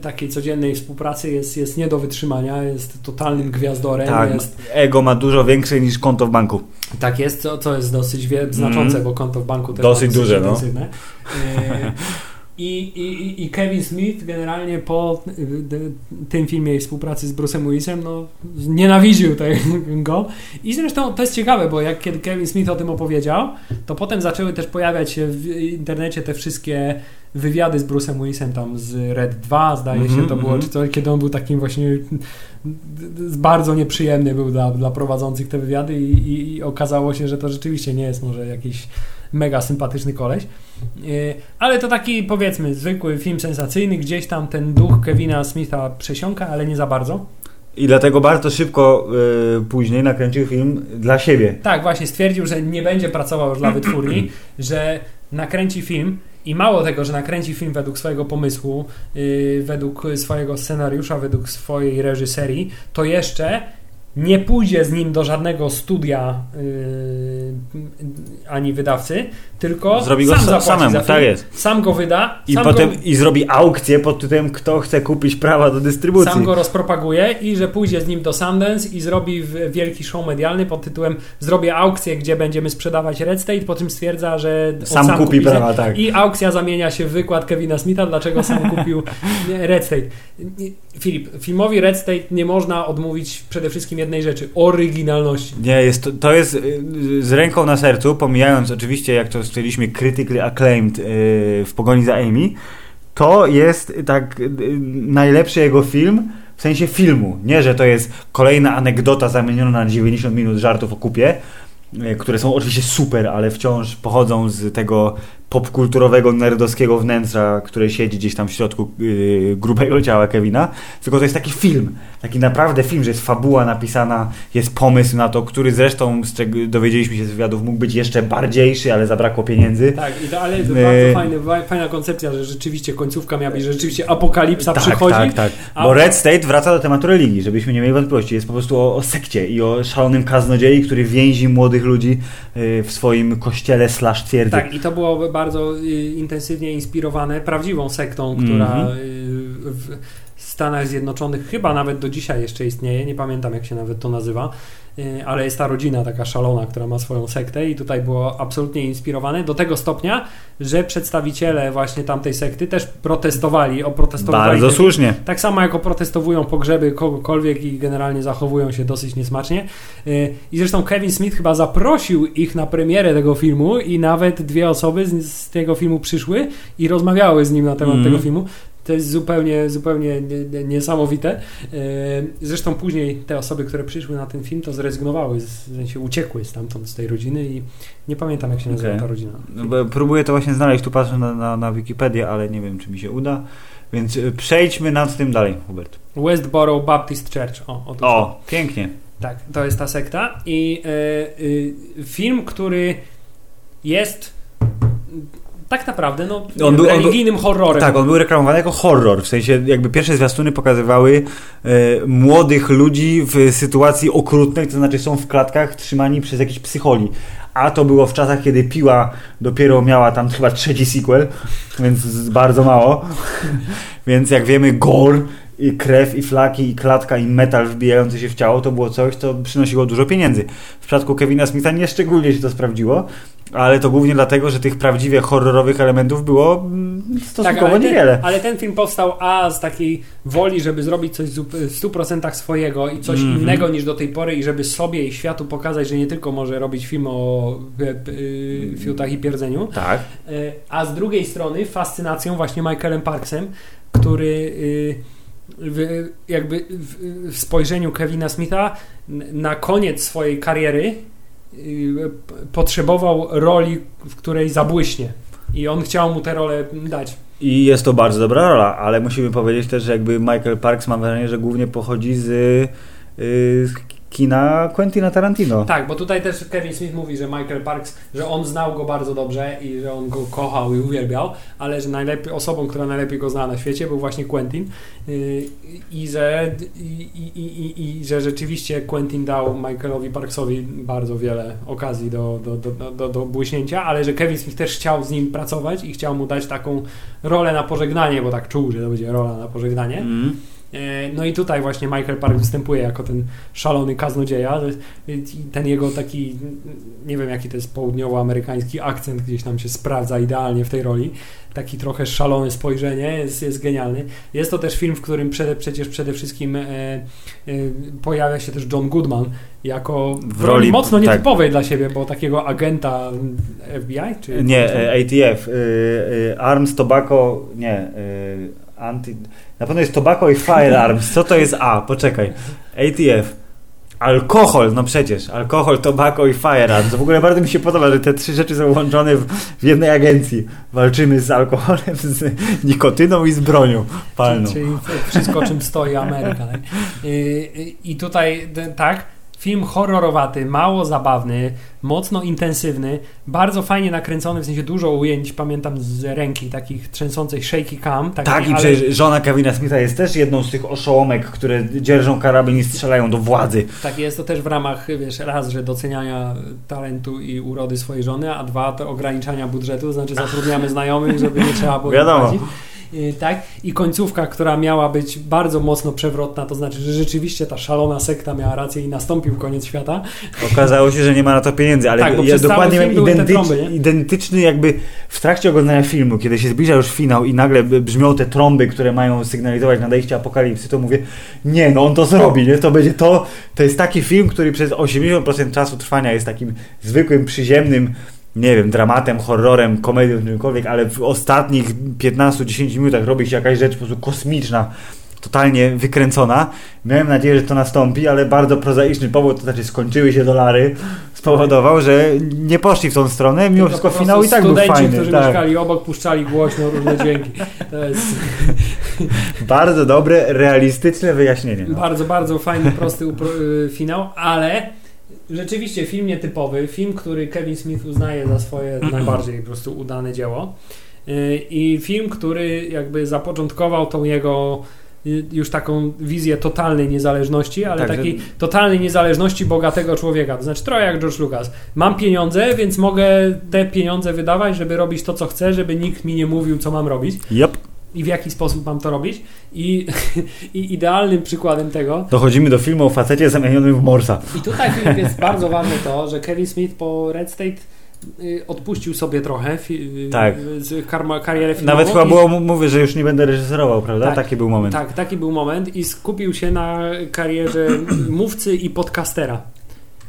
takiej codziennej współpracy jest, jest nie do wytrzymania, jest totalnym gwiazdorem. Tak, Jest, ego ma dużo większe niż konto w banku. tak jest, co, co jest dosyć znaczące, Mm. bo konto w banku też Dosyć ma duże, no. I, i, I Kevin Smith generalnie po y, y, tym filmie i współpracy z Bruce'em Willisem no, nienawidził tego. I zresztą to jest ciekawe, bo jak kiedy Kevin Smith o tym opowiedział, to potem zaczęły też pojawiać się w internecie te wszystkie wywiady z Bruce'em Willisem tam z Red 2 zdaje się Mhm, to było, mhm. czy to, kiedy on był takim właśnie bardzo nieprzyjemny był dla, dla prowadzących te wywiady i, i, i okazało się, że to rzeczywiście nie jest może jakiś mega sympatyczny koleś. Yy, Ale to taki powiedzmy zwykły film sensacyjny, gdzieś tam ten duch Kevina Smitha przesiąka, ale nie za bardzo. I dlatego bardzo szybko y, później nakręcił film dla siebie. Tak, właśnie stwierdził, że nie będzie pracował już dla wytwórni, że nakręci film i mało tego, że nakręci film według swojego pomysłu, yy, według swojego scenariusza, według swojej reżyserii, to jeszcze nie pójdzie z nim do żadnego studia yy, ani wydawcy, tylko Zrobi go sam sa- zapłaci samemu, za film, tak jest. sam go wyda, I sam potem go i zrobi aukcję pod tytułem kto chce kupić prawa do dystrybucji. sam go rozpropaguje i że pójdzie z nim do Sundance i zrobi wielki show medialny pod tytułem zrobię aukcję, gdzie będziemy sprzedawać Red State, po czym stwierdza, że on Sam kupi prawa, tak. I aukcja zamienia się w wykład Kevina Smitha, dlaczego sam kupił Red State. Filip, filmowi Red State nie można odmówić przede wszystkim jednej rzeczy, oryginalności. Nie, jest to, to jest y, z ręką na sercu, pomijając oczywiście, jak to stwierdziliśmy, critically acclaimed y, w pogoni za Amy, to jest tak y, najlepszy jego film w sensie filmu. Nie, że to jest kolejna anegdota zamieniona na 90 minut żartów o kupie, y, które są oczywiście super, ale wciąż pochodzą z tego popkulturowego, nerdowskiego wnętrza, które siedzi gdzieś tam w środku y, grubego ciała Kevina, tylko to jest taki film, taki naprawdę film, że jest fabuła napisana, jest pomysł na to, który zresztą, z czego dowiedzieliśmy się z wywiadów, mógł być jeszcze bardziejszy, ale zabrakło pieniędzy. Tak, i to, ale to My- bardzo fajny, wa- fajna koncepcja, że rzeczywiście końcówka miała być, że rzeczywiście apokalipsa tak, przychodzi. tak, tak. a- Bo Red State wraca do tematu religii, żebyśmy nie mieli wątpliwości. Jest po prostu o, o sekcie i o szalonym kaznodziei, który więzi młodych ludzi y, w swoim kościele slash twierdzy. Tak, i to było bardzo y, intensywnie inspirowane prawdziwą sektą, która Mhm. y, w Stanach Zjednoczonych chyba nawet do dzisiaj jeszcze istnieje, nie pamiętam jak się nawet to nazywa, y, ale jest ta rodzina taka szalona, która ma swoją sektę i tutaj było absolutnie inspirowane do tego stopnia, że przedstawiciele właśnie tamtej sekty też protestowali, oprotestowali Bardzo ten słusznie. Tak samo jak oprotestowują pogrzeby kogokolwiek i generalnie zachowują się dosyć niesmacznie. Yy, I zresztą Kevin Smith chyba zaprosił ich na premierę tego filmu i nawet dwie osoby z, z tego filmu przyszły i rozmawiały z nim na temat Mhm. tego filmu. To jest zupełnie, zupełnie nie, nie, niesamowite. Yy, Zresztą później te osoby, które przyszły na ten film, to zrezygnowały, w sensie uciekły stamtąd z tej rodziny i nie pamiętam jak się nazywa Okej. ta rodzina. No, próbuję to właśnie znaleźć, tu patrzę na, na, na Wikipedię, ale nie wiem, czy mi się uda. Więc y, przejdźmy nad tym dalej, Hubert. Westboro Baptist Church. O, to. O, pięknie. Tak, to jest ta sekta. I e, y, film, który jest tak naprawdę no, On wiem, był- on był- religijnym horrorem. Tak, on był reklamowany jako horror, w sensie jakby pierwsze zwiastuny pokazywały e, młodych ludzi w sytuacji okrutnej, to znaczy są w klatkach trzymani przez jakichś psycholi. A to było w czasach, kiedy Piła dopiero miała tam chyba trzeci sequel, więc bardzo mało. więc jak wiemy, gore i krew, i flaki, i klatka, i metal wbijający się w ciało, to było coś, co przynosiło dużo pieniędzy. W przypadku Kevina Smitha nie szczególnie się to sprawdziło, ale to głównie dlatego, że tych prawdziwie horrorowych elementów było mm, stosunkowo Tak, ale ten, niewiele. ale ten film powstał a z takiej woli, żeby zrobić coś w 100% swojego i coś Mhm. innego niż do tej pory i żeby sobie i światu pokazać, że nie tylko może robić film o e, e, fiutach i pierdzeniu, Tak. E, A z drugiej strony fascynacją właśnie Michaelem Parksem, który y, w, jakby w, w spojrzeniu Kevina Smitha na koniec swojej kariery potrzebował roli, w której zabłyśnie. I on chciał mu tę rolę dać. I jest to bardzo dobra rola, ale musimy powiedzieć też, że jakby Michael Parks mam wrażenie, że głównie pochodzi z, y, z kina Quentina Tarantino. Tak, bo tutaj też Kevin Smith mówi, że Michael Parks, że on znał go bardzo dobrze i że on go kochał i uwielbiał, ale że najlepiej, osobą, która najlepiej go zna na świecie był właśnie Quentin yy, i że, i, i, i, i że rzeczywiście Quentin dał Michaelowi Parksowi bardzo wiele okazji do, do, do, do, do, do błyśnięcia, ale że Kevin Smith też chciał z nim pracować i chciał mu dać taką rolę na pożegnanie, bo tak czuł, że to będzie rola na pożegnanie. Mm. E, No i tutaj właśnie Michael Park występuje jako ten szalony kaznodzieja. Ten jego taki, nie wiem jaki to jest południowoamerykański akcent, gdzieś tam się sprawdza idealnie w tej roli. Taki trochę szalone spojrzenie, jest, jest genialny. Jest to też film, w którym przede, przecież przede wszystkim e, e, pojawia się też John Goodman jako w, roli, roli- mocno tak. nietypowej dla siebie, bo takiego agenta FBI? Czy Nie, ATF. Y, y, Arms, Tobacco, nie. Y, anti... Na pewno jest Tobacco i Firearms. Co to jest A? Poczekaj. ATF. Alkohol, no przecież. Alkohol, tobacco i firearms. W ogóle bardzo mi się podoba, że te trzy rzeczy są łączone w, w jednej agencji. Walczymy z alkoholem, z nikotyną i z bronią palną. Czyli wszystko, czym stoi Ameryka. Tak? I, I tutaj tak. Film horrorowaty, mało zabawny, mocno intensywny, bardzo fajnie nakręcony, w sensie dużo ujęć, pamiętam z ręki, takich trzęsących shaky cam. Takich, Tak, i ale- przecież żona Kevina Smitha jest też jedną z tych oszołomek, które dzierżą karabin i strzelają do władzy. Tak, jest to też w ramach, wiesz, raz, że doceniania talentu i urody swojej żony, a dwa, to ograniczania budżetu, to znaczy zatrudniamy znajomych, żeby nie trzeba było Wiadomo. Y, Tak, i końcówka, która miała być bardzo mocno przewrotna, to znaczy, że rzeczywiście ta szalona sekta miała rację i nastąpił koniec świata. Okazało się, że nie ma na to pieniędzy, ale Tak, ja dokładnie miałem identycz, trąby, identyczny jakby w trakcie oglądania filmu, kiedy się zbliża już finał i nagle brzmią te trąby, które mają sygnalizować nadejście apokalipsy, to mówię, nie, no on to zrobi, nie? To będzie to, to jest taki film, który przez 80% czasu trwania jest takim zwykłym, przyziemnym nie wiem, dramatem, horrorem, komedią, czymkolwiek, ale w ostatnich 15-10 minutach robi się jakaś rzecz po prostu kosmiczna, totalnie wykręcona. Miałem nadzieję, że to nastąpi, ale bardzo prozaiczny powód, to znaczy skończyły się dolary, spowodował, że nie poszli w tą stronę, mimo wszystko finał i tak był studenci, fajny. którzy Tak. mieszkali obok, puszczali głośno różne dźwięki. To jest Bardzo dobre, realistyczne wyjaśnienie. No. bardzo, bardzo fajny, prosty y, finał, ale rzeczywiście film nietypowy, film, który Kevin Smith uznaje za swoje najbardziej po prostu udane dzieło Y, i film, który jakby zapoczątkował tą jego y, już taką wizję totalnej niezależności, ale Tak, że- takiej totalnej niezależności bogatego człowieka. To znaczy trochę jak George Lucas. Mam pieniądze, więc mogę te pieniądze wydawać, żeby robić to, co chcę, żeby nikt mi nie mówił, co mam robić Yep. I w jaki sposób mam to robić. I, i idealnym przykładem tego Dochodzimy do filmu o facecie zamienionym w Morsa. i tutaj Filip, jest bardzo ważne to, że Kevin Smith po Red State y, odpuścił sobie trochę y, Tak. z karma, karierę filmową. Nawet chyba było, mówię, że już nie będę reżyserował, prawda? Tak. Taki był moment. Tak, taki był moment i skupił się na karierze mówcy i podcastera.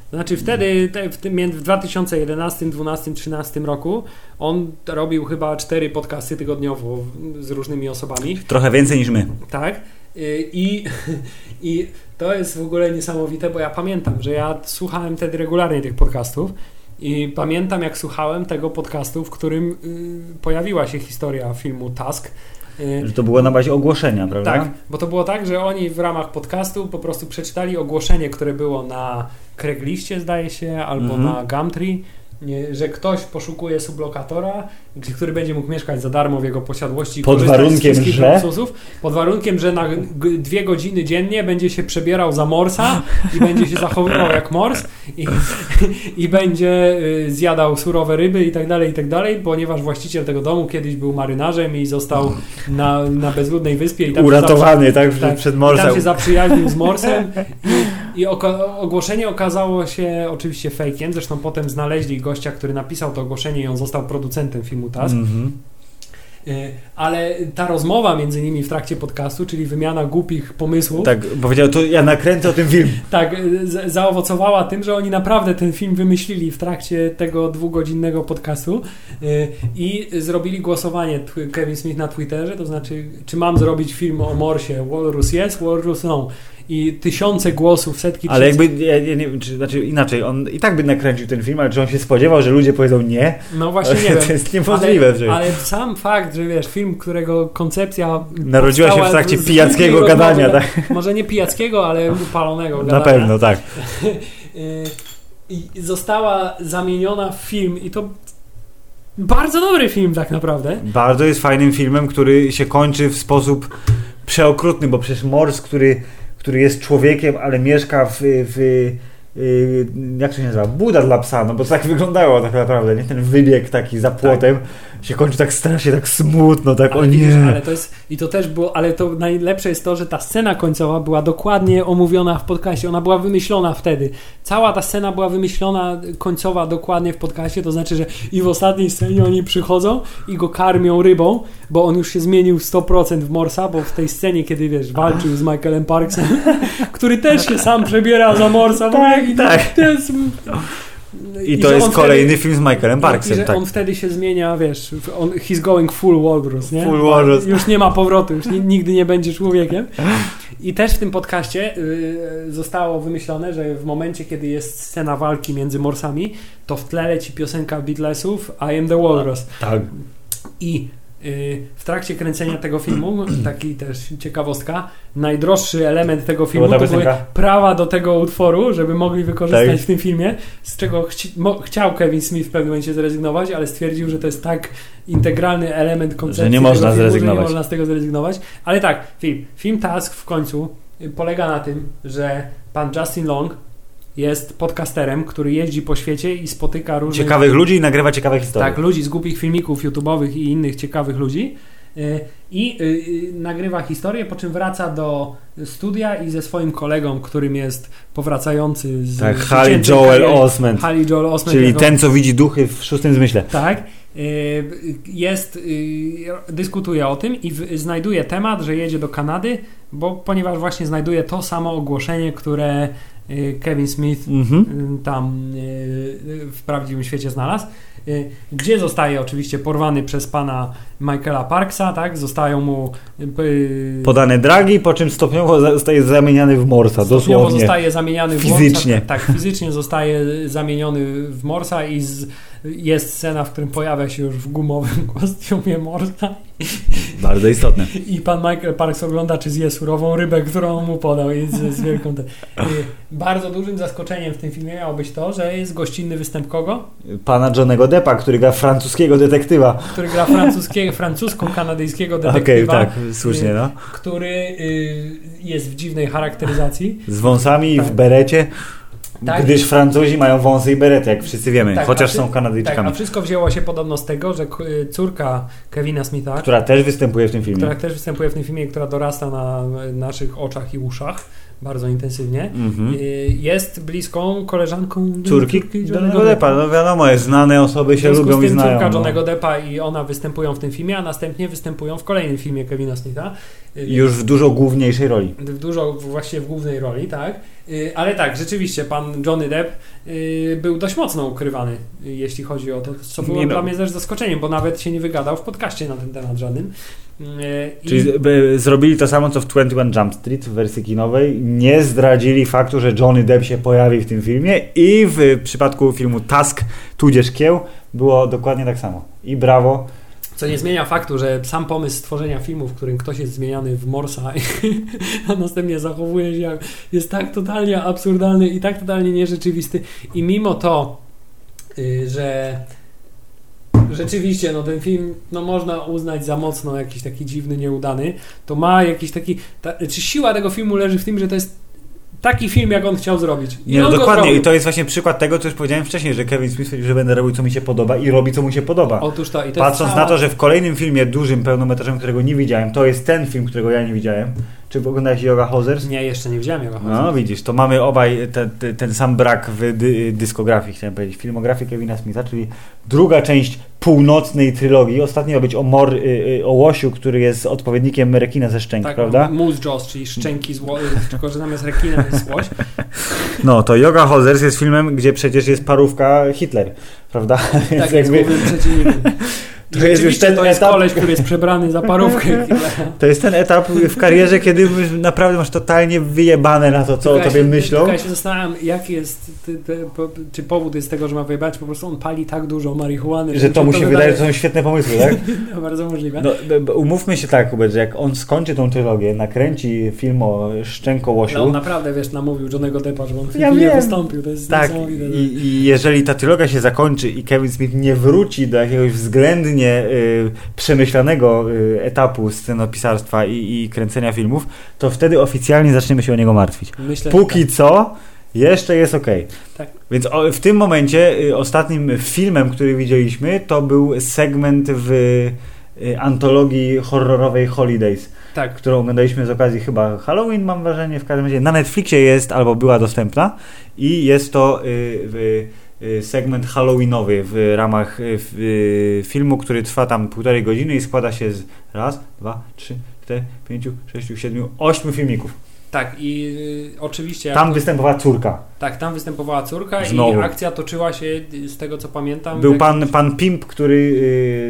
Znaczy wtedy, te, w, tym, w 2011, 2012, 2013 roku on robił chyba cztery podcasty tygodniowo z różnymi osobami. Trochę więcej niż my. Tak. Y, I, I to jest w ogóle niesamowite, bo ja pamiętam, że ja słuchałem wtedy regularnie tych podcastów i pamiętam, jak słuchałem tego podcastu, w którym y, pojawiła się historia filmu Task. Y, Że to było na bazie ogłoszenia, prawda? tak, bo to było tak, że oni w ramach podcastu po prostu przeczytali ogłoszenie, które było na Craigliście, zdaje się, albo Mhm. na Gumtree, nie, że ktoś poszukuje sublokatora, który będzie mógł mieszkać za darmo w jego posiadłości. i Pod warunkiem, że? luksusów, Pod warunkiem, że na dwie godziny dziennie będzie się przebierał za morsa i będzie się zachowywał jak mors i, i będzie y, zjadał surowe ryby i tak dalej, i tak dalej, ponieważ właściciel tego domu kiedyś był marynarzem i został na, na bezludnej wyspie i tam się Uratowany, tak? tak, Przed i Morsem. tam się zaprzyjaźnił z Morsem i, i ogłoszenie okazało się oczywiście fejkiem, zresztą potem znaleźli gościa, który napisał to ogłoszenie i on został producentem filmu Task. Mhm. Y, Ale ta rozmowa między nimi w trakcie podcastu, czyli wymiana głupich pomysłów, tak, Tak, powiedział, to ja nakręcę o tym film. y, z- zaowocowała tym, że oni naprawdę ten film wymyślili w trakcie tego dwugodzinnego podcastu y, i zrobili głosowanie Kevin Smith na Twitterze, to znaczy, czy mam zrobić film o Morsie, Walrus yes, Walrus no. I tysiące głosów, setki Ale tysięcy- jakby, ja, ja nie wiem, czy, znaczy inaczej, on i tak by nakręcił ten film, ale czy on się spodziewał, że ludzie powiedzą nie? No właśnie nie wiem. to jest niemożliwe. Ale, że ale sam fakt, że wiesz, film, którego koncepcja Narodziła się w trakcie pijackiego gadania, tak? Może nie pijackiego, ale upalonego Na gadania. pewno, tak. Y, I została zamieniona w film i to bardzo dobry film tak naprawdę. Bardzo jest fajnym filmem, który się kończy w sposób przeokrutny, bo przecież Mors, który, który jest człowiekiem, ale mieszka w, w jak to się nazywa? Buda dla psa, no bo to tak wyglądało tak naprawdę, nie? Ten wybieg taki za płotem się kończy tak strasznie, tak smutno, tak Ale o nie. ale to jest, i to też było, ale to najlepsze jest to, że ta scena końcowa była dokładnie omówiona w podcaście, ona była wymyślona wtedy. Cała ta scena była wymyślona końcowa dokładnie w podcaście, to znaczy, że i w ostatniej scenie oni przychodzą i go karmią rybą, bo on już się zmienił 100% w Morsa, bo w tej scenie, kiedy wiesz, walczył z Michaelem Parksem, który też się sam przebiera za Morsa, Tak, i tak. To jest, I to że jest kolejny wtedy, film z Michaelem i Parksem, że tak. on wtedy się zmienia, wiesz, on, he's going full walrus, nie? Full walrus. Już nie ma powrotu, już ni- nigdy nie będzie człowiekiem. I też w tym podcaście y, zostało wymyślone, że w momencie, kiedy jest scena walki między morsami, to w tle leci piosenka Beatlesów I am the walrus. Tak. I w trakcie kręcenia tego filmu, taki też ciekawostka, najdroższy element tego filmu to były prawa do tego utworu, żeby mogli wykorzystać Tak. w tym filmie, z czego chci, chciał Kevin Smith w pewnym momencie zrezygnować, ale stwierdził, że to jest tak integralny element koncepcji Że nie można filmu, że zrezygnować. nie można z tego zrezygnować. Ale tak, film, film Task w końcu y, polega na tym, że pan Justin Long jest podcasterem, który jeździ po świecie i spotyka różnych Ciekawych ludzi i nagrywa ciekawe historie. tak, ludzi z głupich filmików YouTube'owych i innych ciekawych ludzi. y, I y, y, nagrywa historię, po czym wraca do studia i ze swoim kolegą, którym jest powracający z Tak, Harry Joel Osment. Harry Joel Osment. Czyli jako- ten, co widzi duchy w szóstym zmyśle. Tak. Jest, dyskutuje o tym i znajduje temat, że jedzie do Kanady, bo ponieważ właśnie znajduje to samo ogłoszenie, które Kevin Smith Mhm. y, tam y, w prawdziwym świecie znalazł. Y, Gdzie zostaje oczywiście porwany przez pana Michaela Parksa, tak? Zostają mu y, Podane dragi, po czym stopniowo zostaje zamieniany w Morsa, stopniowo dosłownie. zostaje zamieniany w Fizycznie. Morsa. Tak, tak, fizycznie zostaje zamieniony w Morsa i z, jest scena, w którym pojawia się już w gumowym kostiumie Morsa Bardzo istotne. i pan Michael Parks ogląda, czy zje surową rybę, którą mu podał i z, z wielką... Te... Y, Bardzo dużym zaskoczeniem w tym filmie miało być to, że jest gościnny występ kogo? Pana Johnego Deppa, który gra francuskiego detektywa. który gra francuskiego, francusko-kanadyjskiego Okej, detektywa, tak, słusznie, no. który y, jest w dziwnej charakteryzacji. Z wąsami i w Tak. berecie. Tak. Gdyż Francuzi mają wąsy i berety, jak wszyscy wiemy, Tak, chociaż ty- są Tak, Kanadyjczykami. a wszystko wzięło się podobno z tego, że y, córka Kevina Smitha, która, Która też występuje w tym filmie. też występuje w tym filmie, która dorasta na naszych oczach i uszach bardzo intensywnie, Mhm. y, jest bliską koleżanką Córki Johnego Deppa, no wiadomo, jest znane osoby się lubią i znają. córka no. Johnego Deppa i ona występują w tym filmie, a następnie występują w kolejnym filmie Kevina Smitha. Y, Już w dużo główniejszej roli. w dużo właśnie w głównej roli, tak. Y, Ale tak, rzeczywiście pan Johnny Depp y, był dość mocno ukrywany, jeśli chodzi o to, co było Nie no. dla mnie też zaskoczeniem, bo nawet się nie wygadał w podcaście na ten temat żadnym. Y, i- Czyli zrobili to samo co w 21 Jump Street w wersji kinowej. Nie zdradzili faktu, że Johnny Depp się pojawi w tym filmie i w przypadku filmu Task tudzież Kieł było dokładnie tak samo. I brawo. Co nie zmienia faktu, że sam pomysł stworzenia filmu, w którym ktoś jest zmieniany w Morsa, a następnie zachowuje się jak jest tak totalnie absurdalny i tak totalnie nierzeczywisty. I mimo to, y, że rzeczywiście no, ten film no, można uznać za mocno jakiś taki dziwny, nieudany, to ma jakiś taki. Ta, czy siła tego filmu leży w tym, że to jest taki film, jak on chciał zrobić. I Nie, no dokładnie. I to jest właśnie przykład tego, co już powiedziałem wcześniej, że Kevin Smith powiedział, że będę robił co mi się podoba i robi co mu się podoba. Otóż to. I to Patrząc jest na cała... to, że w kolejnym filmie dużym, pełnometrażowym, którego nie widziałem, to jest ten film, którego ja nie widziałem. Czy oglądałeś Yoga Hosers? Nie, jeszcze nie widziałem jego No widzisz, to mamy obaj te, te, ten sam brak w dy, dyskografii, chciałem powiedzieć, filmografii Kevina Smitha, czyli druga część północnej trylogii. Ostatnio ma być o, mor, y, y, o Łosiu, który jest odpowiednikiem rekina ze szczęk, Tak, prawda? Moose Jaws, czyli szczęki z ło- tylko że zamiast rekina jest łoś. No, to Yoga Hosers jest filmem, gdzie przecież jest parówka Hitler, prawda? Tak, jest jakby przeciwnikiem. To jest już ten to jest etap- koleś, który jest przebrany za parówkę. to jest ten etap w karierze, kiedy naprawdę masz totalnie wyjebane na to, co o Tylko ja tobie się, myślą. Ja się zastanawiam, jaki jest, ty, ty, po, czy powód jest tego, że ma wyjebać, po prostu on pali tak dużo marihuany. Że to mu się wydaje, że to są świetne pomysły, tak? to bardzo możliwe. No, umówmy się tak, Hubert, że jak on skończy tą trylogię, nakręci film o Szczękołosiu, No, on naprawdę, wiesz, namówił Johnego Deppa, żeby on w Ja filmie wystąpił. To jest tak, i, i jeżeli ta trylogia się zakończy i Kevin Smith nie wróci do jakiegoś względnie y, przemyślanego y, etapu scenopisarstwa i, i kręcenia filmów, to wtedy oficjalnie zaczniemy się o niego martwić. Myślę, Póki że co, jeszcze jest ok. Tak. Więc o, w tym momencie y, ostatnim filmem, który widzieliśmy, to był segment w y, antologii horrorowej Holidays, tak. którą oglądaliśmy z okazji chyba Halloween, mam wrażenie, w każdym razie na Netflixie jest albo była dostępna i jest to y, y, segment Halloweenowy w ramach y, y, filmu, który trwa tam półtorej godziny i składa się z raz, dwa, trzy, cztery, pięciu, sześciu, siedmiu, ośmiu filmików. Tak, i y, oczywiście... Tam to- występowała córka. Tak, tam występowała córka Znowu. i akcja toczyła się, y, z tego co pamiętam... Był pan, pan Pimp, który...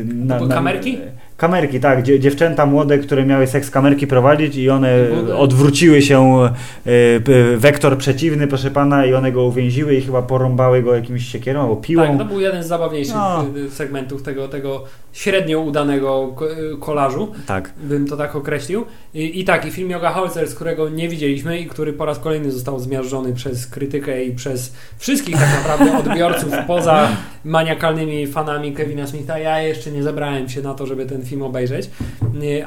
Yy, na, były kamerki? Kamerki, tak. Dzie, dziewczęta młode, które miały seks kamerki prowadzić i one odwróciły się p- wektor przeciwny, proszę pana, i one go uwięziły i chyba porąbały go jakimś siekierą albo piłą. Tak, to był jeden z zabawniejszych No. y, segmentów tego, tego średnio udanego y, kolażu, tak. bym to tak określił. I, i tak, i film Yoga Holzer, z którego nie widzieliśmy i który po raz kolejny został zmiażdżony przez krytykę i przez wszystkich tak naprawdę odbiorców poza maniakalnymi fanami Kevina Smitha. Ja jeszcze nie zebrałem się na to, żeby ten film obejrzeć,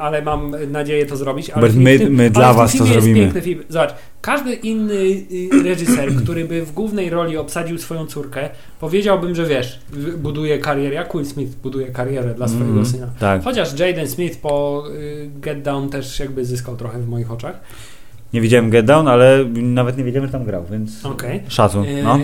ale mam nadzieję to zrobić. Ale my- tym- my dla was to zrobimy. piękny film. Zobacz, każdy inny y, reżyser, który by w głównej roli obsadził swoją córkę, powiedziałbym, że wiesz, buduje karierę, jak Will Smith buduje karierę dla swojego Mhm, syna. Tak. Chociaż Jaden Smith po y, Get Down też jakby zyskał trochę w moich oczach. Nie widziałem Get Down, ale nawet nie wiedziałem, że tam grał, więc Okej. szacun. Y, No.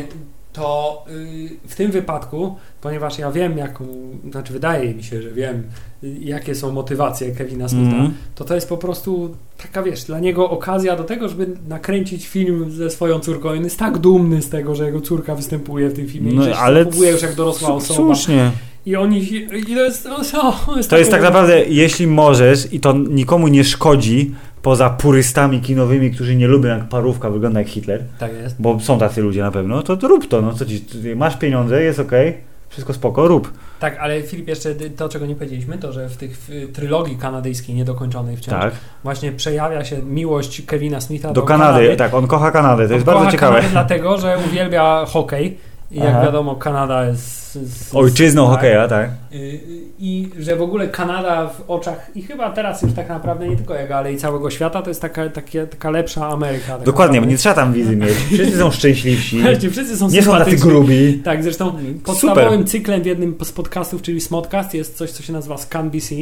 To y, w tym wypadku, ponieważ ja wiem, jaką, znaczy wydaje mi się, że wiem, y, jakie są motywacje Kevina Smitha, Mhm. to to jest po prostu taka, wiesz, dla niego okazja do tego, żeby nakręcić film ze swoją córką. On jest tak dumny z tego, że jego córka występuje w tym filmie No, i że się ale zachowuje już jak dorosła osoba. Słusznie. I oni, i to jest, o, o, To jest tak naprawdę, jeśli możesz i to nikomu nie szkodzi, poza purystami kinowymi, którzy nie lubią jak parówka wygląda jak Hitler, Tak jest. bo są tacy ludzie na pewno, to, to rób to. No co ci, masz pieniądze, jest okej, wszystko spoko, rób. Tak, ale Filip, jeszcze to, czego nie powiedzieliśmy, to, że w tych w trylogii kanadyjskiej niedokończonej wciąż Tak. właśnie przejawia się miłość Kevina Smitha Do Kanady, tak, on kocha Kanadę, to jest On bardzo kocha ciekawe. Kanadę dlatego, że uwielbia hokej. I jak Aha. wiadomo, Kanada jest... jest Ojczyzną tak. hokeja, tak. Y, I że w ogóle Kanada w oczach, i chyba teraz już tak naprawdę nie tylko jego, ale i całego świata, to jest taka, takie, taka lepsza Ameryka. Tak Dokładnie, bo nie trzeba tam wizy mieć. Wszyscy są szczęśliwsi, wszyscy są nie są tacy grubi. Tak, zresztą podstawowym cyklem w jednym z podcastów, czyli Smodcast, jest coś, co się nazywa ScanBC,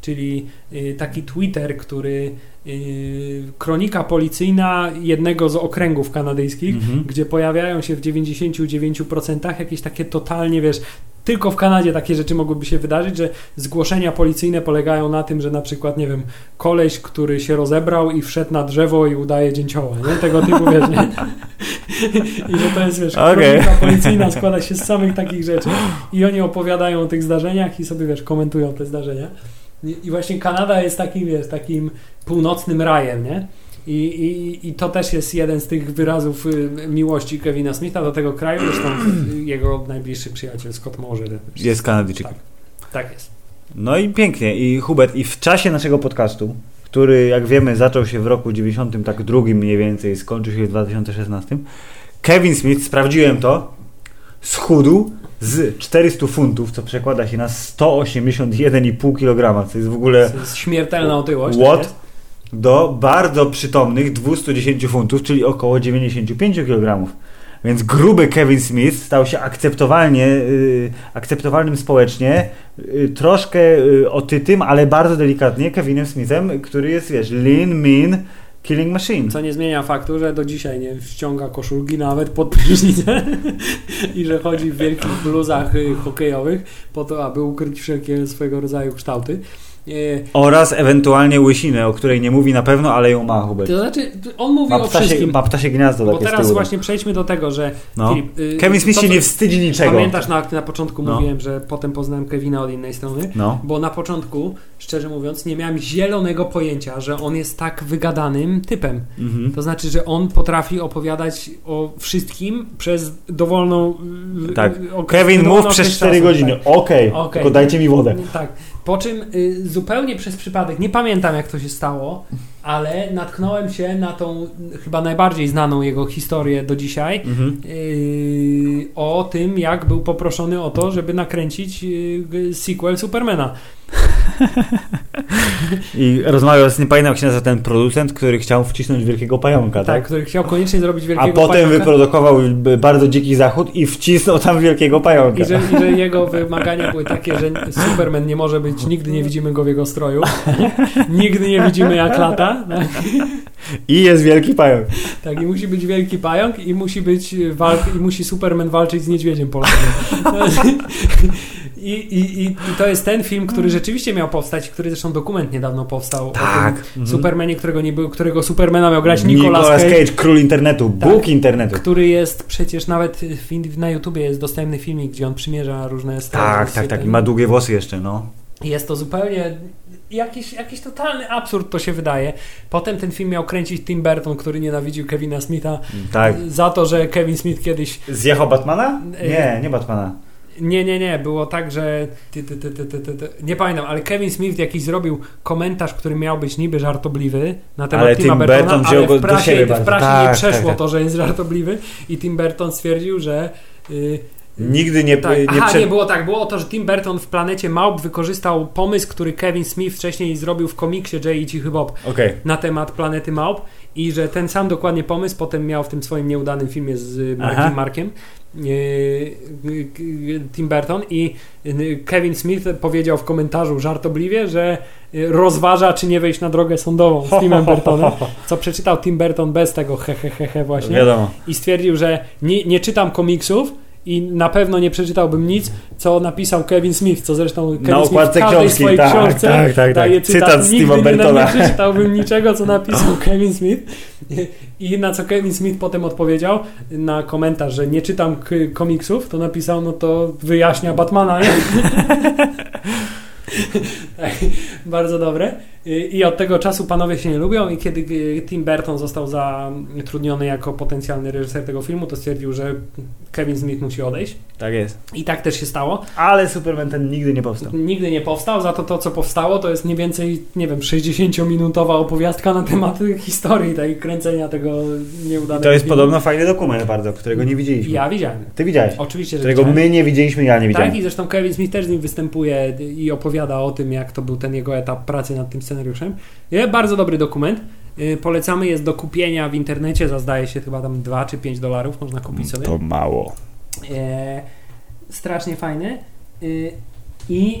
czyli y, taki Twitter, który y, kronika policyjna jednego z okręgów kanadyjskich, Mhm. gdzie pojawiają się w 99% jakieś takie totalnie, wiesz, tylko w Kanadzie takie rzeczy mogłyby się wydarzyć, że zgłoszenia policyjne polegają na tym, że na przykład, nie wiem, koleś, który się rozebrał i wszedł na drzewo i udaje dzięcioła, nie? Tego typu, wiesz, nie? I że to jest, wiesz, kronika policyjna składa się z samych takich rzeczy i oni opowiadają o tych zdarzeniach i sobie, wiesz, komentują te zdarzenia. I, właśnie Kanada jest takim, wiesz, takim północnym rajem, nie? I, i, I to też jest jeden z tych wyrazów y, miłości Kevina Smitha do tego kraju. Zresztą jego najbliższy przyjaciel Scott też- Jest Kanadyjczyk. Tak. Tak jest. No i pięknie. I Hubert, i w czasie naszego podcastu, który jak wiemy zaczął się w roku 90, tak drugim mniej więcej, skończył się w 2016, Kevin Smith, sprawdziłem to, schudł z 400 funtów, co przekłada się na 181,5 kg, co jest w ogóle To jest śmiertelna otyłość. What? tak do bardzo przytomnych 210 funtów, czyli około 95 kg. Więc gruby Kevin Smith stał się akceptowalnie, y, akceptowalnym społecznie, y, troszkę y, otytym, ale bardzo delikatnie Kevinem Smithem, który jest, wiesz, lean, mean, killing machine. Co nie zmienia faktu, że do dzisiaj nie ściąga koszulki nawet pod prysznicę i że chodzi w wielkich bluzach y, hokejowych po to, aby ukryć wszelkie swego rodzaju kształty. Y, Oraz ewentualnie łysinę, o której nie mówi na pewno, ale ją ma Hubert. To znaczy, on mówi Ma o ptasie, wszystkim. ma ptasie gniazdo Bo teraz właśnie przejdźmy do tego, że no. Filip, y, Kevin Smith to, się nie wstydzi niczego. Pamiętasz, na, na początku No. mówiłem, że potem poznałem Kevina od innej strony, No. bo na początku, szczerze mówiąc, nie miałem zielonego pojęcia, że on jest tak wygadanym typem. Mhm. To znaczy, że on potrafi opowiadać o wszystkim przez dowolną. y, Tak. y, Kevin, mów przez 4 czasu, godziny. Tak. Okej, Okej. tylko dajcie mi wodę. Tak. Po czym y, zupełnie przez przypadek, nie pamiętam jak to się stało, ale natknąłem się na tą y, chyba najbardziej znaną jego historię do dzisiaj. Mhm. Yy, o tym, jak był poproszony o to, żeby nakręcić yy, sequel Supermana. I rozmawiał z, nie pamiętam jak się nazywa ten producent, który chciał wcisnąć wielkiego pająka, Tak, tak? który chciał koniecznie zrobić A wielkiego potem pająka. wyprodukował b- bardzo dziki zachód i wcisnął tam wielkiego pająka. I że, I że jego wymagania były takie, że Superman nie może być, nigdy nie widzimy go w jego stroju, nigdy nie widzimy jak lata, tak? I jest wielki pająk. tak, i musi być wielki pająk i musi być walk, i musi Superman walczyć z niedźwiedziem jest- I, i, i, to jest ten film, który rzeczywiście miał powstać, który zresztą dokument niedawno powstał. Tak. O tym Mhm. Supermanie, którego nie było, którego Supermana miał grać Nicolas, Nicolas Cage, Cage, król internetu, Tak. Bóg internetu. który jest przecież nawet w, na YouTubie jest dostępny filmik, gdzie on przymierza różne strony. Tak, tak, tak. I ma długie włosy jeszcze, no. Jest to zupełnie jakiś, jakiś totalny absurd to się wydaje. Potem ten film miał kręcić Tim Burton, który nienawidził Kevina Smitha Tak. za to, że Kevin Smith kiedyś Zjechał Batmana? Y- Nie, nie Batmana. Nie, nie, nie. Było tak, że. Ty, ty, ty, ty, ty, ty, ty. Nie pamiętam, ale Kevin Smith jakiś zrobił komentarz, który miał być niby żartobliwy na temat Ale Tima Tim Burtona, Burton wziął ale go w do prasie, siebie w prasie Tak, nie tak, przeszło tak. to, że jest żartobliwy i Tim Burton stwierdził, że. y, Nigdy nie, tak. nie, Aha, prze... nie było tak. Było to, że Tim Burton w Planecie Małp wykorzystał pomysł, który Kevin Smith wcześniej zrobił w komiksie Jay i Cichy Bob Okej. na temat Planety Małp i że ten sam dokładnie pomysł potem miał w tym swoim nieudanym filmie z. Markiem Markiem Tim Burton i Kevin Smith powiedział w komentarzu żartobliwie, że yy, rozważa czy nie wejść na drogę sądową z Timem Burtonem, co przeczytał Tim Burton bez tego he he he he właśnie Wiadomo. i stwierdził, że nie, nie czytam komiksów i na pewno nie przeczytałbym nic, co napisał Kevin Smith, co zresztą Kevin Na Smith w każdej książki, swojej tak, książce tak, tak, daje tak. cytat, Cytat z nigdy Steve'a nie, nie przeczytałbym niczego, co napisał Kevin Smith i na co Kevin Smith potem odpowiedział na komentarz, że nie czytam komiksów, to napisał, no to wyjaśnia Batmana? Tak, Bardzo dobre. I od tego czasu panowie się nie lubią i kiedy y, Tim Burton został zatrudniony jako potencjalny reżyser tego filmu, to stwierdził, że Kevin Smith musi odejść. Tak jest. I tak też się stało. Ale Superman ten nigdy nie powstał. Nigdy nie powstał, za to to, co powstało, to jest mniej więcej, nie wiem, 60-minutowa opowiastka na temat historii tej kręcenia tego nieudanego To jest filmu. podobno fajny dokument bardzo, którego nie widzieliśmy. Ja widziałem. Ty widziałeś. Oczywiście, że Którego widziałem. my nie widzieliśmy, ja nie widziałem. Tak, i zresztą Kevin Smith też z nim występuje i opowiada o tym, jak to był ten jego etap pracy nad tym scenariuszem. Nie, bardzo dobry dokument. Yy, Polecamy, jest do kupienia w internecie, za zdaje się chyba tam 2 czy 5 dolarów można kupić sobie. To mało. E, strasznie fajny. I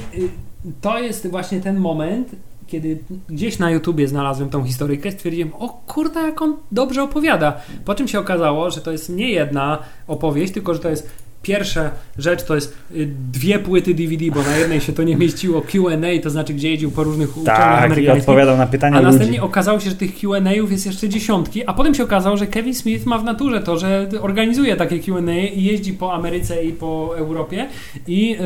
to jest właśnie ten moment, kiedy gdzieś na YouTubie znalazłem tą historyjkę, stwierdziłem, o kurde, jak on dobrze opowiada. Po czym się okazało, że to jest nie jedna opowieść, tylko że to jest Pierwsza rzecz to jest y, dwie płyty DVD, bo na jednej się to nie mieściło QA, to znaczy gdzie jeździł po różnych uczelniach Tak, i amerykańskich. odpowiadał na pytania A ludzi. następnie okazało się, że tych Q&A'ów jest jeszcze dziesiątki, a potem się okazało, że Kevin Smith ma w naturze to, że organizuje takie Q&A i jeździ po Ameryce i po Europie i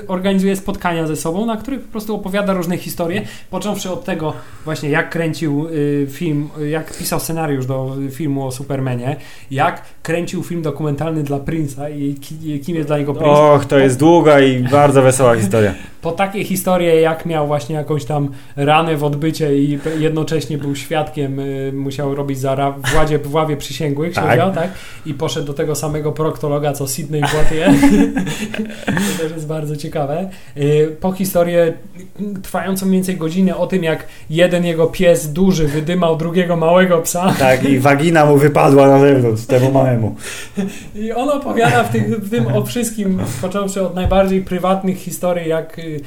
y, organizuje spotkania ze sobą, na których po prostu opowiada różne historie, począwszy od tego właśnie jak kręcił y, film, jak pisał scenariusz do filmu o Supermanie, jak kręcił film dokumentalny dla Prince'a i ki, kim jest dla niego Prince. Och, to jest długa i bardzo wesoła historia. Po takie historie, jak miał właśnie jakąś tam ranę w odbycie i jednocześnie był świadkiem, y, musiał robić za ra- w, ławie przysięgłych, Tak. siedział, tak? I poszedł do tego samego proktologa, co Sydney Poitier. to też jest bardzo ciekawe. Y, po historię y, trwającą mniej więcej godzinę o tym, jak jeden jego pies duży wydymał drugiego małego psa. Tak, i wagina mu wypadła na zewnątrz, temu małemu. I on opowiada w, tych, w tym o wszystkim, począwszy od najbardziej prywatnych historii, jak y,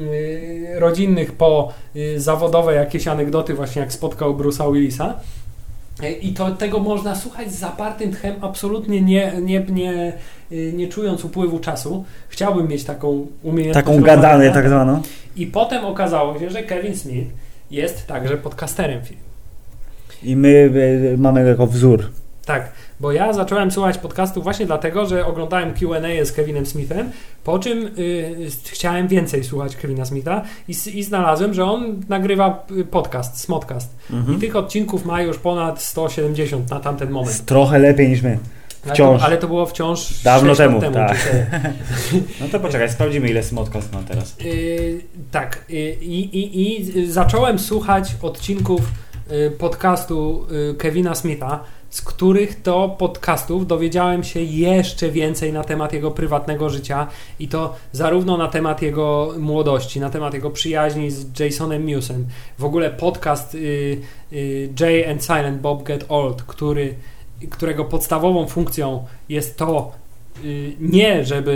y, rodzinnych, po y, zawodowe jakieś anegdoty, właśnie jak spotkał Bruce'a Willisa. Y, I to, tego można słuchać z zapartym tchem, absolutnie nie, nie, nie, nie czując upływu czasu. Chciałbym mieć taką umiejętność. Taką gadanę tak zwaną. I potem okazało się, że Kevin Smith jest także podcasterem filmu. I my y, mamy jako wzór. Tak, bo ja zacząłem słuchać podcastu właśnie dlatego, że oglądałem Q&A z Kevinem Smithem, po czym y, chciałem więcej słuchać Kevina Smitha i, i znalazłem, że on nagrywa y, podcast, Smodcast. Mhm. I tych odcinków ma już ponad 170 na tamten moment. Trochę lepiej niż my. Ale wciąż. To, ale to było wciąż Dawno 6 lat temu, tak. No to poczekaj, sprawdzimy ile Smodcast ma teraz. Y, tak, y, i, i, i zacząłem słuchać odcinków y, podcastu y, Kevina Smitha, z których to podcastów dowiedziałem się jeszcze więcej na temat jego prywatnego życia i to zarówno na temat jego młodości, na temat jego przyjaźni z Jasonem Musem. W ogóle podcast y, y, Jay and Silent Bob Get Old, który, którego podstawową funkcją jest to, y, nie żeby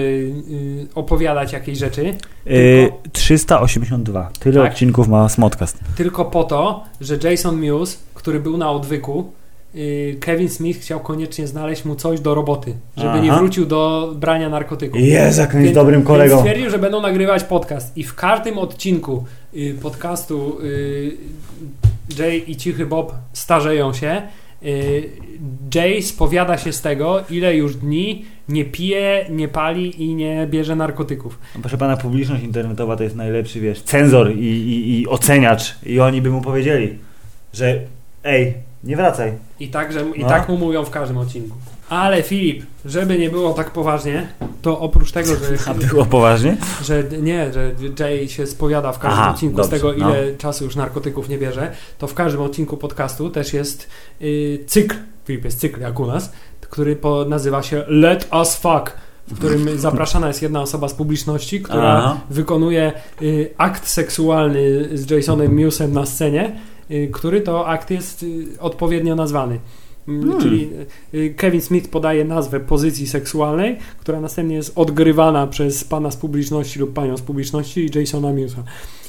y, opowiadać jakieś rzeczy, Y, Tylko- 382. Tyle Tak. odcinków ma Smodcast. tylko po to, że Jason Mewes, który był na odwyku, Kevin Smith chciał koniecznie znaleźć mu coś do roboty, żeby Aha. nie wrócił do brania narkotyków. Jest Więc- dobrym Więc kolegą. stwierdził, że będą nagrywać podcast i w każdym odcinku y, podcastu y, Jay i Cichy Bob starzeją się. Y, Jay spowiada się z tego, ile już dni nie pije, nie pali i nie bierze narkotyków. Proszę pana, publiczność internetowa to jest najlepszy, wiesz, cenzor i, i, i oceniacz. I oni by mu powiedzieli, że ej, nie wracaj. I tak, że, i No. tak mu mówią w każdym odcinku. Ale Filip, żeby nie było tak poważnie, to oprócz tego, że, A było poważnie? że nie, że Jay się spowiada w każdym Aha, odcinku dobrze, z tego, no. ile czasu już narkotyków nie bierze, to w każdym odcinku podcastu też jest y, cykl, Filip jest cykl jak u nas, który po, nazywa się Let Us Fuck, w którym zapraszana jest jedna osoba z publiczności, która Aha. wykonuje y, akt seksualny z Jasonem Musem na scenie, który to akt jest y, odpowiednio nazwany. Mm, Hmm. Czyli y, Kevin Smith podaje nazwę pozycji seksualnej, która następnie jest odgrywana przez pana z publiczności lub panią z publiczności i Jasona Musa.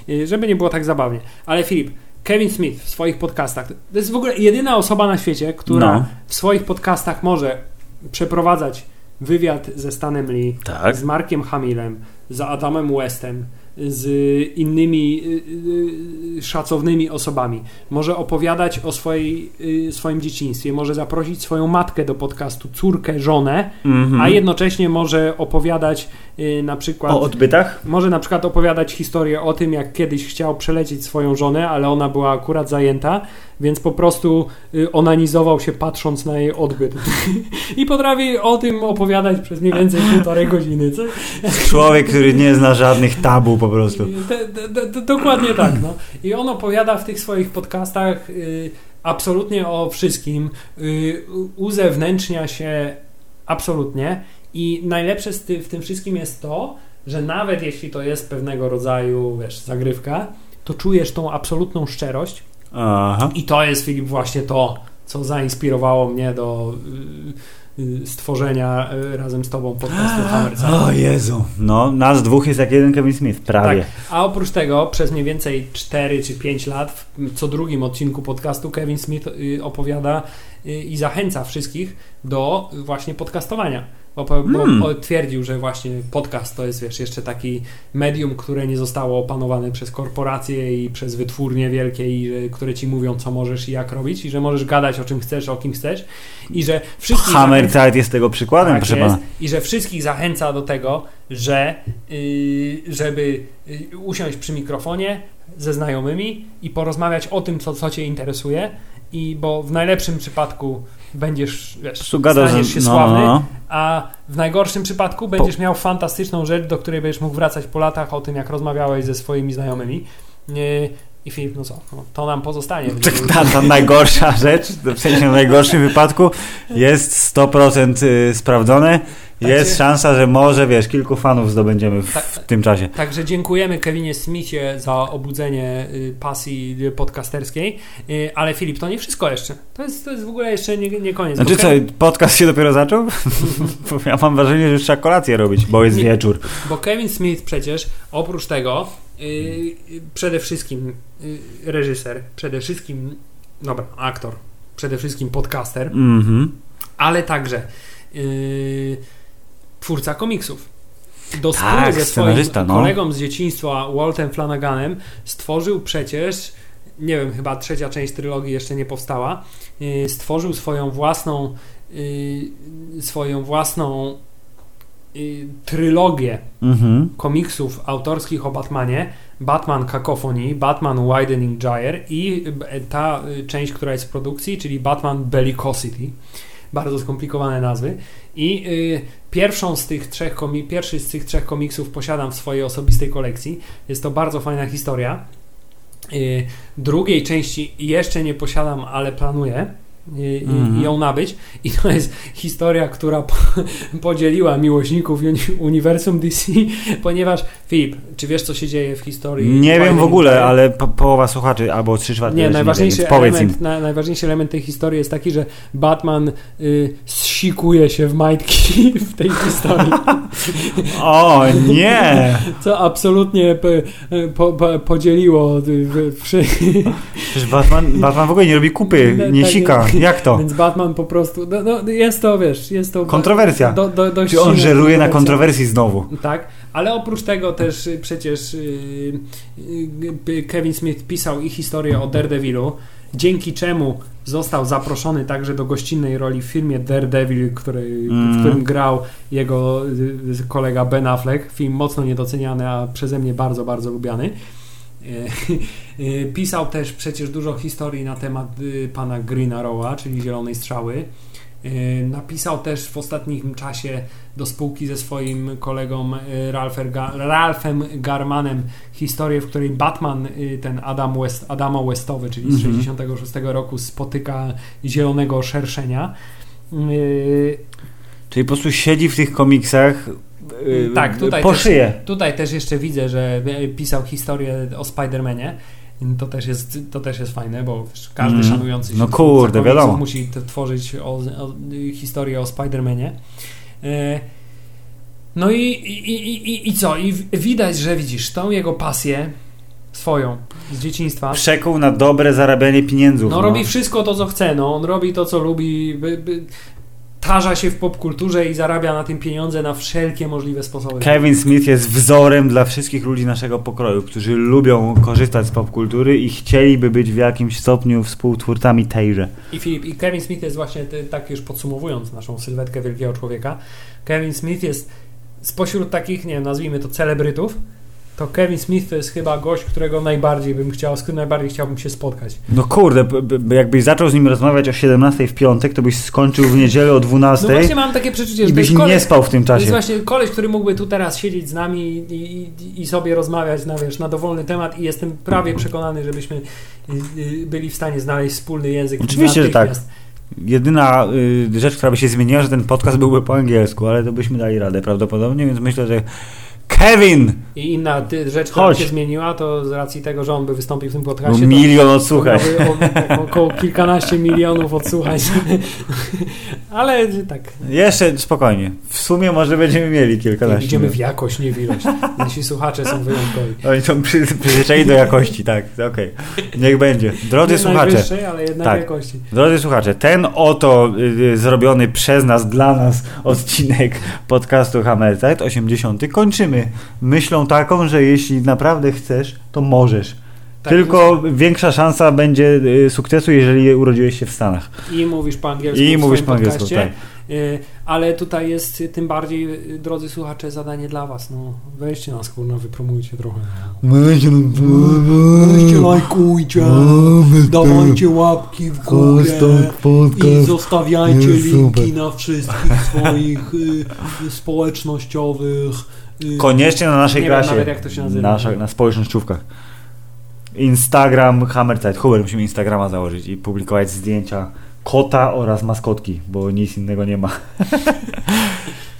Y, Żeby nie było tak zabawnie. Ale Filip, Kevin Smith w swoich podcastach, to jest w ogóle jedyna osoba na świecie, która No. w swoich podcastach może przeprowadzać wywiad ze Stanem Lee, Tak. z Markiem Hamillem, z Adamem Westem, z innymi y, y, szacownymi osobami. Może opowiadać o swojej, y, swoim dzieciństwie, może zaprosić swoją matkę do podcastu, córkę, żonę, Mhm. a jednocześnie może opowiadać na przykład. O odbytach? Może na przykład opowiadać historię o tym, jak kiedyś chciał przelecieć swoją żonę, ale ona była akurat zajęta, więc po prostu y, onanizował się patrząc na jej odbyt. I potrafi o tym opowiadać przez mniej więcej półtorej godziny. Co? Człowiek, który nie zna żadnych tabu po prostu. Dokładnie tak. No. I on opowiada w tych swoich podcastach y, absolutnie o wszystkim. Y, uzewnętrznia się absolutnie. I najlepsze w tym wszystkim jest to, że nawet jeśli to jest pewnego rodzaju, wiesz, zagrywka, to czujesz tą absolutną szczerość. Aha. I to jest, Filip, właśnie to, co zainspirowało mnie do y, y, stworzenia y, razem z tobą podcastu Hammer Time. O Jezu. No, nas dwóch jest jak jeden Kevin Smith, prawie. Tak. A oprócz tego przez mniej więcej 4 czy 5 lat w co drugim odcinku podcastu Kevin Smith opowiada i zachęca wszystkich do właśnie podcastowania. Bo, bo Hmm. twierdził, że właśnie podcast to jest wiesz, jeszcze taki medium, które nie zostało opanowane przez korporacje i przez wytwórnie wielkie, i, że- które ci mówią, co możesz i jak robić, i że możesz gadać o czym chcesz, o kim chcesz, i że wszystkich Hammer zachęca- jest tego przykładem, tak proszę jest. pana. I że wszystkich zachęca do tego, że yy, żeby yy, usiąść przy mikrofonie ze znajomymi i porozmawiać o tym, co, co cię interesuje. I bo w najlepszym przypadku będziesz, wiesz, Po staniesz się no, sławny, no, no. a w najgorszym przypadku będziesz miał fantastyczną rzecz, do której będziesz mógł wracać po latach o tym, jak rozmawiałeś ze swoimi znajomymi. I Filip, no co, no, to nam pozostanie. Ta, ta najgorsza rzecz, w sensie w najgorszym wypadku jest 100% y, sprawdzone. Jest szansa, że może, wiesz, kilku fanów zdobędziemy w, Tak. w tym czasie. Także dziękujemy Kevinie Smithie za obudzenie y, pasji podcasterskiej, y, ale Filip, to nie wszystko jeszcze. To jest, to jest w ogóle jeszcze nie, nie koniec. Znaczy co, Ke- podcast się dopiero zaczął? Ja mam wrażenie, że już trzeba kolację robić, bo jest Nie. wieczór. bo Kevin Smith przecież oprócz tego y, przede wszystkim reżyser, przede wszystkim dobra, aktor, przede wszystkim podcaster, Mhm. ale także twórca komiksów. Do Tak, ze swoim no. kolegą z dzieciństwa, Waltem Flanaganem, stworzył przecież, nie wiem, chyba trzecia część trylogii jeszcze nie powstała, y, stworzył swoją własną y, swoją własną y, trylogię Mhm. komiksów autorskich o Batmanie, Batman Cacophony, Batman Widening Gyre i e, ta część, która jest w produkcji, czyli Batman Bellicosity. Bardzo skomplikowane nazwy. I y, pierwszą z tych trzech komi- pierwszy z tych trzech komiksów posiadam w swojej osobistej kolekcji. Jest to bardzo fajna historia. Y, drugiej części jeszcze nie posiadam, ale planuję. Y, y, Mhm. ją nabyć i to jest historia, która po, podzieliła miłośników uni uniwersum DC, ponieważ Filip, czy wiesz co się dzieje w historii? Nie wiem w ogóle, ale po, połowa słuchaczy albo trzy czwarte Nie, najważniejszy, wie, więc powiedz element, na, najważniejszy element tej historii jest taki, że Batman y, zsikuje się w majtki w tej historii, O nie! co absolutnie po, po, po, podzieliło y, wszy- Przecież Batman, Batman w ogóle nie robi kupy, nie Tak, sika. Jak to? Więc Batman po prostu, no, no jest to, wiesz, jest to... Kontrowersja. Do, do, dość Czy on żeruje na kontrowersji znowu? Tak, ale oprócz tego też y, przecież y, y, Kevin Smith pisał i historię o Daredevilu, dzięki czemu został zaproszony także do gościnnej roli w filmie Daredevil, który, Mm. w którym grał jego kolega Ben Affleck. Film mocno niedoceniany, a przeze mnie bardzo, bardzo lubiany. Y, y, Pisał też przecież dużo historii na temat y, pana Green Arrowa, czyli Zielonej Strzały. Napisał też w ostatnim czasie do spółki ze swoim kolegą Ralphem Garmanem historię, w której Batman, ten Adam West, Adamo Westowy, czyli z Mhm. 66 roku spotyka zielonego szerszenia. Czyli po prostu siedzi w tych komiksach yy, Tak, tutaj po też- szyję. Tutaj też jeszcze widzę, że pisał historię o Spider-Manie. To też, jest, to też jest fajne, bo każdy Mm. szanujący się No kurde, wiadomo. musi tworzyć o, o, historię o Spider-Manie. E, No i, i, i, i, co? I widać, że widzisz tą jego pasję swoją z dzieciństwa. Przekuł na dobre zarabianie pieniędzów. No robi wszystko to, co chce. No, on robi to, co lubi. Tarza się w popkulturze i zarabia na tym pieniądze na wszelkie możliwe sposoby. Kevin Smith jest wzorem dla wszystkich ludzi naszego pokroju, którzy lubią korzystać z popkultury i chcieliby być w jakimś stopniu współtwórcami tejże. I Filip, i Kevin Smith jest właśnie, tak już podsumowując naszą sylwetkę wielkiego człowieka, Kevin Smith jest spośród takich, nie wiem, nazwijmy to celebrytów, to Kevin Smith to jest chyba gość, którego najbardziej bym chciał, z którym najbardziej chciałbym się spotkać. No kurde, jakbyś zaczął z nim rozmawiać o 17 w piątek, to byś skończył w niedzielę o 12 No właśnie mam takie przeczucie, że byś koleś, nie spał w tym to jest czasie. właśnie koleś, który mógłby tu teraz siedzieć z nami i, i, i sobie rozmawiać na, wiesz, na dowolny temat i jestem prawie przekonany, żebyśmy y, y, byli w stanie znaleźć wspólny język. Oczywiście, że tak. Jedyna y, rzecz, która by się zmieniła, że ten podcast byłby po angielsku, ale to byśmy dali radę prawdopodobnie, więc myślę, że Kevin! I inna rzecz, która Chodź. się zmieniła, to z racji tego, że on by wystąpił w tym podcastie, to milion odsłuchaj. to miałby o, około kilkanaście milionów odsłuchań. Ale tak, Jeszcze spokojnie. W sumie może będziemy mieli kilkanaście. idziemy w jakość, nie w ilość. Nasi słuchacze są wyjątkowi. Oni są przy, przyzwyczajeni do jakości, tak, okej. Niech będzie. Drodzy Nie słuchacze, ale jednak Tak. jakości. drodzy słuchacze, ten oto y, y, zrobiony przez nas, dla nas odcinek podcastu Hammerzeit 80 kończymy myślą taką, że jeśli naprawdę chcesz, to możesz. Tak, Tylko większa szansa będzie y, sukcesu, jeżeli urodziłeś się w Stanach. I mówisz po angielsku. I w mówisz swoim po angielsku, tak. Y, Ale tutaj jest tym bardziej, y, drodzy słuchacze, zadanie dla was. No, weźcie nas, kurna, wypromujcie trochę. Weźcie, lajkujcie, dawajcie łapki w górę i zostawiajcie Jest linki na wszystkich swoich społecznościowych. Koniecznie na naszej Nie wiem klasie. nawet, jak to się nazywa. Nasza, na społecznościówkach. Instagram Hammerzeit. Hubert, musimy Instagrama założyć i publikować zdjęcia kota oraz maskotki, bo nic innego nie ma.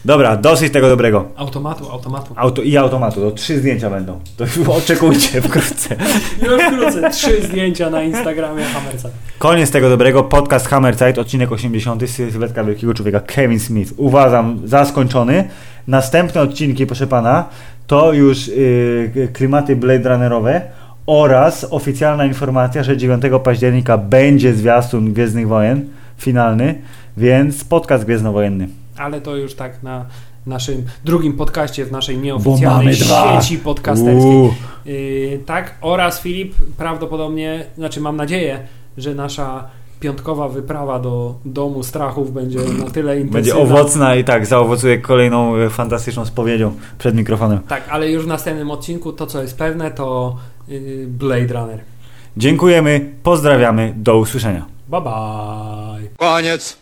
Dobra, dosyć tego dobrego. Automatu, automatu. Auto, I automatu, to trzy zdjęcia będą. To oczekujcie wkrótce. Już wkrótce trzy zdjęcia na Instagramie Hammerca. Koniec tego dobrego. Podcast Hammerzeit, odcinek 80. Sylwetka Wielkiego Człowieka, Kevin Smith. Uważam za skończony. Następne odcinki, proszę pana, to już yy, klimaty Blade Runnerowe oraz oficjalna informacja, że 9 października będzie zwiastun Gwiezdnych Wojen finalny, więc podcast Gwiezdnowojenny. Ale to już tak na naszym drugim podcaście w naszej nieoficjalnej mamy dwa. sieci podcasterskiej. Uuu. Yy, tak, oraz Filip prawdopodobnie, znaczy mam nadzieję, że nasza piątkowa wyprawa do domu strachów będzie na tyle intensywna. Będzie owocna i tak, zaowocuje kolejną e, fantastyczną spowiedzią przed mikrofonem. Tak, ale już w następnym odcinku to, co jest pewne, to yy, Blade Runner. Dziękujemy, pozdrawiamy, do usłyszenia. Bye bye. Koniec.